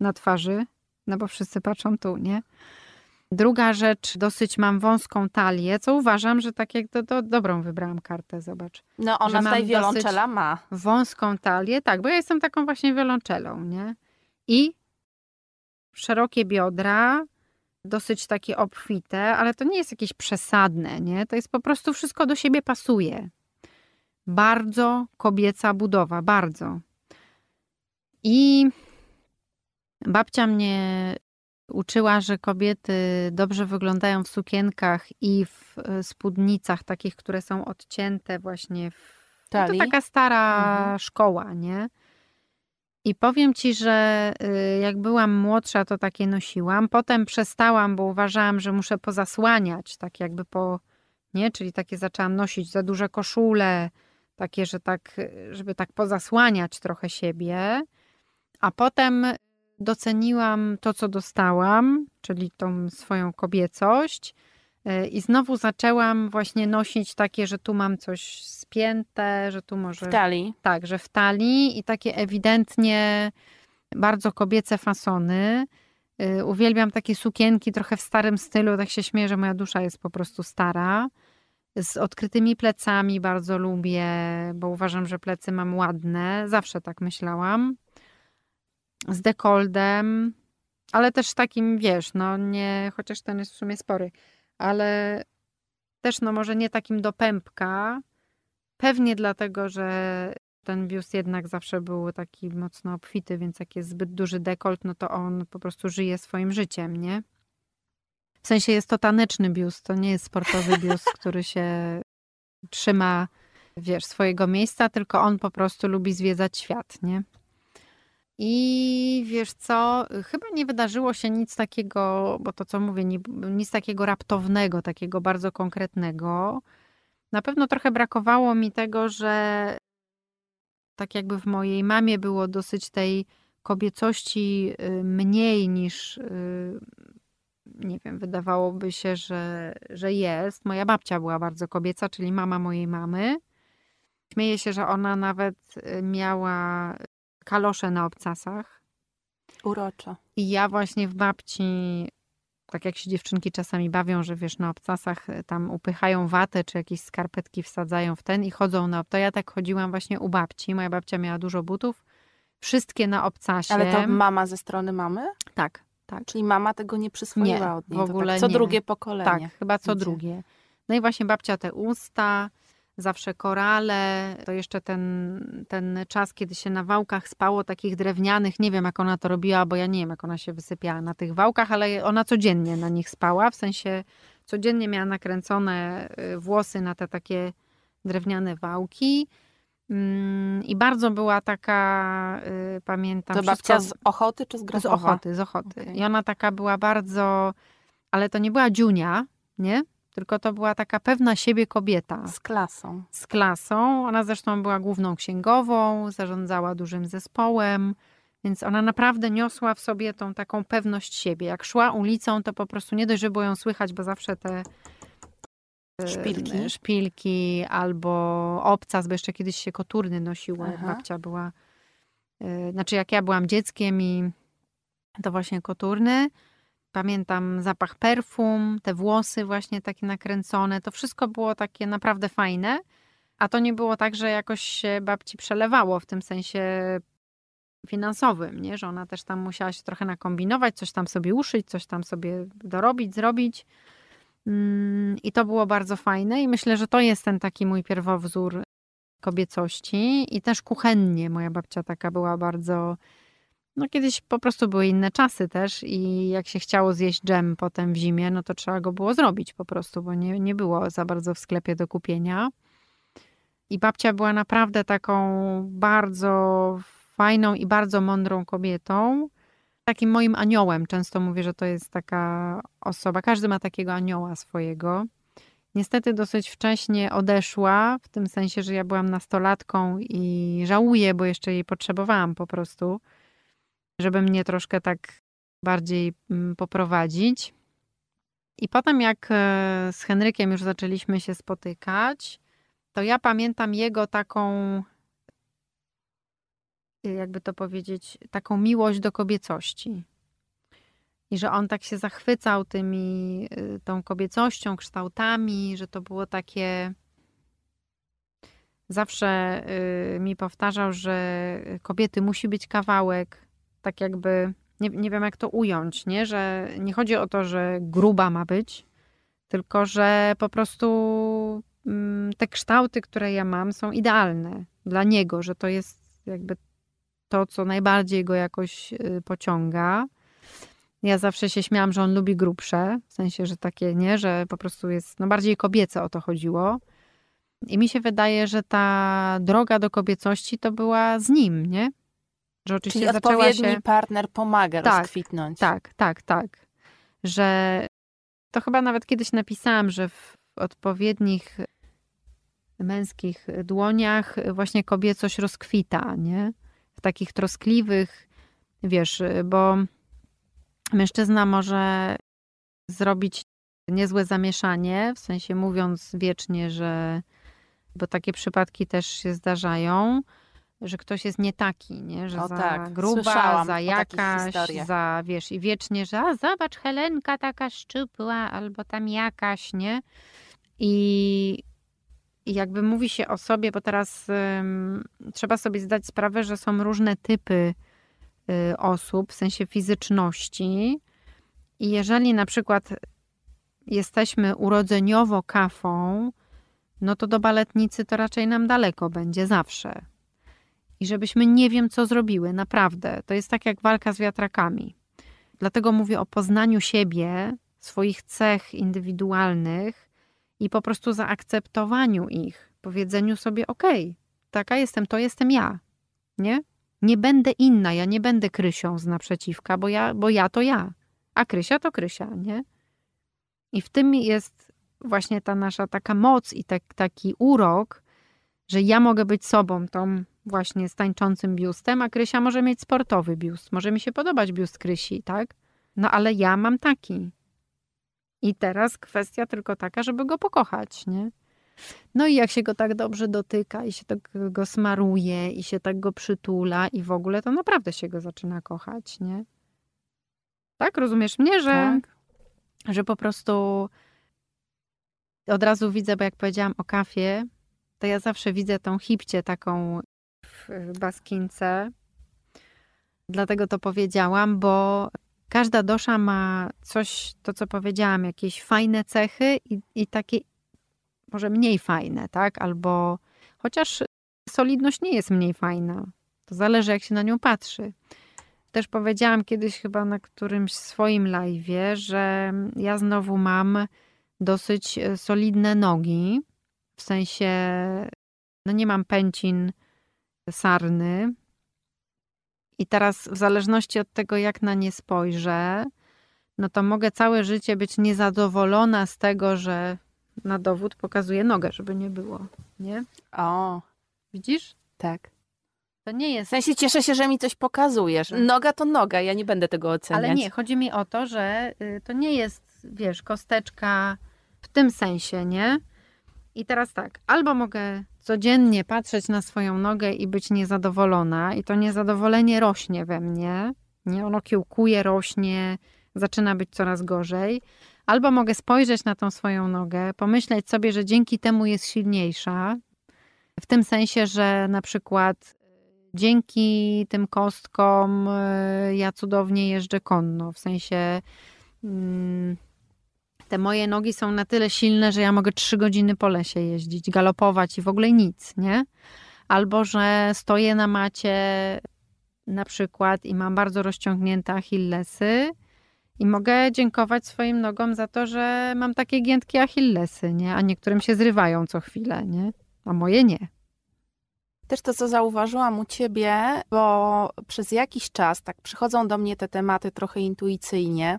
na twarzy, no bo wszyscy patrzą tu, nie? Druga rzecz, dosyć mam wąską talię, co uważam, że tak jak to, to dobrą wybrałam kartę, zobacz. No ona tutaj wiolonczela ma. Wąską talię, tak, bo ja jestem taką właśnie wiolonczelą, nie? I szerokie biodra, dosyć takie obfite, ale to nie jest jakieś przesadne, nie? To jest po prostu wszystko do siebie pasuje. Bardzo kobieca budowa, bardzo. I babcia mnie uczyła, że kobiety dobrze wyglądają w sukienkach i w e, spódnicach takich, które są odcięte właśnie w... No to taka stara mhm. szkoła, nie? I powiem ci, że y, jak byłam młodsza, to takie nosiłam. Potem przestałam, bo uważałam, że muszę pozasłaniać, tak jakby po, nie? Czyli takie zaczęłam nosić za duże koszule, takie, że tak, żeby tak pozasłaniać trochę siebie. A potem doceniłam to, co dostałam, czyli tą swoją kobiecość I znowu zaczęłam właśnie nosić takie, że tu mam coś spięte, że tu może. W talii. Tak, że w talii i takie ewidentnie bardzo kobiece fasony. E, uwielbiam takie sukienki trochę w starym stylu, tak się śmieję, że moja dusza jest po prostu stara. Z odkrytymi plecami bardzo lubię, bo uważam, że plecy mam ładne. Zawsze tak myślałam. Z dekoldem, ale też takim, wiesz, no nie, chociaż ten jest w sumie spory ale też no może nie takim do pępka. Pewnie dlatego, że ten biust jednak zawsze był taki mocno obfity, więc jak jest zbyt duży dekolt, no to on po prostu żyje swoim życiem, nie? W sensie jest to taneczny biust, to nie jest sportowy biust, który się trzyma, wiesz, swojego miejsca, tylko on po prostu lubi zwiedzać świat, nie? I wiesz co, chyba nie wydarzyło się nic takiego, bo to co mówię, nic takiego raptownego, takiego bardzo konkretnego. Na pewno trochę brakowało mi tego, że tak jakby w mojej mamie było dosyć tej kobiecości y, mniej niż y, nie wiem, wydawałoby się, że, że jest. Moja babcia była bardzo kobieca, czyli mama mojej mamy. Śmieję się, że ona nawet y, miała kalosze na obcasach. Uroczo. I ja właśnie w babci, tak jak się dziewczynki czasami bawią, że wiesz, na obcasach e, tam upychają watę, czy jakieś skarpetki wsadzają w ten i chodzą na... To ja tak chodziłam właśnie u babci. Moja babcia miała dużo butów. Wszystkie na obcasie. Ale to mama ze strony mamy? Tak, tak. Czyli mama tego nie przyswoiła nie, od niej. w ogóle tak, co nie. drugie pokolenie. Tak, chyba co drugie. No i właśnie babcia te usta, zawsze korale, to jeszcze ten, ten czas, kiedy się na wałkach spało takich drewnianych, nie wiem jak ona to robiła, bo ja nie wiem jak ona się wysypiała na tych wałkach, ale ona codziennie na nich spała, w sensie codziennie miała nakręcone y, włosy na te takie drewniane wałki. Mm, I bardzo była taka, y, pamiętam. To babcia z Ochoty czy z Grafowa? Z Ochoty, z Ochoty. Okay. I ona taka była bardzo, ale to nie była dziunia, nie? Tylko to była taka pewna siebie kobieta. Z klasą. Z klasą. Ona zresztą była główną księgową, zarządzała dużym zespołem, więc ona naprawdę niosła w sobie tą taką pewność siebie. Jak szła ulicą, to po prostu nie dość, że było ją słychać, bo zawsze te szpilki, szpilki albo obcas, bo jeszcze kiedyś się koturny nosiło, jak babcia była. E, znaczy, jak ja byłam dzieckiem i to właśnie koturny. Pamiętam zapach perfum, te włosy właśnie takie nakręcone. To wszystko było takie naprawdę fajne. A to nie było tak, że jakoś się babci przelewało w tym sensie finansowym, nie? że ona też tam musiała się trochę nakombinować, coś tam sobie uszyć, coś tam sobie dorobić, zrobić. Mm, I to było bardzo fajne i myślę, że to jest ten taki mój pierwowzór kobiecości i też kuchennie. Moja babcia taka była bardzo. No kiedyś po prostu były inne czasy też i jak się chciało zjeść dżem potem w zimie, no to trzeba go było zrobić po prostu, bo nie, nie było za bardzo w sklepie do kupienia. I babcia była naprawdę taką bardzo fajną i bardzo mądrą kobietą takim moim aniołem. Często mówię, że to jest taka osoba. Każdy ma takiego anioła swojego. Niestety dosyć wcześnie odeszła, w tym sensie, że ja byłam nastolatką i żałuję, bo jeszcze jej potrzebowałam po prostu, żeby mnie troszkę tak bardziej mm, poprowadzić. I potem, jak e, z Henrykiem już zaczęliśmy się spotykać, to ja pamiętam jego taką jakby to powiedzieć, taką miłość do kobiecości. I że on tak się zachwycał tymi, y, tą kobiecością, kształtami, że to było takie. Zawsze mi powtarzał, że kobiety musi być kawałek, tak jakby, nie, nie wiem jak to ująć, nie? że nie chodzi o to, że gruba ma być, tylko że po prostu mm, te kształty, które ja mam, są idealne dla niego, że to jest jakby to, co najbardziej go jakoś y, pociąga. Ja zawsze się śmiałam, że on lubi grubsze, w sensie, że takie, nie, że po prostu jest, no bardziej kobiece o to chodziło. I mi się wydaje, że ta droga do kobiecości to była z nim, nie? Że oczywiście Czyli zaczęła się... partner pomaga tak, rozkwitnąć. Tak, tak, tak. Że to chyba nawet kiedyś napisałam, że w odpowiednich męskich dłoniach właśnie kobiecość rozkwita, nie? takich troskliwych, wiesz, bo mężczyzna może zrobić niezłe zamieszanie, w sensie mówiąc wiecznie, że, bo takie przypadki też się zdarzają, że ktoś jest nie taki, nie? że o, za tak. gruba, Słyszałam za jakaś, za wiesz, i wiecznie, że a zobacz, Helenka taka szczupła, albo tam jakaś, nie? I jakby mówi się o sobie, bo teraz um, trzeba sobie zdać sprawę, że są różne typy y, osób, w sensie fizyczności. I jeżeli na przykład jesteśmy urodzeniowo kafą, no to do baletnicy to raczej nam daleko będzie zawsze. I żebyśmy nie wiem, co zrobiły, naprawdę. To jest tak jak walka z wiatrakami. Dlatego mówię o poznaniu siebie, swoich cech indywidualnych i po prostu zaakceptowaniu ich, powiedzeniu sobie: OK, taka jestem, to jestem ja. Nie? Nie będę inna, ja nie będę Krysią z naprzeciwka, bo ja, bo ja to ja. A Krysia to Krysia, nie? I w tym jest właśnie ta nasza taka moc i tak, taki urok, że ja mogę być sobą, tą właśnie z tańczącym biustem, a Krysia może mieć sportowy biust. Może mi się podobać biust Krysi, tak? No ale ja mam taki. I teraz kwestia tylko taka, żeby go pokochać, nie? No i jak się go tak dobrze dotyka i się tak go smaruje i się tak go przytula i w ogóle, to naprawdę się go zaczyna kochać, nie? Tak? Rozumiesz mnie, że, tak. że po prostu od razu widzę, bo jak powiedziałam o kafie, to ja zawsze widzę tą hipcie taką w baskince. Dlatego to powiedziałam, bo każda dosza ma coś, to co powiedziałam, jakieś fajne cechy i, i takie może mniej fajne, tak? Albo chociaż solidność nie jest mniej fajna. To zależy, jak się na nią patrzy. Też powiedziałam kiedyś chyba na którymś swoim live'ie, że ja znowu mam dosyć e, solidne nogi w sensie, no nie mam pęcin sarny. I teraz, w zależności od tego, jak na nie spojrzę, no to mogę całe życie być niezadowolona z tego, że na dowód pokazuję nogę, żeby nie było. Nie? O. Widzisz? Tak. To nie jest. W sensie cieszę się, że mi coś pokazujesz. Tak. Noga to noga, ja nie będę tego oceniać. Ale nie, chodzi mi o to, że y, to nie jest, wiesz, kosteczka w tym sensie, nie? I teraz tak, albo mogę codziennie patrzeć na swoją nogę i być niezadowolona, i to niezadowolenie rośnie we mnie, nie? Ono kiełkuje, rośnie, zaczyna być coraz gorzej. Albo mogę spojrzeć na tą swoją nogę, pomyśleć sobie, że dzięki temu jest silniejsza, w tym sensie, że na przykład dzięki tym kostkom y, ja cudownie jeżdżę konno. W sensie mm, te moje nogi są na tyle silne, że ja mogę trzy godziny po lesie jeździć, galopować i w ogóle nic, nie? Albo że stoję na macie na przykład i mam bardzo rozciągnięte achillesy i mogę dziękować swoim nogom za to, że mam takie giętkie achillesy, nie? A niektórym się zrywają co chwilę, nie? A moje nie. Też to, co zauważyłam u ciebie, bo przez jakiś czas tak przychodzą do mnie te tematy trochę intuicyjnie.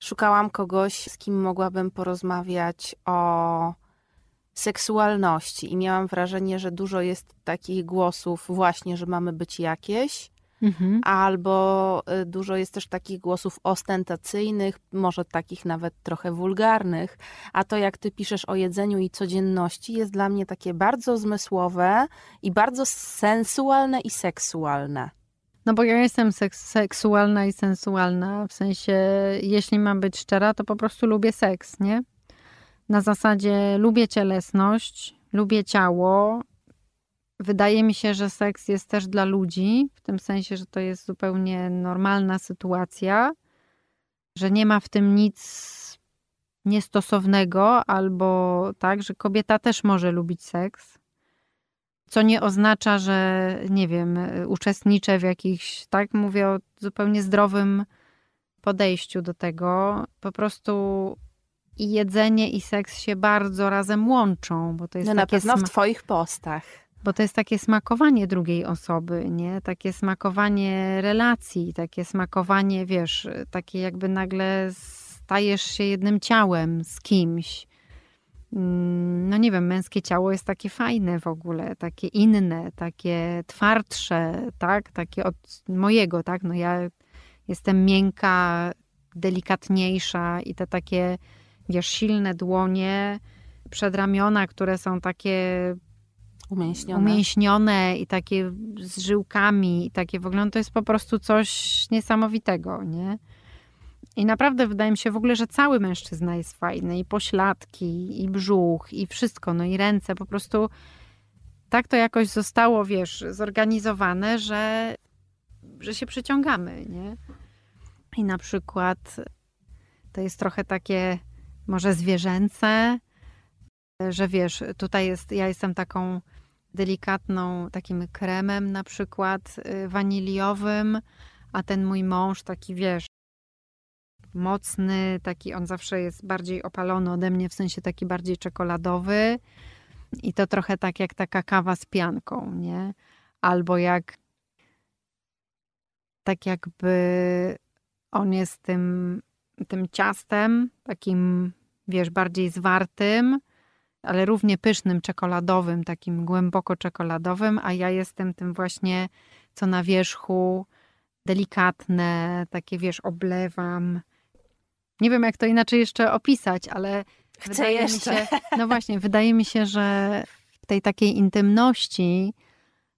Szukałam kogoś, z kim mogłabym porozmawiać o seksualności i miałam wrażenie, że dużo jest takich głosów właśnie, że mamy być jakieś, Mhm. Albo y, dużo jest też takich głosów ostentacyjnych, może takich nawet trochę wulgarnych. A to, jak ty piszesz o jedzeniu i codzienności, jest dla mnie takie bardzo zmysłowe i bardzo sensualne i seksualne. No bo ja jestem seks seksualna i sensualna, w sensie, jeśli mam być szczera, to po prostu lubię seks, nie? Na zasadzie lubię cielesność, lubię ciało, Wydaje mi się, że seks jest też dla ludzi, w tym sensie, że to jest zupełnie normalna sytuacja, że nie ma w tym nic niestosownego, albo tak, że kobieta też może lubić seks. Co nie oznacza, że nie wiem, uczestniczę w jakichś, tak mówię o zupełnie zdrowym podejściu do tego. Po prostu i jedzenie, i seks się bardzo razem łączą, bo to jest no na pewno w Twoich postach. Bo to jest takie smakowanie drugiej osoby, nie? Takie smakowanie relacji, takie smakowanie, wiesz, takie jakby nagle stajesz się jednym ciałem z kimś. Mm, no nie wiem, męskie ciało jest takie fajne w ogóle, takie inne, takie twardsze, tak? Takie od mojego, tak? No ja jestem miękka, delikatniejsza i te takie, wiesz, silne dłonie, przedramiona, które są takie umięśnione. umięśnione i takie z żyłkami i takie w ogóle, no to jest po prostu coś niesamowitego, nie? I naprawdę wydaje mi się w ogóle, że cały mężczyzna jest fajny. I pośladki, i brzuch, i wszystko, no i ręce, po prostu tak to jakoś zostało, wiesz, zorganizowane, że, że się przyciągamy, nie? I na przykład to jest trochę takie może zwierzęce, że wiesz, tutaj jest, ja jestem taką delikatną takim kremem na przykład y, waniliowym, a ten mój mąż taki, wiesz, mocny, taki on zawsze jest bardziej opalony ode mnie, w sensie taki bardziej czekoladowy i to trochę tak jak taka kawa z pianką, nie? Albo jak tak jakby on jest tym, tym ciastem, takim, wiesz, bardziej zwartym, ale równie pysznym, czekoladowym, takim głęboko czekoladowym, a ja jestem tym właśnie, co na wierzchu, delikatne, takie wiesz, oblewam. Nie wiem, jak to inaczej jeszcze opisać, ale Chcę jeszcze. się, no właśnie, wydaje mi się, że w tej takiej intymności,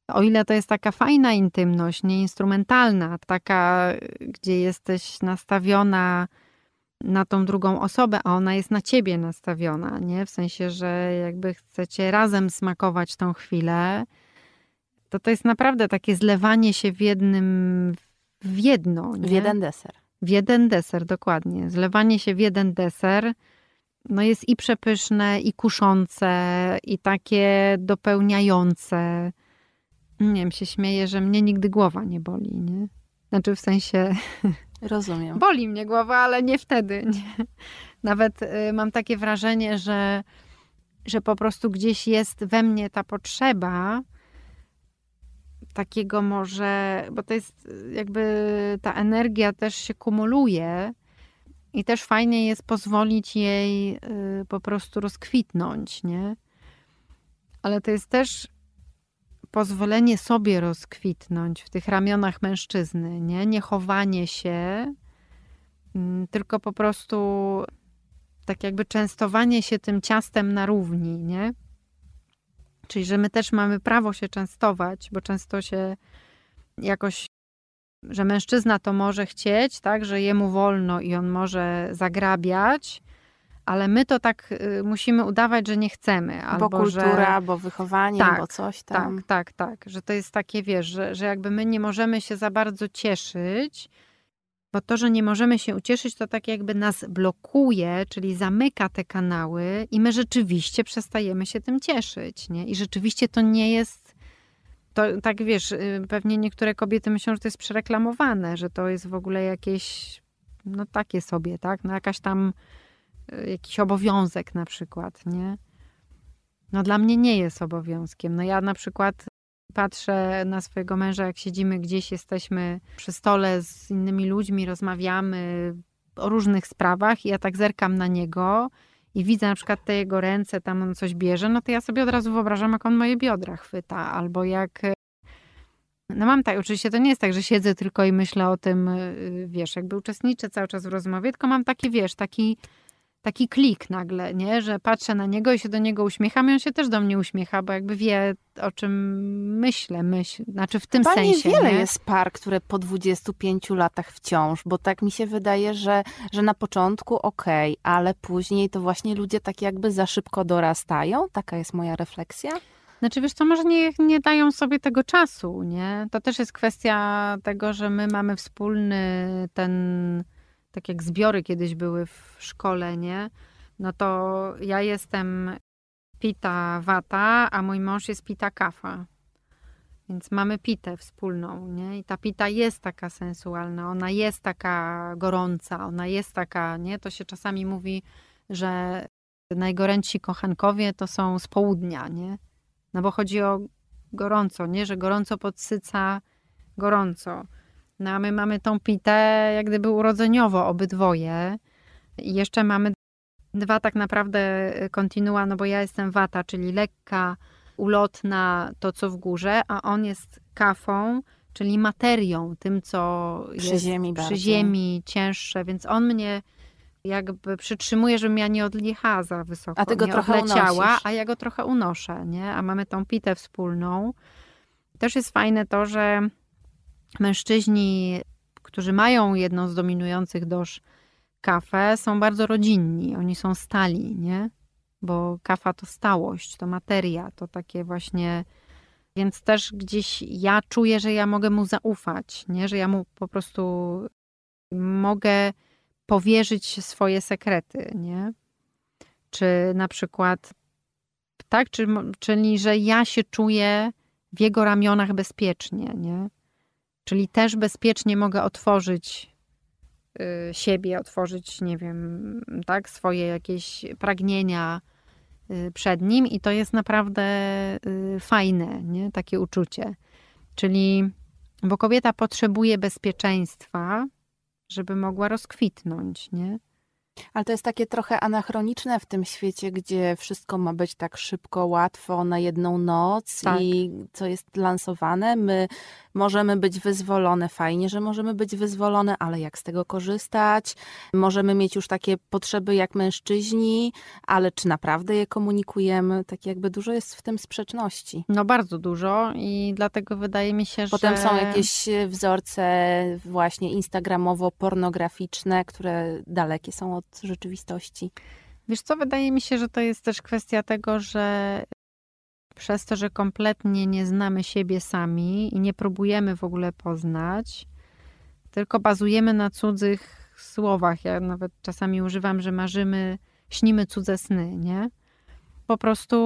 o ile to jest taka fajna intymność, nieinstrumentalna, taka, gdzie jesteś nastawiona na tą drugą osobę, a ona jest na ciebie nastawiona, nie? W sensie, że jakby chcecie razem smakować tą chwilę, to to jest naprawdę takie zlewanie się w jednym, w jedno. Nie? W jeden deser. W jeden deser, dokładnie. Zlewanie się w jeden deser no jest i przepyszne, i kuszące, i takie dopełniające. Nie wiem, się śmieję, że mnie nigdy głowa nie boli, nie? Znaczy w sensie Rozumiem. Boli mnie głowa, ale nie wtedy. Nie. Nawet y, mam takie wrażenie, że że po prostu gdzieś jest we mnie ta potrzeba takiego może, bo to jest jakby ta energia też się kumuluje i też fajnie jest pozwolić jej y, po prostu rozkwitnąć, nie? Ale to jest też pozwolenie sobie rozkwitnąć w tych ramionach mężczyzny, nie? Nie chowanie się, mm, tylko po prostu tak jakby częstowanie się tym ciastem na równi, nie? Czyli, że my też mamy prawo się częstować, bo często się jakoś, że mężczyzna to może chcieć, tak, że jemu wolno i on może zagrabiać, ale my to tak y, musimy udawać, że nie chcemy. Albo bo kultura, że... bo wychowanie, tak, bo coś tam. Tak, tak, tak. Że to jest takie, wiesz, że, że jakby my nie możemy się za bardzo cieszyć, bo to, że nie możemy się ucieszyć, to tak jakby nas blokuje, czyli zamyka te kanały i my rzeczywiście przestajemy się tym cieszyć, nie? I rzeczywiście to nie jest to tak wiesz, y, pewnie niektóre kobiety myślą, że to jest przereklamowane, że to jest w ogóle jakieś, no takie sobie, tak? No jakaś tam, y, jakiś obowiązek na przykład, nie? No dla mnie nie jest obowiązkiem. No ja na przykład patrzę na swojego męża, jak siedzimy gdzieś, jesteśmy przy stole z innymi ludźmi, rozmawiamy o różnych sprawach i ja tak zerkam na niego i widzę na przykład te jego ręce, tam on coś bierze, no to ja sobie od razu wyobrażam, jak on moje biodra chwyta, albo jak... No mam tak, oczywiście to nie jest tak, że siedzę tylko i myślę o tym, y, wiesz, jakby uczestniczę cały czas w rozmowie, tylko mam taki, wiesz, taki taki klik nagle, nie? że patrzę na niego i się do niego uśmiecham i on się też do mnie uśmiecha, bo jakby wie, o czym myślę, myśl, znaczy w tym Chyba sensie. Niewiele nie? jest par, które po 25 latach wciąż, bo tak mi się wydaje, że, że na początku okej, okay, ale później to właśnie ludzie tak jakby za szybko dorastają. Taka jest moja refleksja. Znaczy, wiesz co, może nie, nie dają sobie tego czasu, nie? To też jest kwestia tego, że my mamy wspólny ten tak jak zbiory kiedyś były w szkole, nie? No to ja jestem pita wata, a mój mąż jest pita kafa. Więc mamy pitę wspólną, nie? I ta pita jest taka sensualna, ona jest taka gorąca, ona jest taka, nie? To się czasami mówi, że najgorętsi kochankowie to są z południa, nie? No bo chodzi o gorąco, nie? Że gorąco podsyca gorąco. No a my mamy tą pitę jak gdyby urodzeniowo obydwoje. I jeszcze mamy dwa tak naprawdę kontinua, no bo ja jestem wata, czyli lekka, ulotna, to co w górze, a on jest kafą, czyli materią, tym co przy jest ziemi przy ziemi, cięższe, więc on mnie jakby przytrzymuje, żebym ja nie odjechała za wysoko, a ty go nie trochę odleciała, unosisz. a ja go trochę unoszę, nie? A mamy tą pitę wspólną. Też jest fajne to, że mężczyźni, którzy mają jedną z dominujących doż kafę, są bardzo rodzinni. Oni są stali, nie? Bo kafa to stałość, to materia, to takie właśnie. Więc też gdzieś ja czuję, że ja mogę mu zaufać, nie? Że ja mu po prostu mogę powierzyć swoje sekrety, nie? Czy na przykład tak, czy, czyli że ja się czuję w jego ramionach bezpiecznie, nie? Czyli też bezpiecznie mogę otworzyć y, siebie, otworzyć, nie wiem, tak, swoje jakieś pragnienia y, przed nim i to jest naprawdę y, fajne, nie? Takie uczucie. Czyli, bo kobieta potrzebuje bezpieczeństwa, żeby mogła rozkwitnąć, nie? Ale to jest takie trochę anachroniczne w tym świecie, gdzie wszystko ma być tak szybko, łatwo, na jedną noc tak. i co jest lansowane. My możemy być wyzwolone, fajnie, że możemy być wyzwolone, ale jak z tego korzystać? Możemy mieć już takie potrzeby jak mężczyźni, ale czy naprawdę je komunikujemy? Tak jakby dużo jest w tym sprzeczności. No bardzo dużo i dlatego wydaje mi się, Potem że... są jakieś wzorce właśnie instagramowo-pornograficzne, które dalekie są od rzeczywistości. Wiesz co, wydaje mi się, że to jest też kwestia tego, że przez to, że kompletnie nie znamy siebie sami i nie próbujemy w ogóle poznać, tylko bazujemy na cudzych słowach. Ja nawet czasami używam, że marzymy, śnimy cudze sny, nie? Po prostu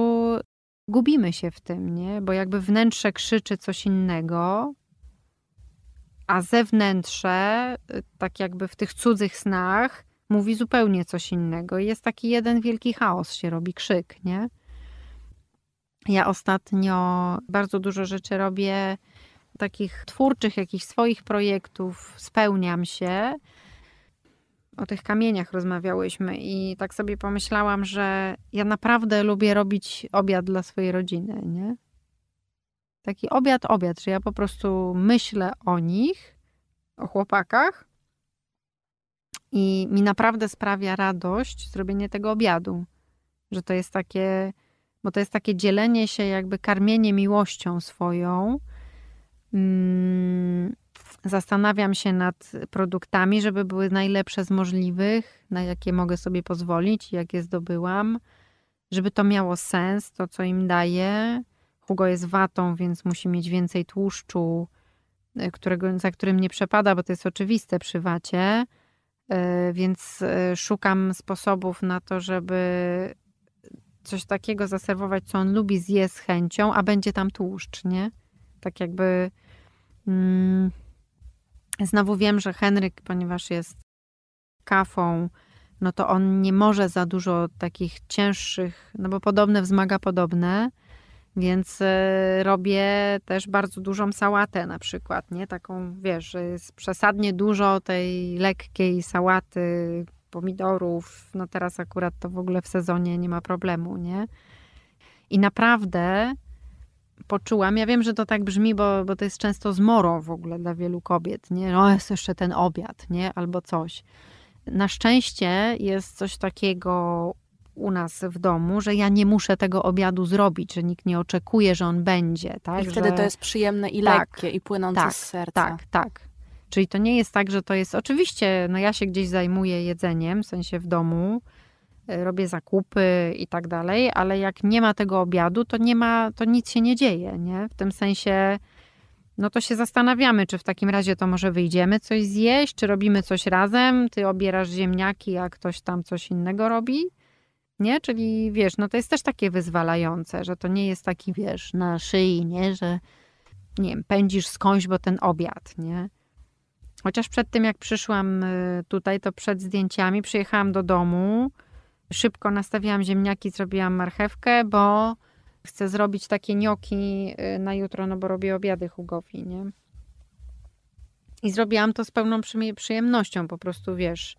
gubimy się w tym, nie? Bo jakby wnętrze krzyczy coś innego, a zewnętrze, tak jakby w tych cudzych snach, mówi zupełnie coś innego. Jest taki jeden wielki chaos, się robi krzyk, nie? Ja ostatnio bardzo dużo rzeczy robię, takich twórczych, jakichś swoich projektów, spełniam się. O tych kamieniach rozmawiałyśmy i tak sobie pomyślałam, że ja naprawdę lubię robić obiad dla swojej rodziny, nie? Taki obiad, obiad, że ja po prostu myślę o nich, o chłopakach i mi naprawdę sprawia radość zrobienie tego obiadu. Że to jest takie, bo to jest takie dzielenie się, jakby karmienie miłością swoją. Mm, zastanawiam się nad produktami, żeby były najlepsze z możliwych, na jakie mogę sobie pozwolić, jakie zdobyłam, żeby to miało sens, to co im daję. Hugo jest watą, więc musi mieć więcej tłuszczu, e, którego, za którym nie przepada, bo to jest oczywiste przy wacie. E, więc e, szukam sposobów na to, żeby coś takiego zaserwować, co on lubi, zje z chęcią, a będzie tam tłuszcz, nie? Tak jakby. Mm, znowu wiem, że Henryk, ponieważ jest kafą, no to on nie może za dużo takich cięższych, no bo podobne wzmaga podobne. Więc e, robię też bardzo dużą sałatę na przykład, nie? Taką, wiesz, jest przesadnie dużo tej lekkiej sałaty, pomidorów. No teraz akurat to w ogóle w sezonie nie ma problemu, nie? I naprawdę poczułam, ja wiem, że to tak brzmi, bo, bo to jest często zmorą w ogóle dla wielu kobiet, nie? No jest jeszcze ten obiad, nie? Albo coś. Na szczęście jest coś takiego u nas w domu, że ja nie muszę tego obiadu zrobić, że nikt nie oczekuje, że on będzie. Tak? I wtedy że... to jest przyjemne i tak, lekkie i płynące tak, z serca. Tak, tak. Czyli to nie jest tak, że to jest. Oczywiście, no ja się gdzieś zajmuję jedzeniem, w sensie w domu, e, robię zakupy i tak dalej, ale jak nie ma tego obiadu, to nie ma, to nic się nie dzieje, nie? W tym sensie, no to się zastanawiamy, czy w takim razie to może wyjdziemy coś zjeść, czy robimy coś razem, ty obierasz ziemniaki, a ktoś tam coś innego robi nie? Czyli wiesz, no to jest też takie wyzwalające, że to nie jest taki, wiesz, na szyi, nie? Że nie wiem, pędzisz skądś, bo ten obiad, nie? Chociaż przed tym, jak przyszłam y, tutaj, to przed zdjęciami przyjechałam do domu, szybko nastawiłam ziemniaki, zrobiłam marchewkę, bo chcę zrobić takie nioki y, na jutro, no bo robię obiady Hugowi, nie? I zrobiłam to z pełną przyjemnością, po prostu, wiesz,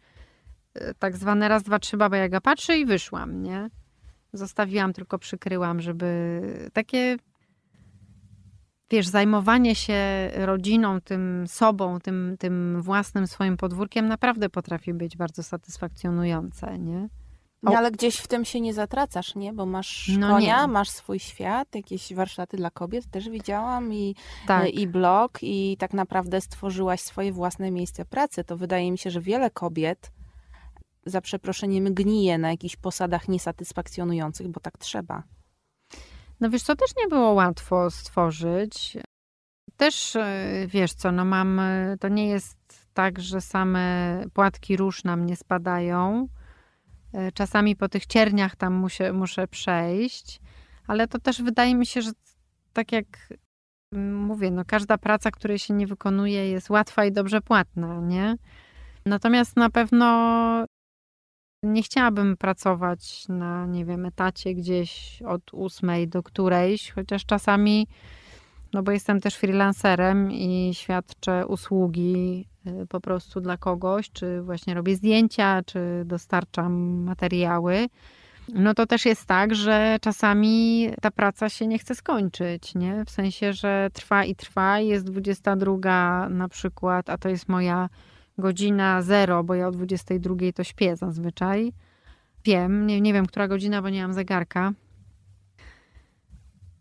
tak zwane raz, dwa, trzy baba Jaga patrzy i wyszłam, nie? Zostawiłam, tylko przykryłam, żeby takie wiesz, zajmowanie się rodziną, tym sobą, tym, tym własnym swoim podwórkiem naprawdę potrafi być bardzo satysfakcjonujące, nie? No ale gdzieś w tym się nie zatracasz, nie? Bo masz no konia, nie. masz swój świat, jakieś warsztaty dla kobiet też widziałam i, tak. i blog i tak naprawdę stworzyłaś swoje własne miejsce pracy. To wydaje mi się, że wiele kobiet za przeproszeniem gnije na jakichś posadach niesatysfakcjonujących, bo tak trzeba. No wiesz, to też nie było łatwo stworzyć. Też e, wiesz co, no mam, e, to nie jest tak, że same płatki róż nam nie spadają. E, czasami po tych cierniach tam muszę, muszę przejść, ale to też wydaje mi się, że tak jak mówię, no każda praca, której się nie wykonuje, jest łatwa i dobrze płatna, nie? Natomiast na pewno nie chciałabym pracować na, nie wiem, etacie gdzieś od ósmej do którejś, chociaż czasami, no bo jestem też freelancerem i świadczę usługi y, po prostu dla kogoś, czy właśnie robię zdjęcia, czy dostarczam materiały. No to też jest tak, że czasami ta praca się nie chce skończyć, nie? W sensie, że trwa i trwa, jest 22 na przykład, a to jest moja godzina zero, bo ja o 22 to śpię zazwyczaj. Wiem, nie, nie wiem, która godzina, bo nie mam zegarka.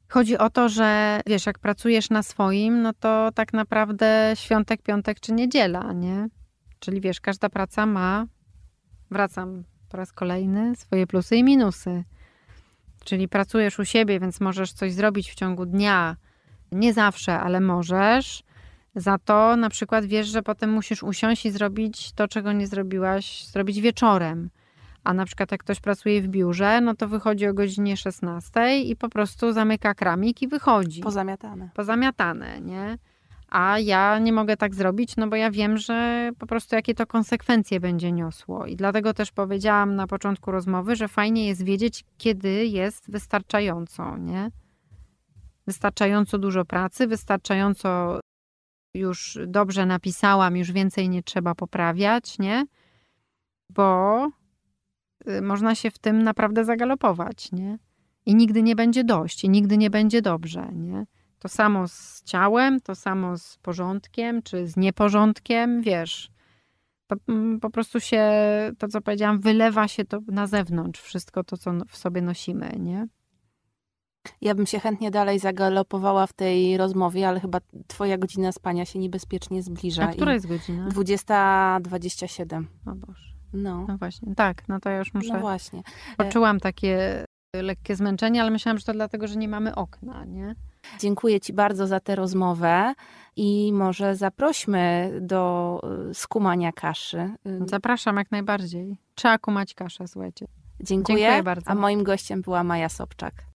Chodzi o to, że wiesz, jak pracujesz na swoim, no to tak naprawdę świątek, piątek czy niedziela, nie? Czyli wiesz, każda praca ma, wracam po raz kolejny, swoje plusy i minusy. Czyli pracujesz u siebie, więc możesz coś zrobić w ciągu dnia. Nie zawsze, ale możesz. Za to na przykład wiesz, że potem musisz usiąść i zrobić to, czego nie zrobiłaś, zrobić wieczorem. A na przykład jak ktoś pracuje w biurze, no to wychodzi o godzinie 16 i po prostu zamyka kramik i wychodzi. Pozamiatane. Pozamiatane, nie? A ja nie mogę tak zrobić, no bo ja wiem, że po prostu jakie to konsekwencje będzie niosło. I dlatego też powiedziałam na początku rozmowy, że fajnie jest wiedzieć, kiedy jest wystarczająco, nie? wystarczająco dużo pracy, wystarczająco już dobrze napisałam, już więcej nie trzeba poprawiać, nie? Bo y, można się w tym naprawdę zagalopować, nie? I nigdy nie będzie dość, i nigdy nie będzie dobrze, nie? To samo z ciałem, to samo z porządkiem, czy z nieporządkiem, wiesz. To mm, po prostu się, to co powiedziałam, wylewa się to na zewnątrz, wszystko to, co w sobie nosimy, nie? Ja bym się chętnie dalej zagalopowała w tej rozmowie, ale chyba twoja godzina spania się niebezpiecznie zbliża. A która jest godzina? 20.27. O Boże. No. no właśnie, tak, no to ja już muszę. No właśnie. Poczułam takie lekkie zmęczenie, ale myślałam, że to dlatego, że nie mamy okna, nie? Dziękuję Ci bardzo za tę rozmowę i może zaprośmy do y, skumania kaszy. Zapraszam jak najbardziej. Trzeba kumać kaszę, słuchajcie. Dziękuję. Dziękuję bardzo. A moim gościem była Maja Sobczak.